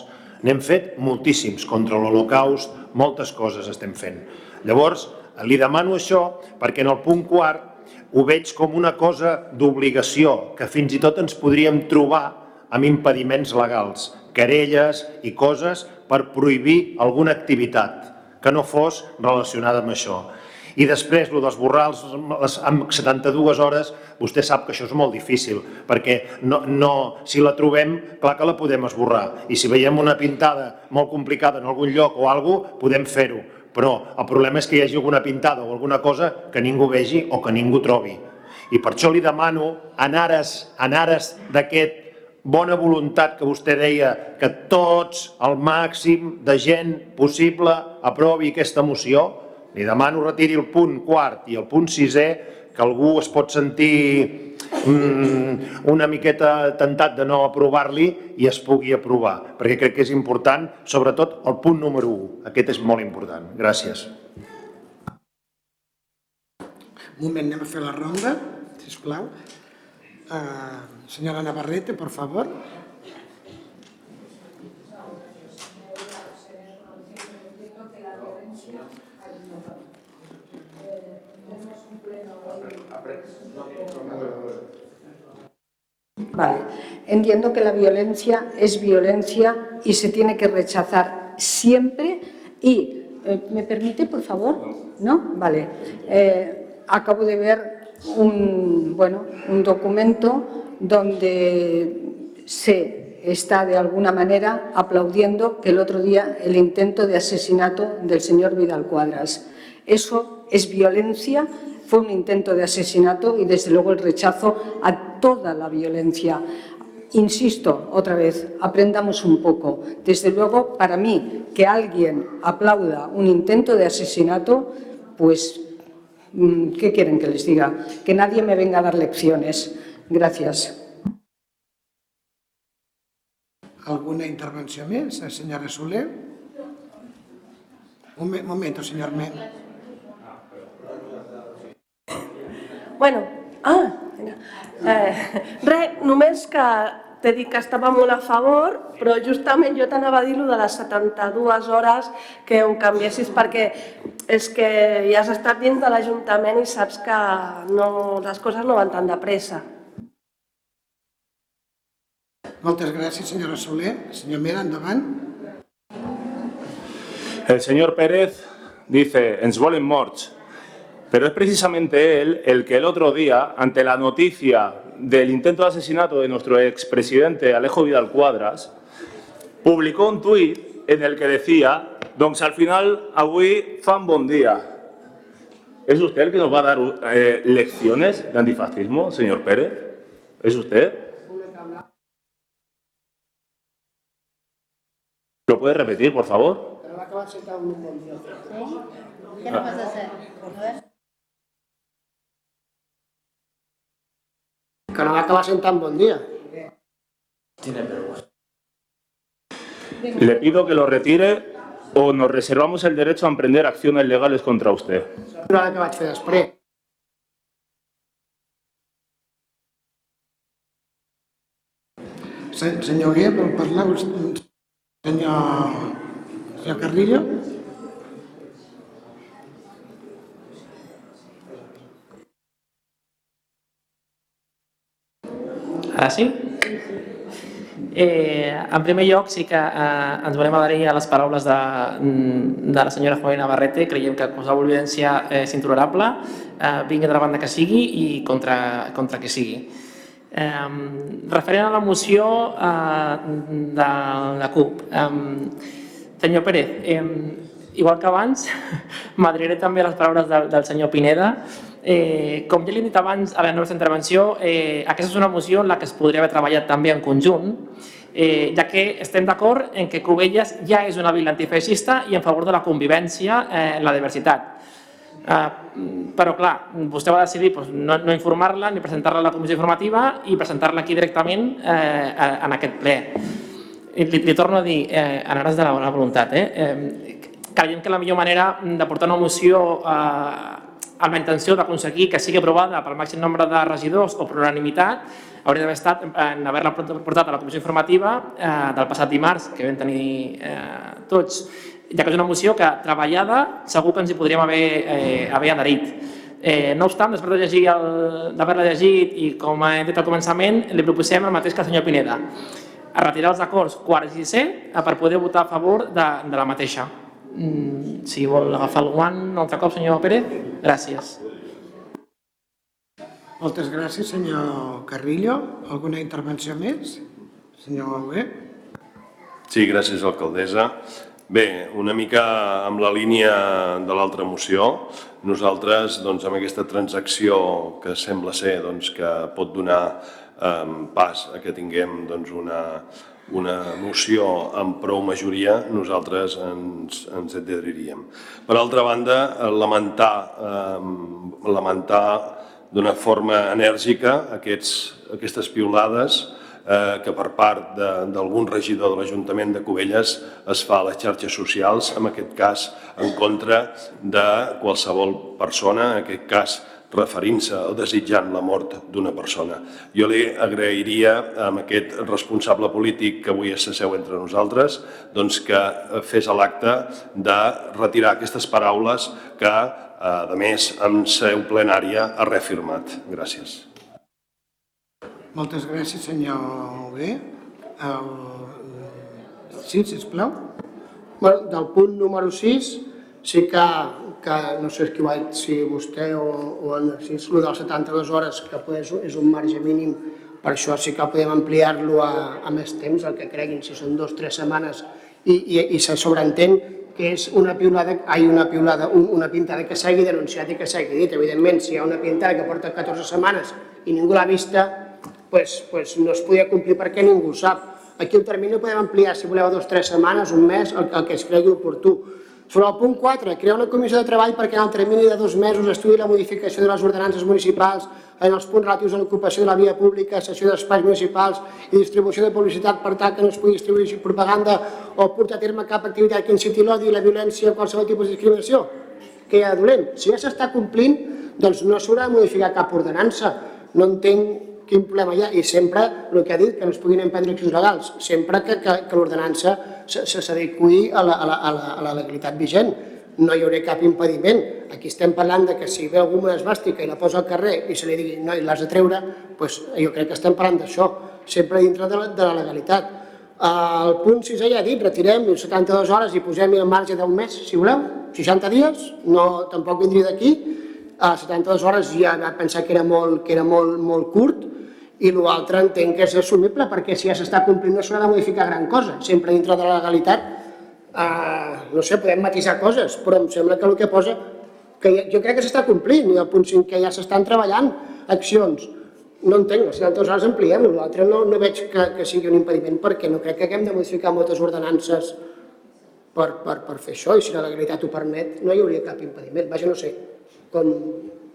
N'hem fet moltíssims contra l'Holocaust, moltes coses estem fent. Llavors, li demano això perquè en el punt quart ho veig com una cosa d'obligació, que fins i tot ens podríem trobar amb impediments legals, querelles i coses per prohibir alguna activitat que no fos relacionada amb això. I després, el d'esborrar amb 72 hores, vostè sap que això és molt difícil, perquè no, no, si la trobem, clar que la podem esborrar. I si veiem una pintada molt complicada en algun lloc o alguna cosa, podem fer-ho. Però el problema és que hi hagi alguna pintada o alguna cosa que ningú vegi o que ningú trobi. I per això li demano, en ares, en ares d'aquest bona voluntat que vostè deia, que tots, el màxim de gent possible, aprovi aquesta moció, li demano retiri el punt quart i el punt sisè, que algú es pot sentir mm, una miqueta tentat de no aprovar-li i es pugui aprovar, perquè crec que és important, sobretot el punt número 1. Aquest és molt important. Gràcies. Un moment, anem a fer la ronda, sisplau. Uh, senyora Navarrete, por favor. Vale. Entiendo que la violencia es violencia y se tiene que rechazar siempre. Y, eh, ¿me permite, por favor? ¿No? Vale. Eh, acabo de ver un, bueno, un documento donde se está de alguna manera aplaudiendo el otro día el intento de asesinato del señor Vidal Cuadras. Eso es violencia fue un intento de asesinato y desde luego el rechazo a toda la violencia. Insisto, otra vez, aprendamos un poco. Desde luego, para mí, que alguien aplauda un intento de asesinato, pues, mm, ¿qué quieren que les diga? Que nadie me venga a dar lecciones. Gracias. ¿Alguna Soler? Un momento, señor Men. Bueno, ah, eh, res, només que t'he dit que estava molt a favor, però justament jo t'anava a dir de les 72 hores que ho canviessis perquè és que ja has estat dins de l'Ajuntament i saps que no, les coses no van tan de pressa. Moltes gràcies, senyora Soler. Senyor Mera, endavant. El señor Pérez dice, ens volen morts. Pero es precisamente él el que el otro día, ante la noticia del intento de asesinato de nuestro expresidente Alejo Vidal Cuadras, publicó un tuit en el que decía, doncs al final avui fan bon día. ¿Es usted el que nos va a dar eh, lecciones de antifascismo, señor Pérez? ¿Es usted? ¿Lo puede repetir, por favor? ¿Qué nos vas a hacer? Que no va acabar sent tan bon dia. Tiene vergüenza. Le pido que lo retire o nos reservamos el derecho a emprender acciones legales contra usted. Senyor Guia, vol parlar? Senyor, senyor Carrillo? Sí? Eh, en primer lloc, sí que eh, ens volem adherir a les paraules de, de la senyora Joana Navarrete. Creiem que qualsevol violència és intolerable, eh, vingui de la banda que sigui i contra, contra que sigui. Eh, referent a la moció eh, de la CUP, eh, senyor Pérez, eh, igual que abans, m'adheriré també a les paraules del, del senyor Pineda, Eh, com ja li he dit abans a la nostra intervenció, eh, aquesta és una moció en la que es podria haver treballat també en conjunt, eh, ja que estem d'acord en que Cubelles ja és una vila antifeixista i en favor de la convivència eh, la diversitat. Eh, però clar, vostè va decidir doncs, no, no informar-la ni presentar-la a la comissió informativa i presentar-la aquí directament eh, en aquest ple. I li, li torno a dir, eh, en ares de la bona voluntat, eh, eh, creiem que la millor manera de portar una moció eh, amb la intenció d'aconseguir que sigui aprovada pel màxim nombre de regidors o per unanimitat, hauria d'haver estat en haver-la portat a la comissió informativa eh, del passat dimarts, que vam tenir eh, tots, ja que és una moció que treballada segur que ens hi podríem haver, eh, haver adherit. Eh, no obstant, després d'haver-la llegit i com he dit al començament, li proposem el mateix que el senyor Pineda, a retirar els acords quart i sisè eh, per poder votar a favor de, de la mateixa. Mm, si vol agafar el guant un altre cop, senyor Pérez, gràcies. Moltes gràcies, senyor Carrillo. Alguna intervenció més? Senyor Albé? Sí, gràcies, alcaldessa. Bé, una mica amb la línia de l'altra moció, nosaltres, doncs, amb aquesta transacció que sembla ser doncs, que pot donar eh, pas a que tinguem doncs, una, una moció amb prou majoria, nosaltres ens, ens adheriríem. Per altra banda, eh, lamentar, eh, lamentar d'una forma enèrgica aquests, aquestes piulades eh, que per part d'algun regidor de l'Ajuntament de Cubelles es fa a les xarxes socials, en aquest cas en contra de qualsevol persona, en aquest cas referint-se o desitjant la mort d'una persona. Jo li agrairia a aquest responsable polític que avui s'asseu entre nosaltres doncs que fes l'acte de retirar aquestes paraules que, eh, a més, en seu plenària ha reafirmat. Gràcies. Moltes gràcies, senyor Bé. El... Sí, sisplau. Bueno, del punt número 6, sí que, que no sé qui ho ha dit, si vostè o, o en Narcís, el dels 72 hores, que és, és un marge mínim, per això sí que podem ampliar-lo a, a més temps, el que creguin, si són dues o tres setmanes, i, i, i se sobreentén que és una piulada, ai, una piulada, un, una pintada que s'hagi denunciat i que s'hagi dit. Evidentment, si hi ha una pintada que porta 14 setmanes i ningú l'ha vista, pues, pues no es podia complir perquè ningú ho sap. Aquí el termini el podem ampliar, si voleu, dos o tres setmanes, un mes, el, el que es cregui oportú. Sobre el punt 4, crear una comissió de treball perquè en el termini de dos mesos estudi la modificació de les ordenances municipals en els punts relatius a l'ocupació de la via pública, cessió d'espais municipals i distribució de publicitat per tal que no es pugui distribuir propaganda o portar a terme cap activitat que inciti l'odi, la violència o qualsevol tipus de discriminació. Que hi ha de dolent. Si ja s'està complint, doncs no s'haurà de modificar cap ordenança. No entenc quin problema hi ha. I sempre, el que ha dit, que no es puguin emprendre accions legals, sempre que, que, que l'ordenança s'adequi a, la, a, la, a, la, a la legalitat vigent. No hi haurà cap impediment. Aquí estem parlant de que si ve algú amb una esbàstica i la posa al carrer i se li digui no, i l'has de treure, doncs jo crec que estem parlant d'això, sempre dintre de la, de la legalitat. El punt 6 ja he dit, retirem 72 hores i posem el marge d'un mes, si voleu, 60 dies, no, tampoc vindria d'aquí, a 72 hores ja va pensar que era molt, que era molt, molt curt, i l'altre entenc que és assumible perquè si ja s'està complint no s'haurà de modificar gran cosa, sempre dintre de la legalitat, eh, no sé, podem matisar coses, però em sembla que el que posa, que jo crec que s'està complint, i el punt 5 que ja s'estan treballant accions, no entenc, les 72 hores ampliem, l'altre no, no veig que, que sigui un impediment perquè no crec que haguem de modificar moltes ordenances per, per, per fer això, i si la legalitat ho permet no hi hauria cap impediment, vaja, no sé, com,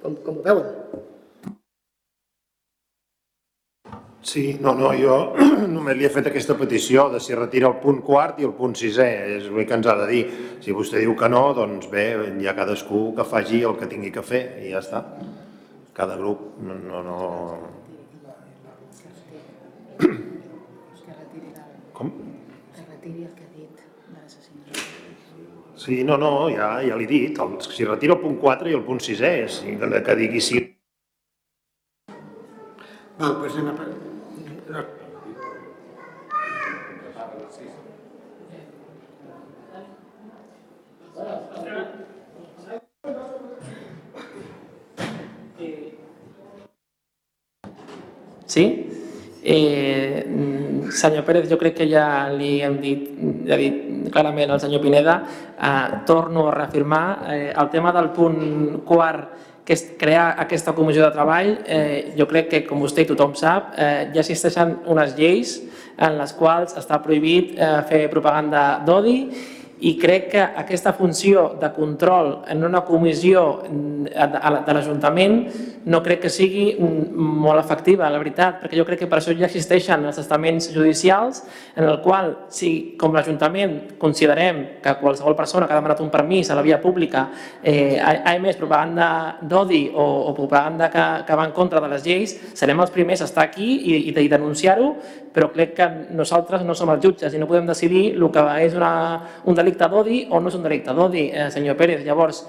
com, com ho veuen. Sí, no, no, jo només li he fet aquesta petició de si retira el punt quart i el punt sisè, és l'únic que ens ha de dir. Si vostè diu que no, doncs bé, hi ha cadascú que faci el que tingui que fer i ja està. Cada grup no... no, no... Com? Sí, no, no, ja, ja l'he dit. El, si retira el punt 4 i el punt 6è, si, que digui sí. Val, doncs anem a... Sí? Eh, senyor Pérez, jo crec que ja li hem dit, ja ha dit clarament al senyor Pineda, eh, torno a reafirmar eh, el tema del punt quart que és crear aquesta comissió de treball, eh, jo crec que, com vostè i tothom sap, eh, ja existeixen unes lleis en les quals està prohibit eh, fer propaganda d'odi i crec que aquesta funció de control en una comissió mm, de l'Ajuntament no crec que sigui molt efectiva, la veritat, perquè jo crec que per això ja existeixen els estaments judicials en el qual, si com l'Ajuntament considerem que qualsevol persona que ha demanat un permís a la via pública eh, ha emès propaganda d'odi o, o propaganda que, que va en contra de les lleis, serem els primers a estar aquí i, i, i denunciar-ho, però crec que nosaltres no som els jutges i no podem decidir el que és una, un delicte d'odi o no és un delicte d'odi, eh, senyor Pérez. Llavors,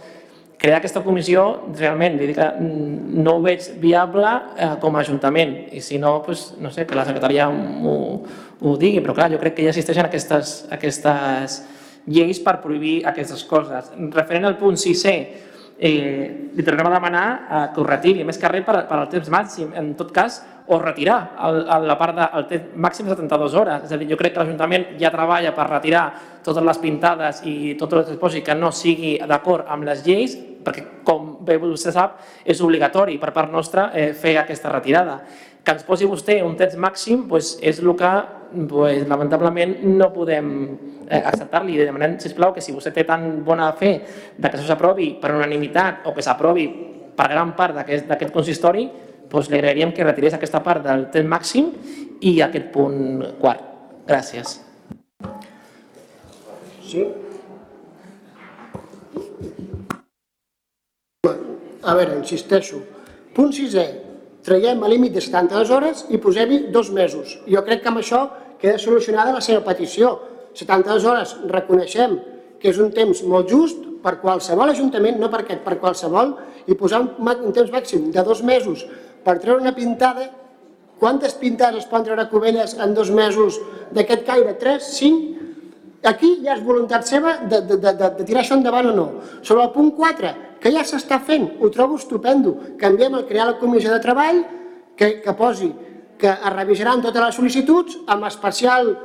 crear aquesta comissió, realment, que mm, no ho veig viable eh, com a Ajuntament i si no, doncs, no sé, que la secretaria ho, ho digui, però clar, jo crec que ja existeixen aquestes, aquestes lleis per prohibir aquestes coses. Referent al punt 6è, eh, li tornem a demanar eh, que ho retiri, més que res per, per al temps màxim, en tot cas, o retirar el, el, la part del temps màxim de 72 hores. És a dir, jo crec que l'Ajuntament ja treballa per retirar totes les pintades i tot el posi que no sigui d'acord amb les lleis, perquè, com bé vostè sap, és obligatori per part nostra eh, fer aquesta retirada. Que ens posi vostè un temps màxim doncs, és el que pues, lamentablement no podem eh, acceptar-li. Demanem, sisplau, que si vostè té tan bona fe de que això s'aprovi per unanimitat o que s'aprovi per gran part d'aquest consistori, doncs li agrairíem que retirés aquesta part del temps màxim i aquest punt quart. Gràcies. Sí? A veure, insisteixo. Punt sisè. Traiem el límit de 72 hores i posem-hi dos mesos. Jo crec que amb això queda solucionada la seva petició. 72 hores reconeixem que és un temps molt just per qualsevol ajuntament, no per aquest, per qualsevol, i posar un, un temps màxim de dos mesos per treure una pintada, quantes pintades es poden treure a Cubelles en dos mesos d'aquest caire? Tres? Cinc? Aquí ja és voluntat seva de, de, de, de tirar això endavant o no. Sobre el punt 4, que ja s'està fent, ho trobo estupendo. Canviem el crear la comissió de treball, que, que posi que es revisaran totes les sol·licituds amb especial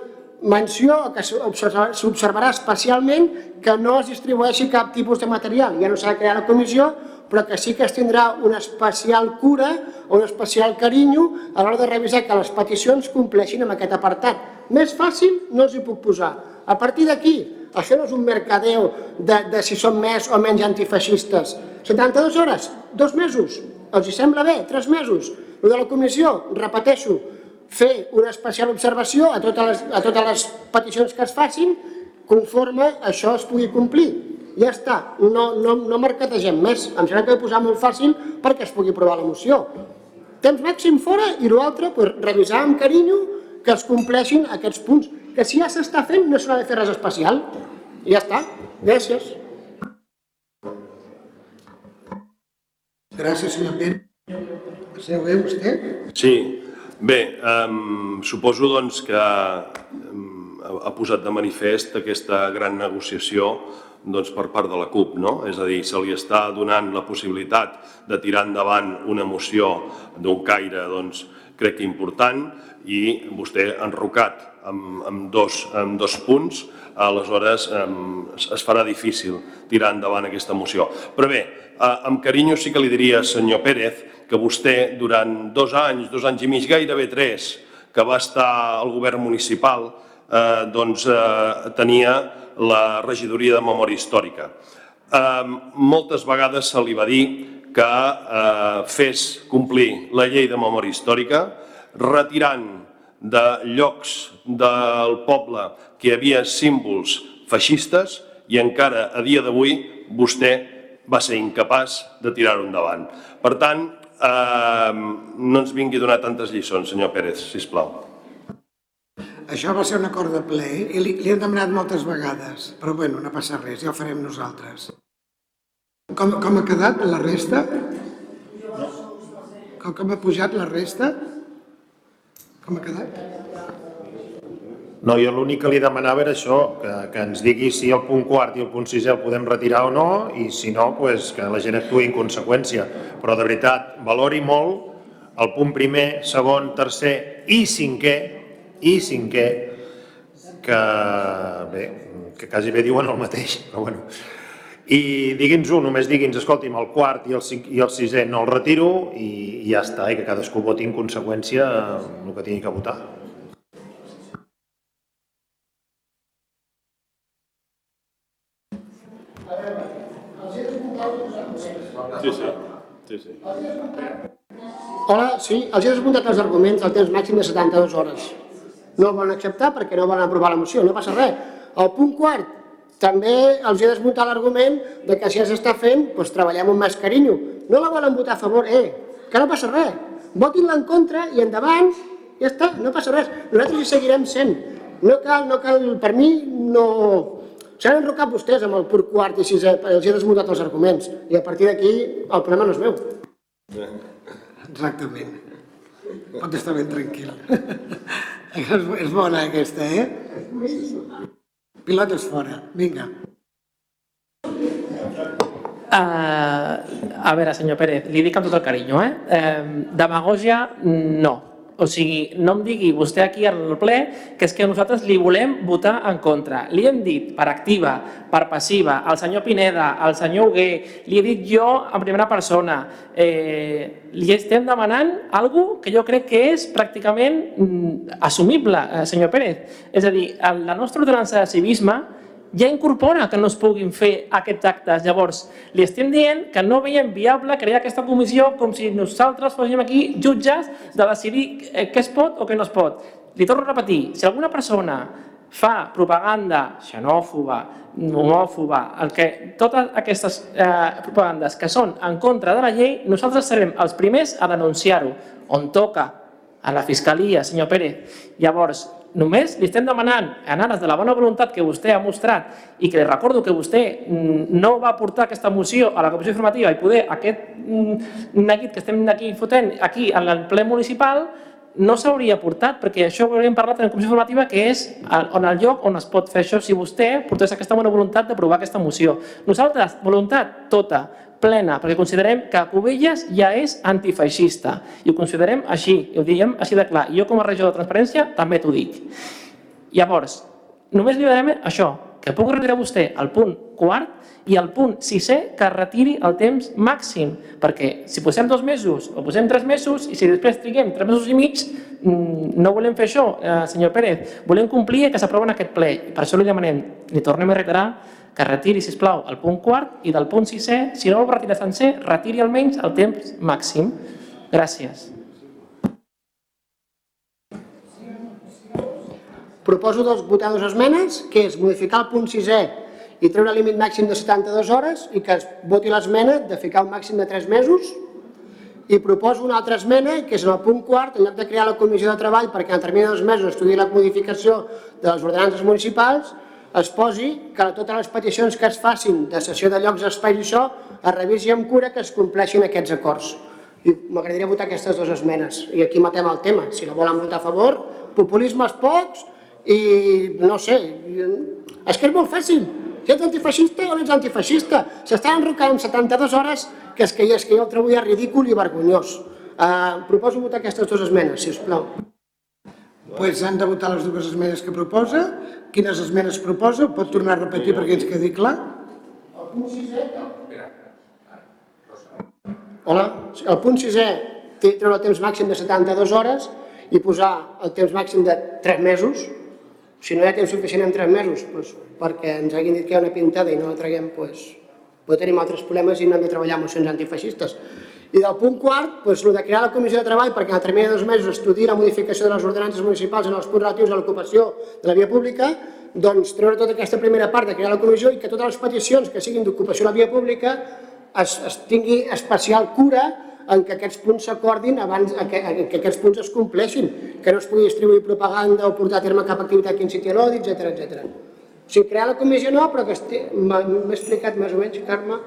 menció que s'observarà especialment que no es distribueixi cap tipus de material. Ja no s'ha de crear la comissió, però que sí que es tindrà una especial cura o un especial carinyo a l'hora de revisar que les peticions compleixin amb aquest apartat. Més fàcil no els hi puc posar. A partir d'aquí, això no és un mercadeo de, de si són més o menys antifeixistes. 72 hores, dos mesos, els hi sembla bé, tres mesos. El de la comissió, repeteixo, fer una especial observació a totes les, a totes les peticions que es facin conforme això es pugui complir ja està, no, no, no mercategem més. Em sembla que ho posar molt fàcil perquè es pugui aprovar la moció. Temps màxim fora i l'altre, pues, revisar amb carinyo que es compleixin aquests punts. Que si ja s'està fent no s'ha de fer res especial. I ja està. Gràcies. Gràcies, senyor Pere. Seu bé, vostè? Sí. Bé, um, suposo doncs, que um, ha posat de manifest aquesta gran negociació doncs, per part de la CUP. No? És a dir, se li està donant la possibilitat de tirar endavant una moció d'un caire, doncs, crec que important, i vostè ha enrocat amb, amb, dos, amb dos punts, aleshores es farà difícil tirar endavant aquesta moció. Però bé, amb carinyo sí que li diria, senyor Pérez, que vostè durant dos anys, dos anys i mig, gairebé tres, que va estar al govern municipal, eh, doncs eh, tenia la regidoria de memòria històrica. Eh, moltes vegades se li va dir que eh, fes complir la llei de memòria històrica, retirant de llocs del poble que hi havia símbols feixistes i encara a dia d'avui vostè va ser incapaç de tirar-ho endavant. Per tant, eh, no ens vingui a donar tantes lliçons, senyor Pérez, si us plau. Això va ser un acord de ple i li, li hem demanat moltes vegades, però bueno, no passa res, ja ho farem nosaltres. Com, com ha quedat la resta? Com, com ha pujat la resta? Com ha quedat? No, jo l'únic que li demanava era això, que, que ens digui si el punt quart i el punt sisè el podem retirar o no, i si no, pues, que la gent actuï en conseqüència. Però de veritat, valori molt el punt primer, segon, tercer i cinquè, i cinquè, que bé, que quasi bé diuen el mateix, però bueno. I digui'ns un, només digui'ns, escolti'm, el quart i el, cinc, i el sisè no el retiro i, i ja està, i que cadascú voti en conseqüència el que tingui que votar. Sí, sí. sí, sí. Hola, sí, els he desmuntat els arguments del temps màxim de 72 hores no el volen acceptar perquè no volen aprovar la moció, no passa res. El punt quart, també els he desmuntat l'argument de que si ja s'està fent, doncs treballem amb més carinyo. No la volen votar a favor, eh, que no passa res. Votin-la en contra i endavant, ja està, no passa res. Nosaltres hi seguirem sent. No cal, no cal, per mi, no... S'han enrocat vostès amb el pur quart i sisè, perquè els he desmuntat els arguments, i a partir d'aquí el problema no és meu. Exactament. Pot estar ben tranquil. és, bona aquesta, eh? Pilotes fora, vinga. Uh, a veure, senyor Pérez, li dic amb tot el carinyo, eh? Uh, demagògia, no. O sigui, no em digui vostè aquí al ple que és que nosaltres li volem votar en contra. Li hem dit per activa, per passiva, al senyor Pineda, al senyor Hugué, li he dit jo en primera persona, eh, li estem demanant algo que jo crec que és pràcticament mm, assumible, eh, senyor Pérez. És a dir, la nostra ordenança de civisme ja incorpora que no es puguin fer aquests actes. Llavors, li estem dient que no veiem viable crear aquesta comissió com si nosaltres fóssim aquí jutges de decidir eh, què es pot o què no es pot. Li torno a repetir, si alguna persona fa propaganda xenòfoba, homòfoba, el que, totes aquestes eh, propagandes que són en contra de la llei, nosaltres serem els primers a denunciar-ho, on toca, a la Fiscalia, senyor Pérez. Llavors, només li estem demanant, en ares de la bona voluntat que vostè ha mostrat i que li recordo que vostè mm, no va portar aquesta moció a la comissió informativa i poder aquest mm, neguit que estem aquí fotent aquí en el ple municipal no s'hauria portat, perquè això ho hauríem parlat en la comissió informativa, que és on el lloc on es pot fer això si vostè portés aquesta bona voluntat d'aprovar aquesta moció. Nosaltres, voluntat tota, plena, perquè considerem que Cubelles ja és antifeixista i ho considerem així, i ho diem així de clar. Jo com a regidor de transparència també t'ho dic. Llavors, només li demanem això, que pugui retirar vostè el punt quart i el punt sisè que retiri el temps màxim, perquè si posem dos mesos o posem tres mesos i si després triguem tres mesos i mig, mm, no volem fer això, eh, senyor Pérez, volem complir que s'aprova en aquest ple. Per això li demanem, li tornem a reiterar, que retiri, si plau el punt quart i del punt sisè, si no el retira sencer, retiri almenys el temps màxim. Gràcies. Proposo dos, votar dues esmenes, que és modificar el punt sisè i treure el límit màxim de 72 hores i que es voti l'esmena de ficar un màxim de 3 mesos i proposo una altra esmena, que és en el punt quart, en lloc de crear la comissió de treball perquè en termini de dos mesos estudi la modificació de les ordenances municipals, es posi que totes les peticions que es facin de sessió de llocs, espais i això es revisi amb cura que es compleixin aquests acords. I m'agradaria votar aquestes dues esmenes. I aquí matem el tema. Si la volen votar a favor, populismes pocs i no sé, és que és molt fàcil. Si ets antifeixista o no ets antifeixista. S'estan enrocant en 72 hores que és que, és que jo el trobo ja ridícul i vergonyós. Uh, proposo votar aquestes dues esmenes, si us plau. Pues han de votar les dues esmenes que proposa. Quines esmenes proposa? Pot tornar a repetir perquè ens quedi clar? El punt sisè... Hola, el punt sisè té treure el temps màxim de 72 hores i posar el temps màxim de 3 mesos. Si no hi ha temps suficient en 3 mesos, doncs, perquè ens hagin dit que hi ha una pintada i no la traguem, doncs, pot tenim altres problemes i no hem de treballar mocions antifeixistes. I del punt quart, doncs, el de crear la comissió de treball perquè en el termini de dos mesos estudi la modificació de les ordenances municipals en els punts relatius a l'ocupació de la via pública, doncs treure tota aquesta primera part de crear la comissió i que totes les peticions que siguin d'ocupació de la via pública es, es tingui especial cura en que aquests punts s'acordin abans que, que aquests punts es compleixin, que no es pugui distribuir propaganda o portar a terme cap activitat que inciti a l'odi, etc etc. O sigui, crear la comissió no, però que m'he explicat més o menys, Carme.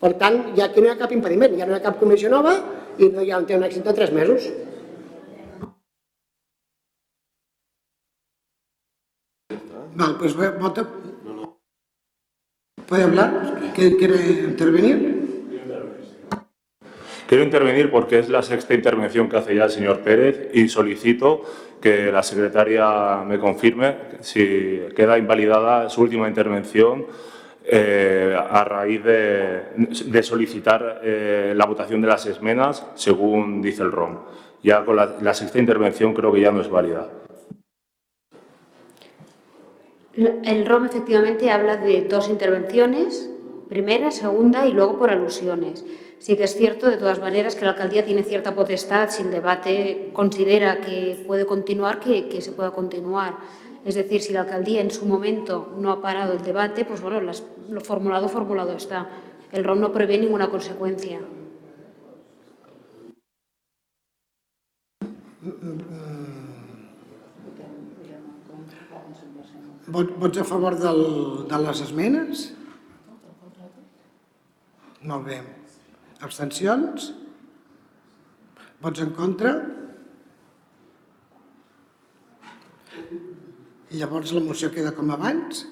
Per tant, ja aquí no hi ha cap impediment, ja no hi ha cap comissió nova i no hi ha un, té un èxit de tres mesos. Val, pues vota. ¿Puede hablar? ¿Quiere intervenir? Quiero intervenir porque es la sexta intervención que hace ya el señor Pérez y solicito que la secretaria me confirme si queda invalidada su última intervención eh, a raíz de, de solicitar eh, la votación de las esmenas según dice el ROM. Ya con la, la sexta intervención creo que ya no es válida. El ROM efectivamente habla de dos intervenciones, primera, segunda y luego por alusiones. Sí que es cierto, de todas maneras, que la alcaldía tiene cierta potestad, si el debate considera que puede continuar, que, que se pueda continuar. Es decir, si la alcaldía en su momento no ha parado el debate, pues bueno, las, lo formulado, formulado está. El ROM no prevé ninguna consecuencia. Vot, vots a favor del, de les esmenes? Molt bé. Abstencions? Vots en contra? Llavors la moció queda com abans.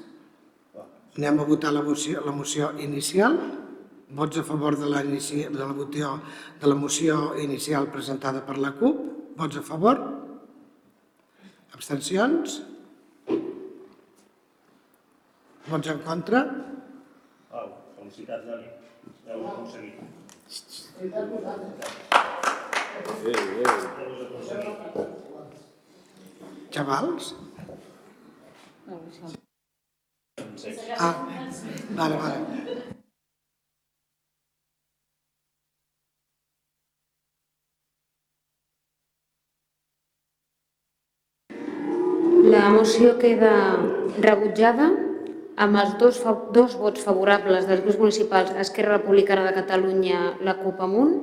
Anem a votar la moció, la moció inicial. Vots a favor de la, inici, de, la votació, de la moció inicial presentada per la CUP. Vots a favor? Abstencions? Vots en contra? Au, felicitats, Dani. Ja ho heu aconseguit. Xavals? Ah, vale, vale. La moció queda rebutjada amb els dos, dos vots favorables dels grups municipals Esquerra Republicana de Catalunya, la CUP Amunt,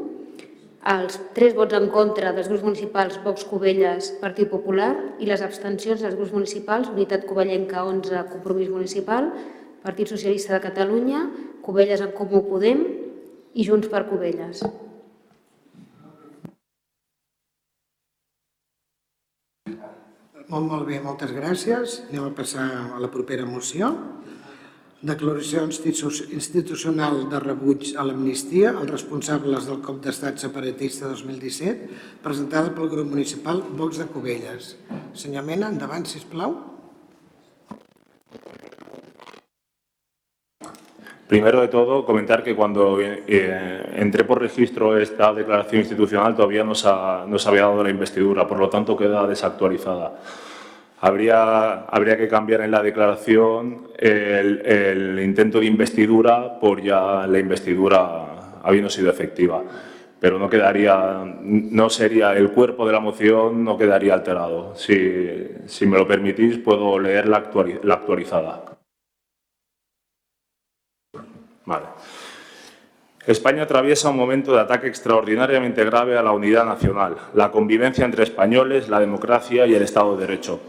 els tres vots en contra dels grups municipals Vox Cubelles, Partit Popular i les abstencions dels grups municipals Unitat Covellenca 11, Compromís Municipal, Partit Socialista de Catalunya, Cubelles en Comú Podem i Junts per Cubelles. Molt, molt bé, moltes gràcies. Anem a passar a la propera moció. Declaració institu- institucional de rebuig a l'amnistia als responsables del cop d'estat separatista 2017, presentada pel grup municipal Vox de Cubelles. Senyor Mena, endavant, sisplau. Primero de todo, comentar que cuando eh, entré por registro esta declaración institucional todavía no se, ha- no se había dado la investidura, por lo tanto queda desactualizada. Habría, que cambiar en la declaración el, intento de investidura por ya la investidura habiendo sido efectiva. Pero no quedaría, no sería, el cuerpo de la moción no quedaría alterado. Si, me lo permitís, puedo leer la, la actualizada. España atraviesa un momento de ataque extraordinariamente grave a la unidad nacional, la convivencia entre españoles, la democracia y el Estado de Derecho.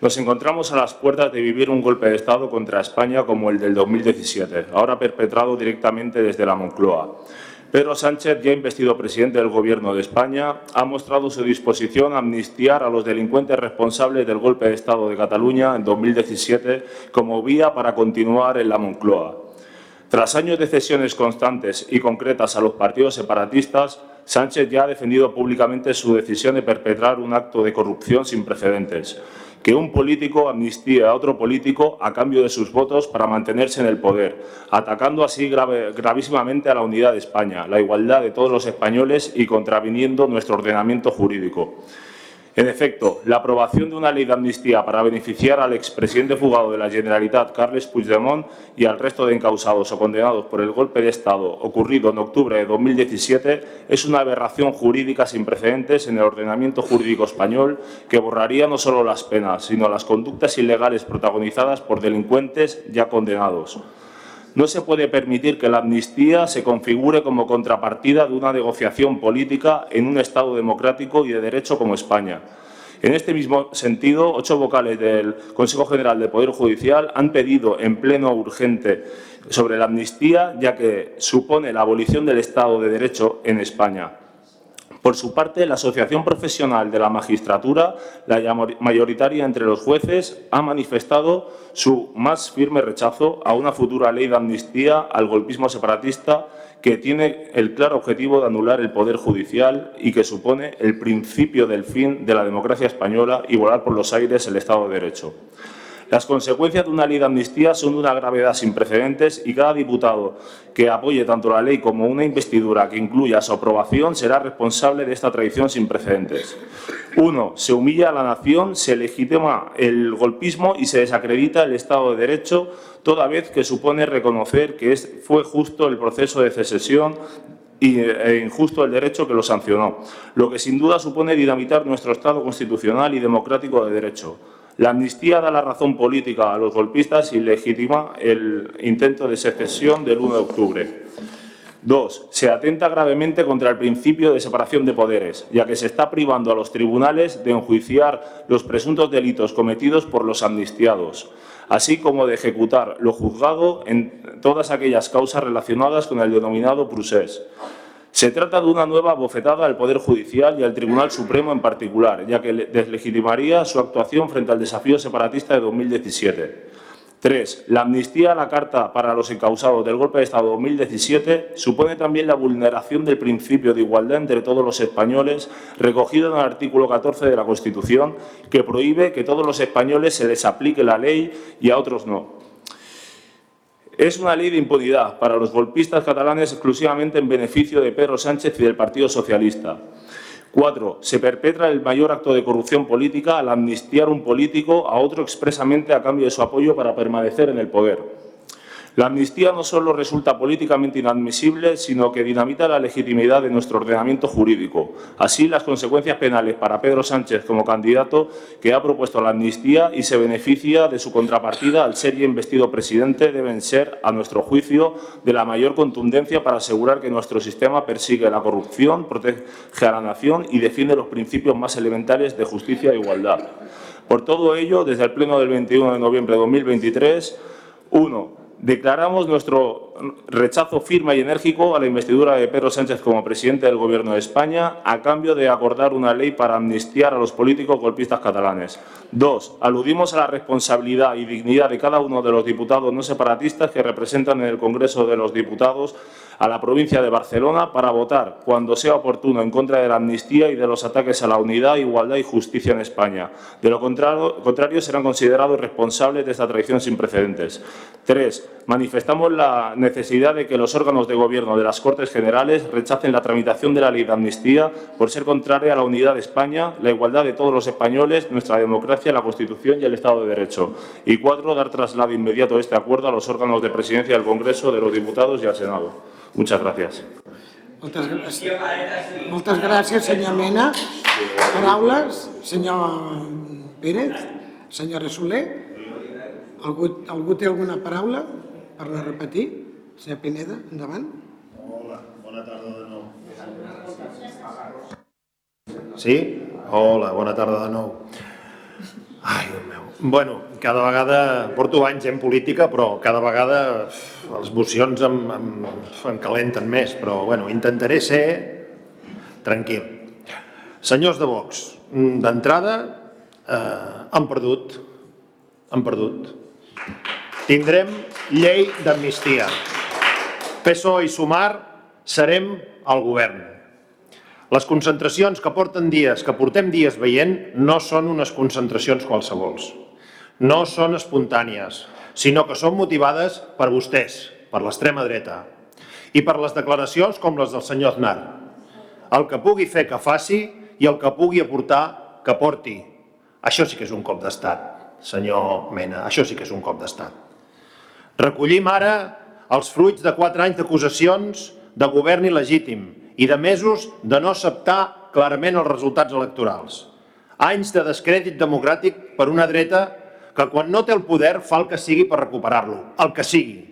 Nos encontramos a las puertas de vivir un golpe de Estado contra España como el del 2017, ahora perpetrado directamente desde la Moncloa. Pedro Sánchez, ya investido presidente del Gobierno de España, ha mostrado su disposición a amnistiar a los delincuentes responsables del golpe de Estado de Cataluña en 2017 como vía para continuar en la Moncloa. Tras años de cesiones constantes y concretas a los partidos separatistas, Sánchez ya ha defendido públicamente su decisión de perpetrar un acto de corrupción sin precedentes. Que un político amnistía a otro político a cambio de sus votos para mantenerse en el poder, atacando así gravísimamente a la unidad de España, la igualdad de todos los españoles y contraviniendo nuestro ordenamiento jurídico. En efecto, la aprobación de una ley de amnistía para beneficiar al expresidente fugado de la Generalitat, Carles Puigdemont, y al resto de encausados o condenados por el golpe de Estado ocurrido en octubre de 2017 es una aberración jurídica sin precedentes en el ordenamiento jurídico español que borraría no solo las penas, sino las conductas ilegales protagonizadas por delincuentes ya condenados. No se puede permitir que la amnistía se configure como contrapartida de una negociación política en un Estado democrático y de derecho como España. En este mismo sentido, ocho vocales del Consejo General del Poder Judicial han pedido en pleno urgente sobre la amnistía, ya que supone la abolición del Estado de Derecho en España. Por su parte, la Asociación Profesional de la Magistratura, la mayoritaria entre los jueces, ha manifestado su más firme rechazo a una futura ley de amnistía al golpismo separatista que tiene el claro objetivo de anular el poder judicial y que supone el principio del fin de la democracia española y volar por los aires el Estado de Derecho. Las consecuencias de una ley de amnistía son de una gravedad sin precedentes y cada diputado que apoye tanto la ley como una investidura que incluya su aprobación será responsable de esta traición sin precedentes. Uno, se humilla a la nación, se legitima el golpismo y se desacredita el Estado de Derecho, toda vez que supone reconocer que fue justo el proceso de secesión y e injusto el derecho que lo sancionó, lo que sin duda supone dinamitar nuestro Estado constitucional y democrático de derecho. La amnistía da la razón política a los golpistas y legitima el intento de secesión del 1 de octubre. Dos, se atenta gravemente contra el principio de separación de poderes, ya que se está privando a los tribunales de enjuiciar los presuntos delitos cometidos por los amnistiados, así como de ejecutar lo juzgado en todas aquellas causas relacionadas con el denominado procés. Se trata de una nueva bofetada al Poder Judicial y al Tribunal Supremo en particular, ya que deslegitimaría su actuación frente al desafío separatista de 2017. Tres, la amnistía a la Carta para los encausados del golpe de Estado 2017 supone también la vulneración del principio de igualdad entre todos los españoles recogido en el artículo 14 de la Constitución, que prohíbe que todos los españoles se les aplique la ley y a otros no. Es una ley de impunidad para los golpistas catalanes exclusivamente en beneficio de Pedro Sánchez y del Partido Socialista. Cuatro, se perpetra el mayor acto de corrupción política al amnistiar un político a otro expresamente a cambio de su apoyo para permanecer en el poder. La amnistía no solo resulta políticamente inadmisible, sino que dinamita la legitimidad de nuestro ordenamiento jurídico. Así, las consecuencias penales para Pedro Sánchez como candidato que ha propuesto la amnistía y se beneficia de su contrapartida al ser investido presidente deben ser, a nuestro juicio, de la mayor contundencia para asegurar que nuestro sistema persigue la corrupción, protege a la nación y defiende los principios más elementales de justicia e igualdad. Por todo ello, desde el Pleno del 21 de noviembre de 2023, uno, Declaramos nuestro rechazo firme y enérgico a la investidura de Pedro Sánchez como presidente del Gobierno de España a cambio de acordar una ley para amnistiar a los políticos golpistas catalanes. Dos, aludimos a la responsabilidad y dignidad de cada uno de los diputados no separatistas que representan en el Congreso de los Diputados a la provincia de Barcelona para votar, cuando sea oportuno, en contra de la amnistía y de los ataques a la unidad, igualdad y justicia en España. De lo contrario, serán considerados responsables de esta traición sin precedentes. Tres, manifestamos la necesidad de que los órganos de gobierno de las Cortes Generales rechacen la tramitación de la ley de amnistía por ser contraria a la unidad de España, la igualdad de todos los españoles, nuestra democracia, la Constitución y el Estado de Derecho. Y cuatro, dar traslado inmediato de este acuerdo a los órganos de presidencia del Congreso, de los Diputados y al Senado. Muchas gracias. Moltes gràcies. Moltes gràcies, senyor Mena. Paraules, senyor Pérez, senyora Soler. Algú, algú té alguna paraula per la repetir? Senyor Pineda, endavant. Hola, bona tarda de nou. Sí? Hola, bona tarda de nou. Ai, Déu meu. Bueno, cada vegada, porto anys en política, però cada vegada les mocions em, em, em calenten més, però bueno, intentaré ser tranquil. Senyors de Vox, d'entrada eh, han perdut, han perdut. Tindrem llei d'amnistia. PSOE i Sumar serem al govern. Les concentracions que porten dies, que portem dies veient, no són unes concentracions qualsevols. No són espontànies, sinó que són motivades per vostès, per l'extrema dreta, i per les declaracions com les del senyor Aznar. El que pugui fer que faci i el que pugui aportar que porti. Això sí que és un cop d'estat, senyor Mena, això sí que és un cop d'estat. Recollim ara els fruits de quatre anys d'acusacions de govern il·legítim i de mesos de no acceptar clarament els resultats electorals. Anys de descrèdit democràtic per una dreta que quan no té el poder fa el que sigui per recuperar-lo, el que sigui.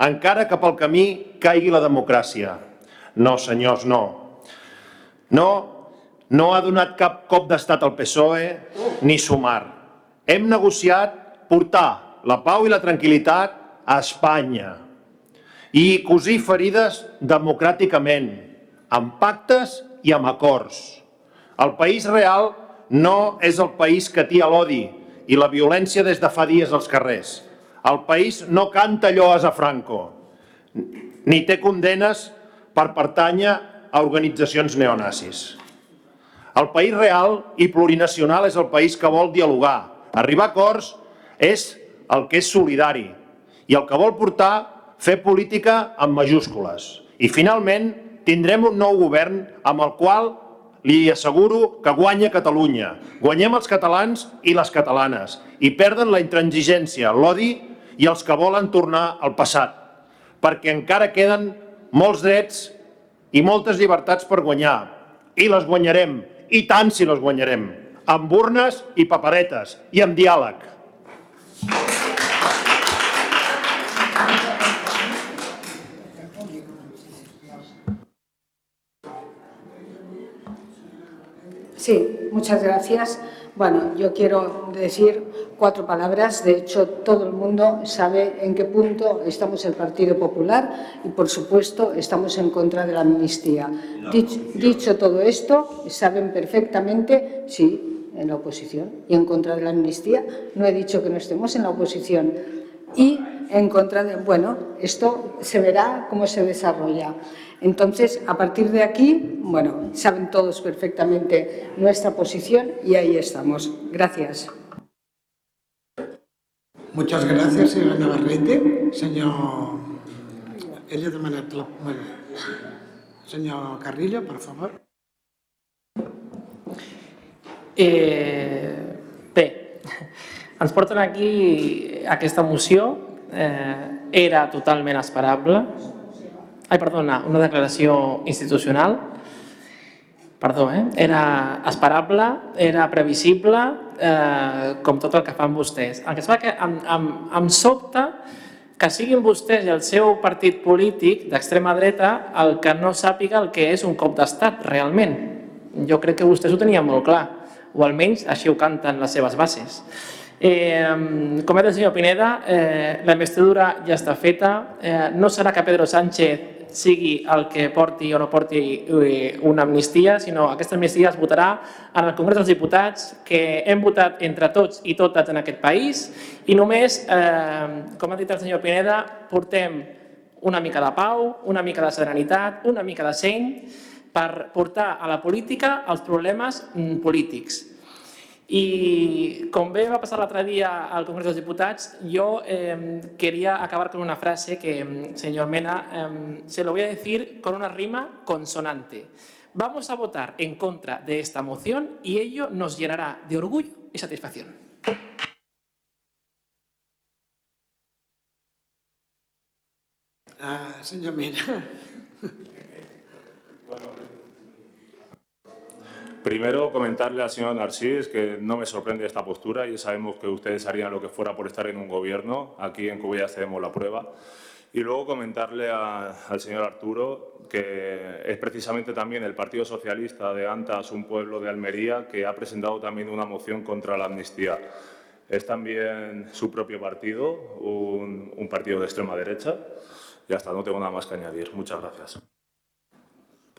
Encara que pel camí caigui la democràcia. No, senyors, no. No, no ha donat cap cop d'estat al PSOE ni sumar. Hem negociat portar la pau i la tranquil·litat a Espanya i cosir ferides democràticament, amb pactes i amb acords. El país real no és el país que tia l'odi i la violència des de fa dies als carrers. El país no canta lloes a Franco, ni té condenes per pertànyer a organitzacions neonazis. El país real i plurinacional és el país que vol dialogar. Arribar a acords és el que és solidari i el que vol portar fer política amb majúscules. I finalment tindrem un nou govern amb el qual li asseguro que guanya Catalunya. Guanyem els catalans i les catalanes. I perden la intransigència, l'odi i els que volen tornar al passat, perquè encara queden molts drets i moltes llibertats per guanyar. I les guanyarem, i tant si les guanyarem, amb urnes i paperetes i amb diàleg. Sí, muchas gracias. Bueno, yo quiero decir cuatro palabras. De hecho, todo el mundo sabe en qué punto estamos el Partido Popular y, por supuesto, estamos en contra de la amnistía. Dicho, dicho todo esto, saben perfectamente, sí, en la oposición y en contra de la amnistía. No he dicho que no estemos en la oposición. Y en contra de, bueno, esto se verá cómo se desarrolla. Entonces, a partir de aquí, bueno, saben todos perfectamente nuestra posición y ahí estamos. Gracias. Muchas gracias, señora Navarrete. Señor... Ella la... Bueno. Senyor Carrillo, per favor. Eh, bé, ens porten aquí aquesta moció. Eh, era totalment esperable. Ai, perdona, una declaració institucional. Perdó, eh? Era esperable, era previsible, eh, com tot el que fan vostès. El que es fa que em, em, em sobta que siguin vostès i el seu partit polític d'extrema dreta el que no sàpiga el que és un cop d'estat, realment. Jo crec que vostès ho tenien molt clar, o almenys així ho canten les seves bases. Eh, com ha dit el senyor Pineda, eh, la investidura ja està feta. Eh, no serà que Pedro Sánchez sigui el que porti o no porti eh, una amnistia, sinó aquesta amnistia es votarà en el Congrés dels Diputats que hem votat entre tots i totes en aquest país i només, eh, com ha dit el senyor Pineda, portem una mica de pau, una mica de serenitat, una mica de seny per portar a la política els problemes mm, polítics. I com bé va passar l'altre dia al Congrés dels Diputats, jo eh, quería acabar con una frase que, señor Mena, eh, se lo voy a decir con una rima consonante. Vamos a votar en contra de esta moción y ello nos llenará de orgullo y satisfacción. Ah, senyor Mena. Primero, comentarle al señor Narcís que no me sorprende esta postura y sabemos que ustedes harían lo que fuera por estar en un gobierno. Aquí en Cubillas tenemos la prueba. Y luego comentarle a- al señor Arturo que es precisamente también el Partido Socialista de Antas, un pueblo de Almería, que ha presentado también una moción contra la amnistía. Es también su propio partido, un, un partido de extrema derecha. Ya está, no tengo nada más que añadir. Muchas gracias.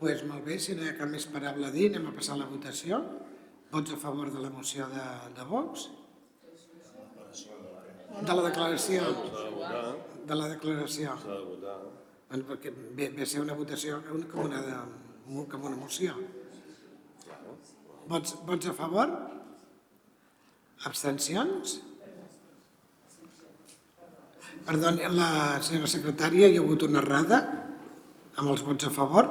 Pues molt bé, si no hi ha cap més parable a dir, anem a passar a la votació. Vots a favor de la moció de, de Vox? De la declaració. De la declaració. Bueno, perquè ve, ve a ser una votació com una, de, com una moció. Vots, vots a favor? Abstencions? Perdoni, la senyora secretària, hi ha hagut una errada amb els vots a favor?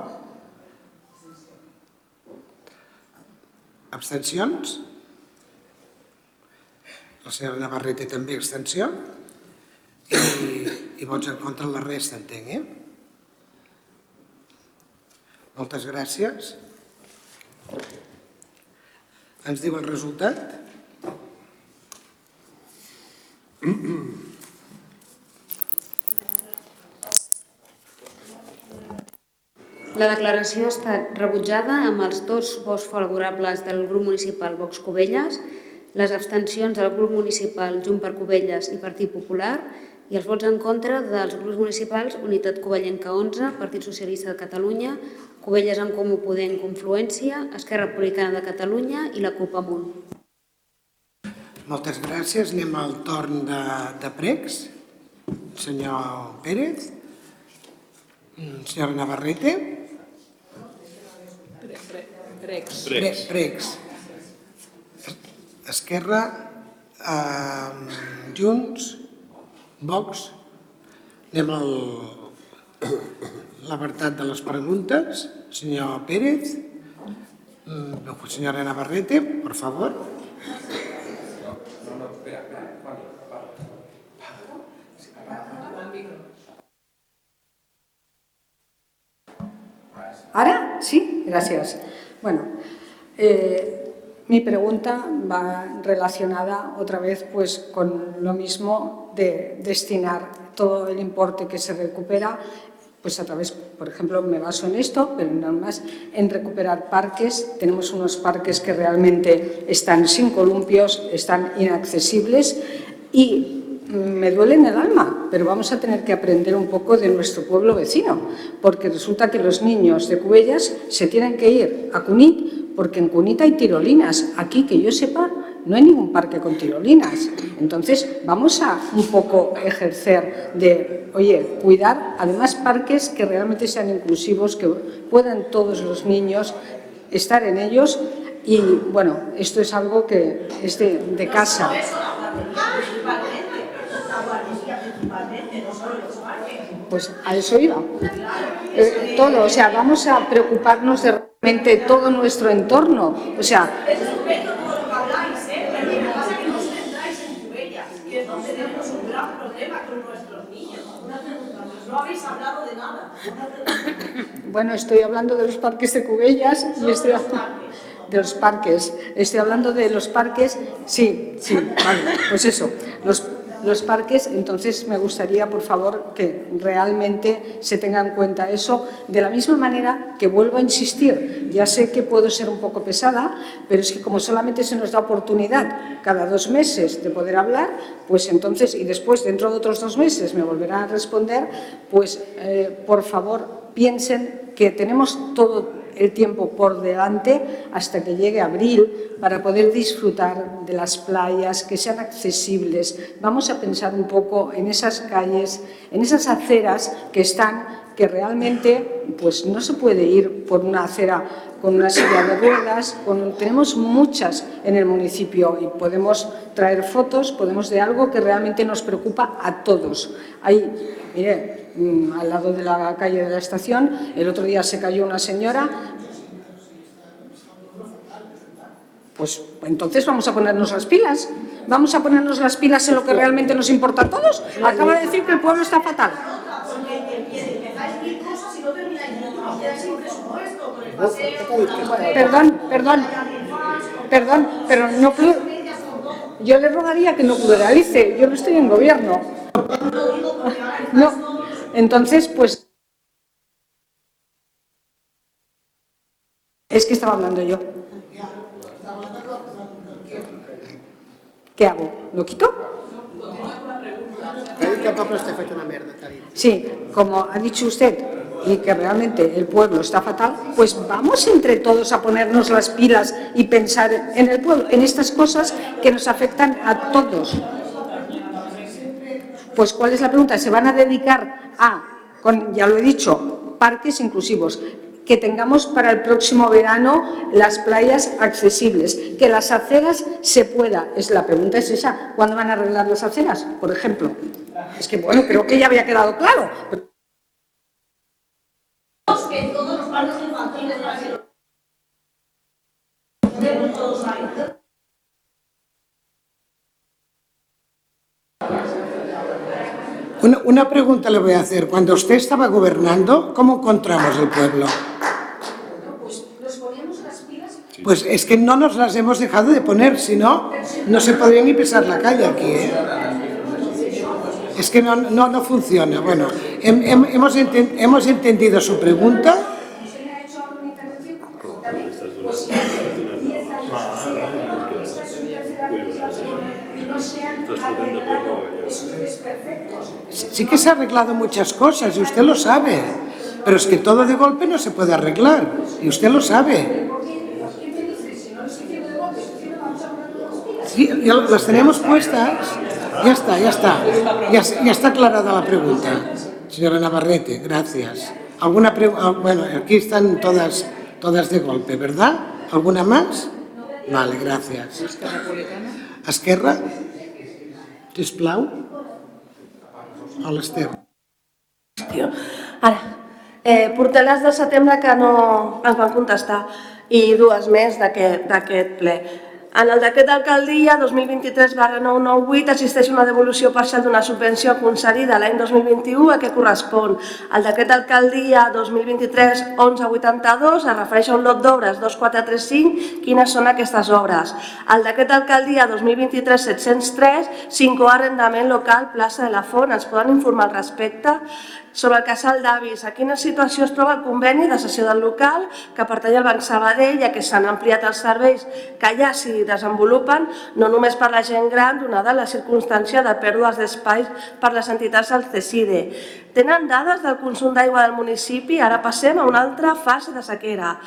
Abstencions? La senyora Navarrete també abstenció? I, i vots en contra la resta, entenc, eh? Moltes gràcies. Ens diu el resultat? La declaració ha estat rebutjada amb els dos vots favorables del grup municipal Vox Cubelles, les abstencions del grup municipal Junt per Cubelles i Partit Popular i els vots en contra dels grups municipals Unitat Covellenca 11, Partit Socialista de Catalunya, Cubelles en Comú Podent Confluència, Esquerra Republicana de Catalunya i la CUP Amunt. Moltes gràcies. Anem al torn de, de pregs. Senyor Pérez. Mm, Senyora Navarrete. Pre, pregs. Esquerra, eh, Junts, Vox. Anem al l'apartat de les preguntes. Senyor Pérez. Mm, Senyora Navarrete, por favor. ¿Ahora? Sí, gracias. Bueno, eh, mi pregunta va relacionada otra vez pues, con lo mismo de destinar todo el importe que se recupera pues a través, por ejemplo, me baso en esto, pero nada más en recuperar parques. Tenemos unos parques que realmente están sin columpios, están inaccesibles y me duele en el alma, pero vamos a tener que aprender un poco de nuestro pueblo vecino, porque resulta que los niños de Cubellas se tienen que ir a Cunit, porque en Cunit hay tirolinas. Aquí, que yo sepa, no hay ningún parque con tirolinas. Entonces, vamos a un poco ejercer de, oye, cuidar, además, parques que realmente sean inclusivos, que puedan todos los niños estar en ellos. Y bueno, esto es algo que es de, de casa. Pues a eso iba. Eh, todo, o sea, vamos a preocuparnos de realmente todo nuestro entorno. O sea, No habéis hablado de nada. Bueno, estoy hablando de los parques de Cubellas y estoy de los parques. Estoy hablando de los parques, sí, sí, vale, pues eso, los, los parques, entonces me gustaría, por favor, que realmente se tenga en cuenta eso, de la misma manera que vuelvo a insistir, ya sé que puedo ser un poco pesada, pero es que como solamente se nos da oportunidad cada dos meses de poder hablar, pues entonces, y después dentro de otros dos meses me volverán a responder, pues eh, por favor piensen que tenemos todo el tiempo por delante hasta que llegue abril para poder disfrutar de las playas que sean accesibles. Vamos a pensar un poco en esas calles, en esas aceras que están que realmente pues no se puede ir por una acera con una silla de ruedas, con, tenemos muchas en el municipio y podemos traer fotos, podemos de algo que realmente nos preocupa a todos. Hay, mire, al lado de la calle de la estación, el otro día se cayó una señora, pues entonces vamos a ponernos las pilas, vamos a ponernos las pilas en lo que realmente nos importa a todos. Acaba de decir que el pueblo está fatal. Perdón, perdón, perdón, pero no yo le rogaría que no pluralice, yo no estoy en gobierno. No, entonces, pues... Es que estaba hablando yo. ¿Qué hago? ¿Lo quito? Sí, como ha dicho usted, y que realmente el pueblo está fatal, pues vamos entre todos a ponernos las pilas y pensar en el pueblo, en estas cosas que nos afectan a todos. Pues ¿cuál es la pregunta? ¿Se van a dedicar a, con, ya lo he dicho, parques inclusivos? que tengamos para el próximo verano las playas accesibles, que las aceras se pueda. Es la pregunta es esa, ¿cuándo van a arreglar las aceras, por ejemplo? Es que bueno, creo que ya había quedado claro. Una, una, pregunta le voy a hacer. Cuando usted estaba gobernando, ¿cómo encontramos el pueblo? Pues es que no nos las hemos dejado de poner, si no, no se podría ni pisar la calle aquí. ¿eh? Es que no, no, no funciona. Bueno, hem, hem, hemos, enten, hemos entendido su pregunta. Sí que se ha arreglado muchas cosas y usted lo sabe, pero es que todo de golpe no se puede arreglar y usted lo sabe. Sí, ya las tenemos puestas. Ya está, ya está. Ya, ya está aclarada la pregunta. Señora Navarrete, gracias. ¿Alguna pregunta? Bueno, aquí están todas, todas de golpe, ¿verdad? ¿Alguna más? Vale, gracias. Esquerra? Sisplau? A l'Ester. Ara, eh, portades de setembre que no ens van contestar i dues més d'aquest ple. En el decret d'alcaldia 2023 998 existeix una devolució parcial d'una subvenció concedida l'any 2021 a què correspon. El decret d'alcaldia 2023 1182 es refereix a un lot d'obres 2435. Quines són aquestes obres? El decret d'alcaldia 2023 703 5 arrendament local plaça de la Font. Ens poden informar al respecte? Sobre el casal d'avis. A quina situació es troba el conveni de cessió del local que pertany al Banc Sabadell, ja que s'han ampliat els serveis que ja s'hi desenvolupen, no només per la gent gran, donada la circumstància de pèrdues d'espais per les entitats del CECIDE. Tenen dades del consum d'aigua del municipi? Ara passem a una altra fase de sequera.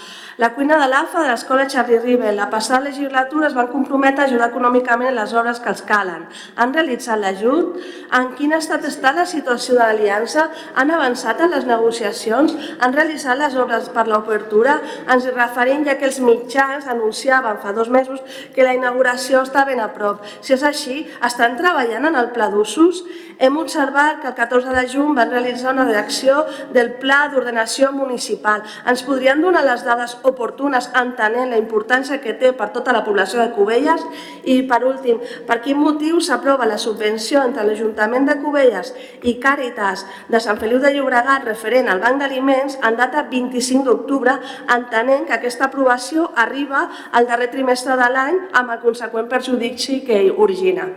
La cuina de l'AFA de l'Escola Charlie Rivel. La passada legislatura es van comprometre a ajudar econòmicament en les obres que els calen. Han realitzat l'ajut? En quin estat està la situació de l'aliança? Han avançat en les negociacions? Han realitzat les obres per l'obertura? Ens referim ja que els mitjans anunciaven fa dos mesos que la inauguració està ben a prop. Si és així, estan treballant en el pla d'usos? Hem observat que el 14 de juny van realitzar una redacció del Pla d'Ordenació Municipal. Ens podrien donar les dades oportunes entenent la importància que té per tota la població de Cubelles? I, per últim, per quin motiu s'aprova la subvenció entre l'Ajuntament de Cubelles i Càritas de Sant Feliu de Llobregat referent al Banc d'Aliments en data 25 d'octubre, entenent que aquesta aprovació arriba al darrer trimestre de l'any amb el conseqüent perjudici que origina.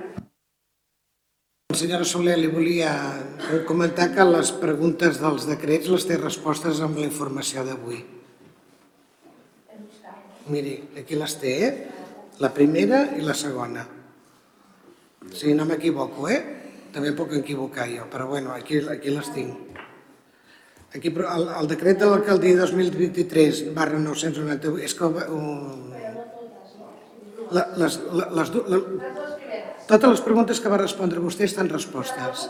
Senyora Soler, li volia comentar que les preguntes dels decrets les té respostes amb la informació d'avui. Miri, aquí les té, eh? la primera i la segona. Si no m'equivoco, eh? També puc equivocar jo, però bueno, aquí, aquí les tinc. Aquí, el, el decret de l'alcaldia 2023 barra 998 és que um, la, les, les, les, les, totes les preguntes que va respondre vostè estan respostes.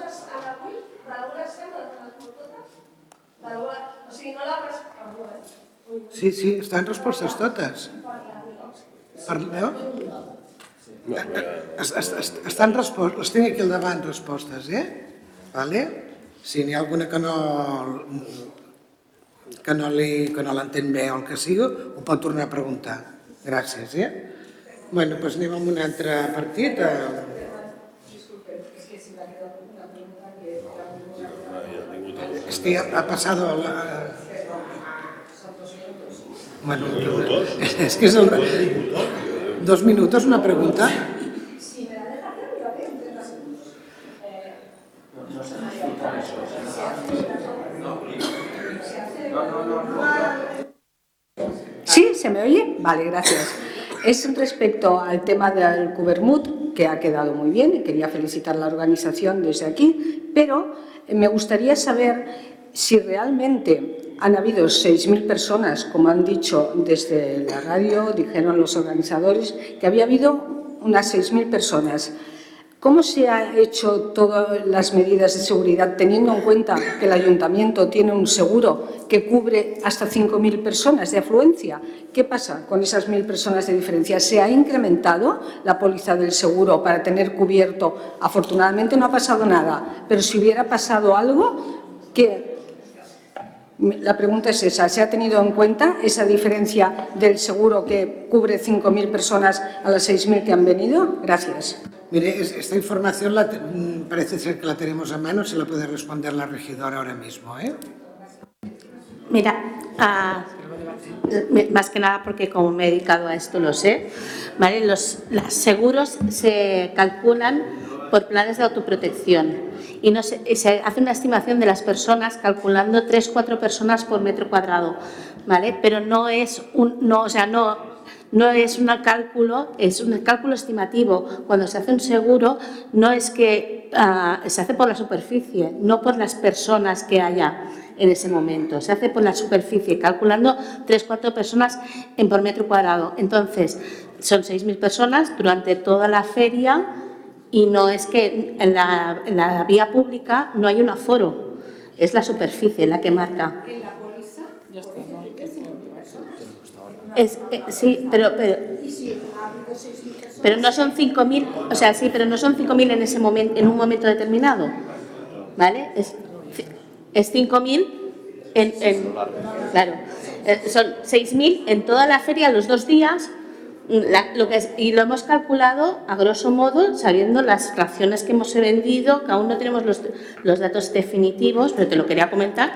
Sí, sí, estan respostes totes. Parleu? Estan respostes, les tinc aquí al davant, respostes, eh? Vale? Si n'hi ha alguna que no que no li, que no l'entén bé o el que sigui, ho pot tornar a preguntar. Gràcies, eh? Bueno, doncs anem amb un altre partit. Es que ha pasado la... Bueno, es que es el... Dos minutos, una pregunta. ¿Sí? ¿Se me oye? Vale, gracias. Es respecto al tema del Cubermut, que ha quedado muy bien y quería felicitar a la organización desde aquí, pero me gustaría saber si realmente han habido 6.000 personas, como han dicho desde la radio, dijeron los organizadores, que había habido unas 6.000 personas. ¿Cómo se han hecho todas las medidas de seguridad teniendo en cuenta que el ayuntamiento tiene un seguro que cubre hasta 5.000 personas de afluencia? ¿Qué pasa con esas 1.000 personas de diferencia? ¿Se ha incrementado la póliza del seguro para tener cubierto? Afortunadamente no ha pasado nada, pero si hubiera pasado algo, ¿qué, la pregunta es esa, ¿se ha tenido en cuenta esa diferencia del seguro que cubre 5.000 personas a las 6.000 que han venido? Gracias. Mire, esta información la, mm, parece ser que la tenemos a mano, se la puede responder la regidora ahora mismo. ¿eh? Mira, uh, más que nada porque como me he dedicado a esto lo sé, ¿vale? los, los seguros se calculan por planes de autoprotección y no se, se, hace una estimación de las personas calculando 3-4 personas por metro cuadrado, ¿vale? pero no es un, no, o sea, no, no es un cálculo, es un cálculo estimativo. Cuando se hace un seguro, no es que uh, se hace por la superficie, no por las personas que haya en ese momento. Se hace por la superficie, calculando 3-4 personas en por metro cuadrado. Entonces, son 6.000 personas durante toda la feria y no es que en la, en la vía pública no hay un aforo, es la superficie la que marca. Es, eh, sí, pero, pero, pero no son 5.000, o sea, sí, pero no son 5.000 en ese momento, en un momento determinado, ¿vale? Es, es 5.000 en, en, claro, eh, son 6.000 en toda la feria los dos días, La- lo que es- y lo hemos calculado a grosso modo sabiendo las raciones que hemos vendido, que aún no tenemos los, los datos definitivos, pero te lo quería comentar,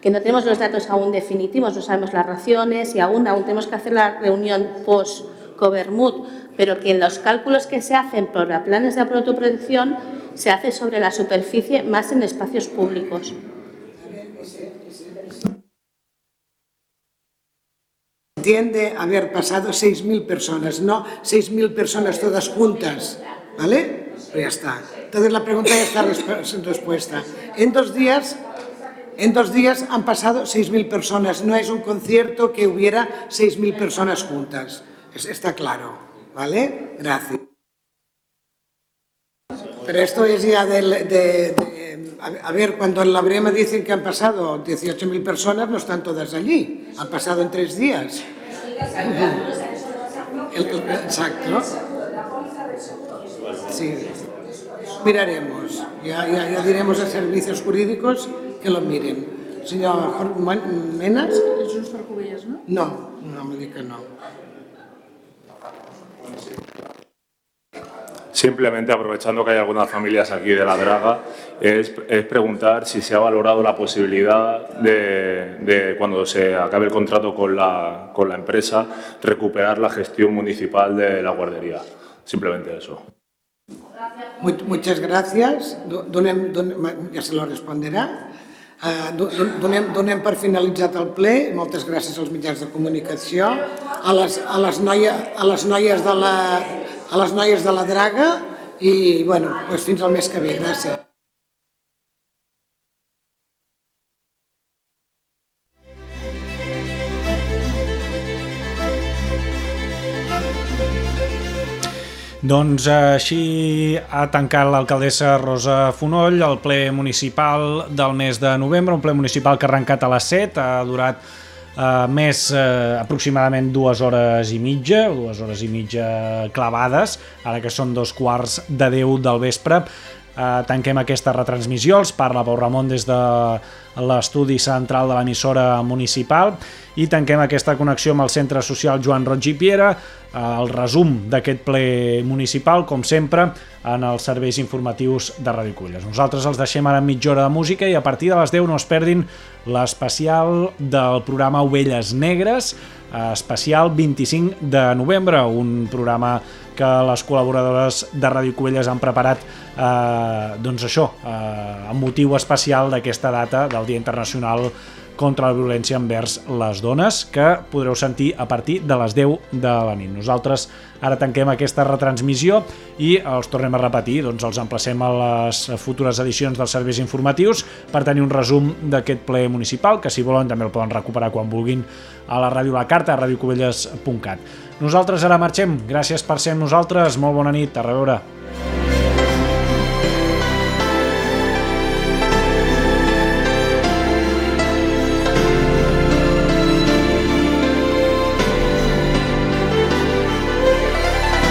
que no tenemos los datos aún definitivos, no sabemos las raciones y aún, aún tenemos que hacer la reunión post-Covermut, pero que los cálculos que se hacen por planes de autoprotección se hace sobre la superficie más en espacios públicos. Entiende haber pasado 6.000 personas, no 6.000 personas todas juntas, ¿vale? Pues ya está. Entonces la pregunta ya está sin respuesta. En dos días, en dos días han pasado 6.000 personas. No es un concierto que hubiera 6.000 personas juntas. Es- está claro, ¿vale? Gracias. Pero esto es ya del- de, de- a ver, cuando en la Brema dicen que han pasado 18.000 personas, no están todas allí. Han pasado en tres días. El- el- exacto. Sí. Miraremos. Ya, ya, ya diremos a servicios jurídicos que lo miren. Señor Jorge Men- Menas. Junts per Covelles, no? No, no me diga que no. Simplemente aprovechando que hay algunas familias aquí de la Draga, es, es preguntar si se ha valorado la posibilidad de, de, cuando se acabe el contrato con la, con la empresa, recuperar la gestión municipal de la guardería. Simplemente eso. Mu- Muchas gracias. Do- Donem, donem, ja se lo responderà. Do- donem, donem per finalitzat el ple. Moltes gràcies als mitjans de comunicació, a les, a les, noia, a les noies de la a les noies de la Draga i bueno, doncs fins al mes que ve. Gràcies. Doncs així ha tancat l'alcaldessa Rosa Fonoll el ple municipal del mes de novembre, un ple municipal que ha arrencat a les 7, ha durat eh, més eh, aproximadament dues hores i mitja, dues hores i mitja clavades, ara que són dos quarts de 10 del vespre. Eh, tanquem aquesta retransmissió, els parla Pau Ramon des de l'estudi central de l'emissora municipal. I tanquem aquesta connexió amb el Centre Social Joan Roig i Piera, eh, el resum d'aquest ple municipal, com sempre, en els serveis informatius de Ràdio Culles. Nosaltres els deixem ara mitja hora de música i a partir de les 10 no es perdin l'especial del programa Ovelles Negres, especial 25 de novembre, un programa que les col·laboradores de Ràdio Cubelles han preparat eh, doncs això, eh, amb motiu especial d'aquesta data del Dia Internacional contra la violència envers les dones, que podreu sentir a partir de les 10 de la nit. Nosaltres ara tanquem aquesta retransmissió i els tornem a repetir, doncs els emplacem a les futures edicions dels serveis informatius per tenir un resum d'aquest ple municipal, que si volen també el poden recuperar quan vulguin a la ràdio La Carta, a radiocubelles.cat. Nosaltres ara marxem. Gràcies per ser amb nosaltres. Molt bona nit. A reveure.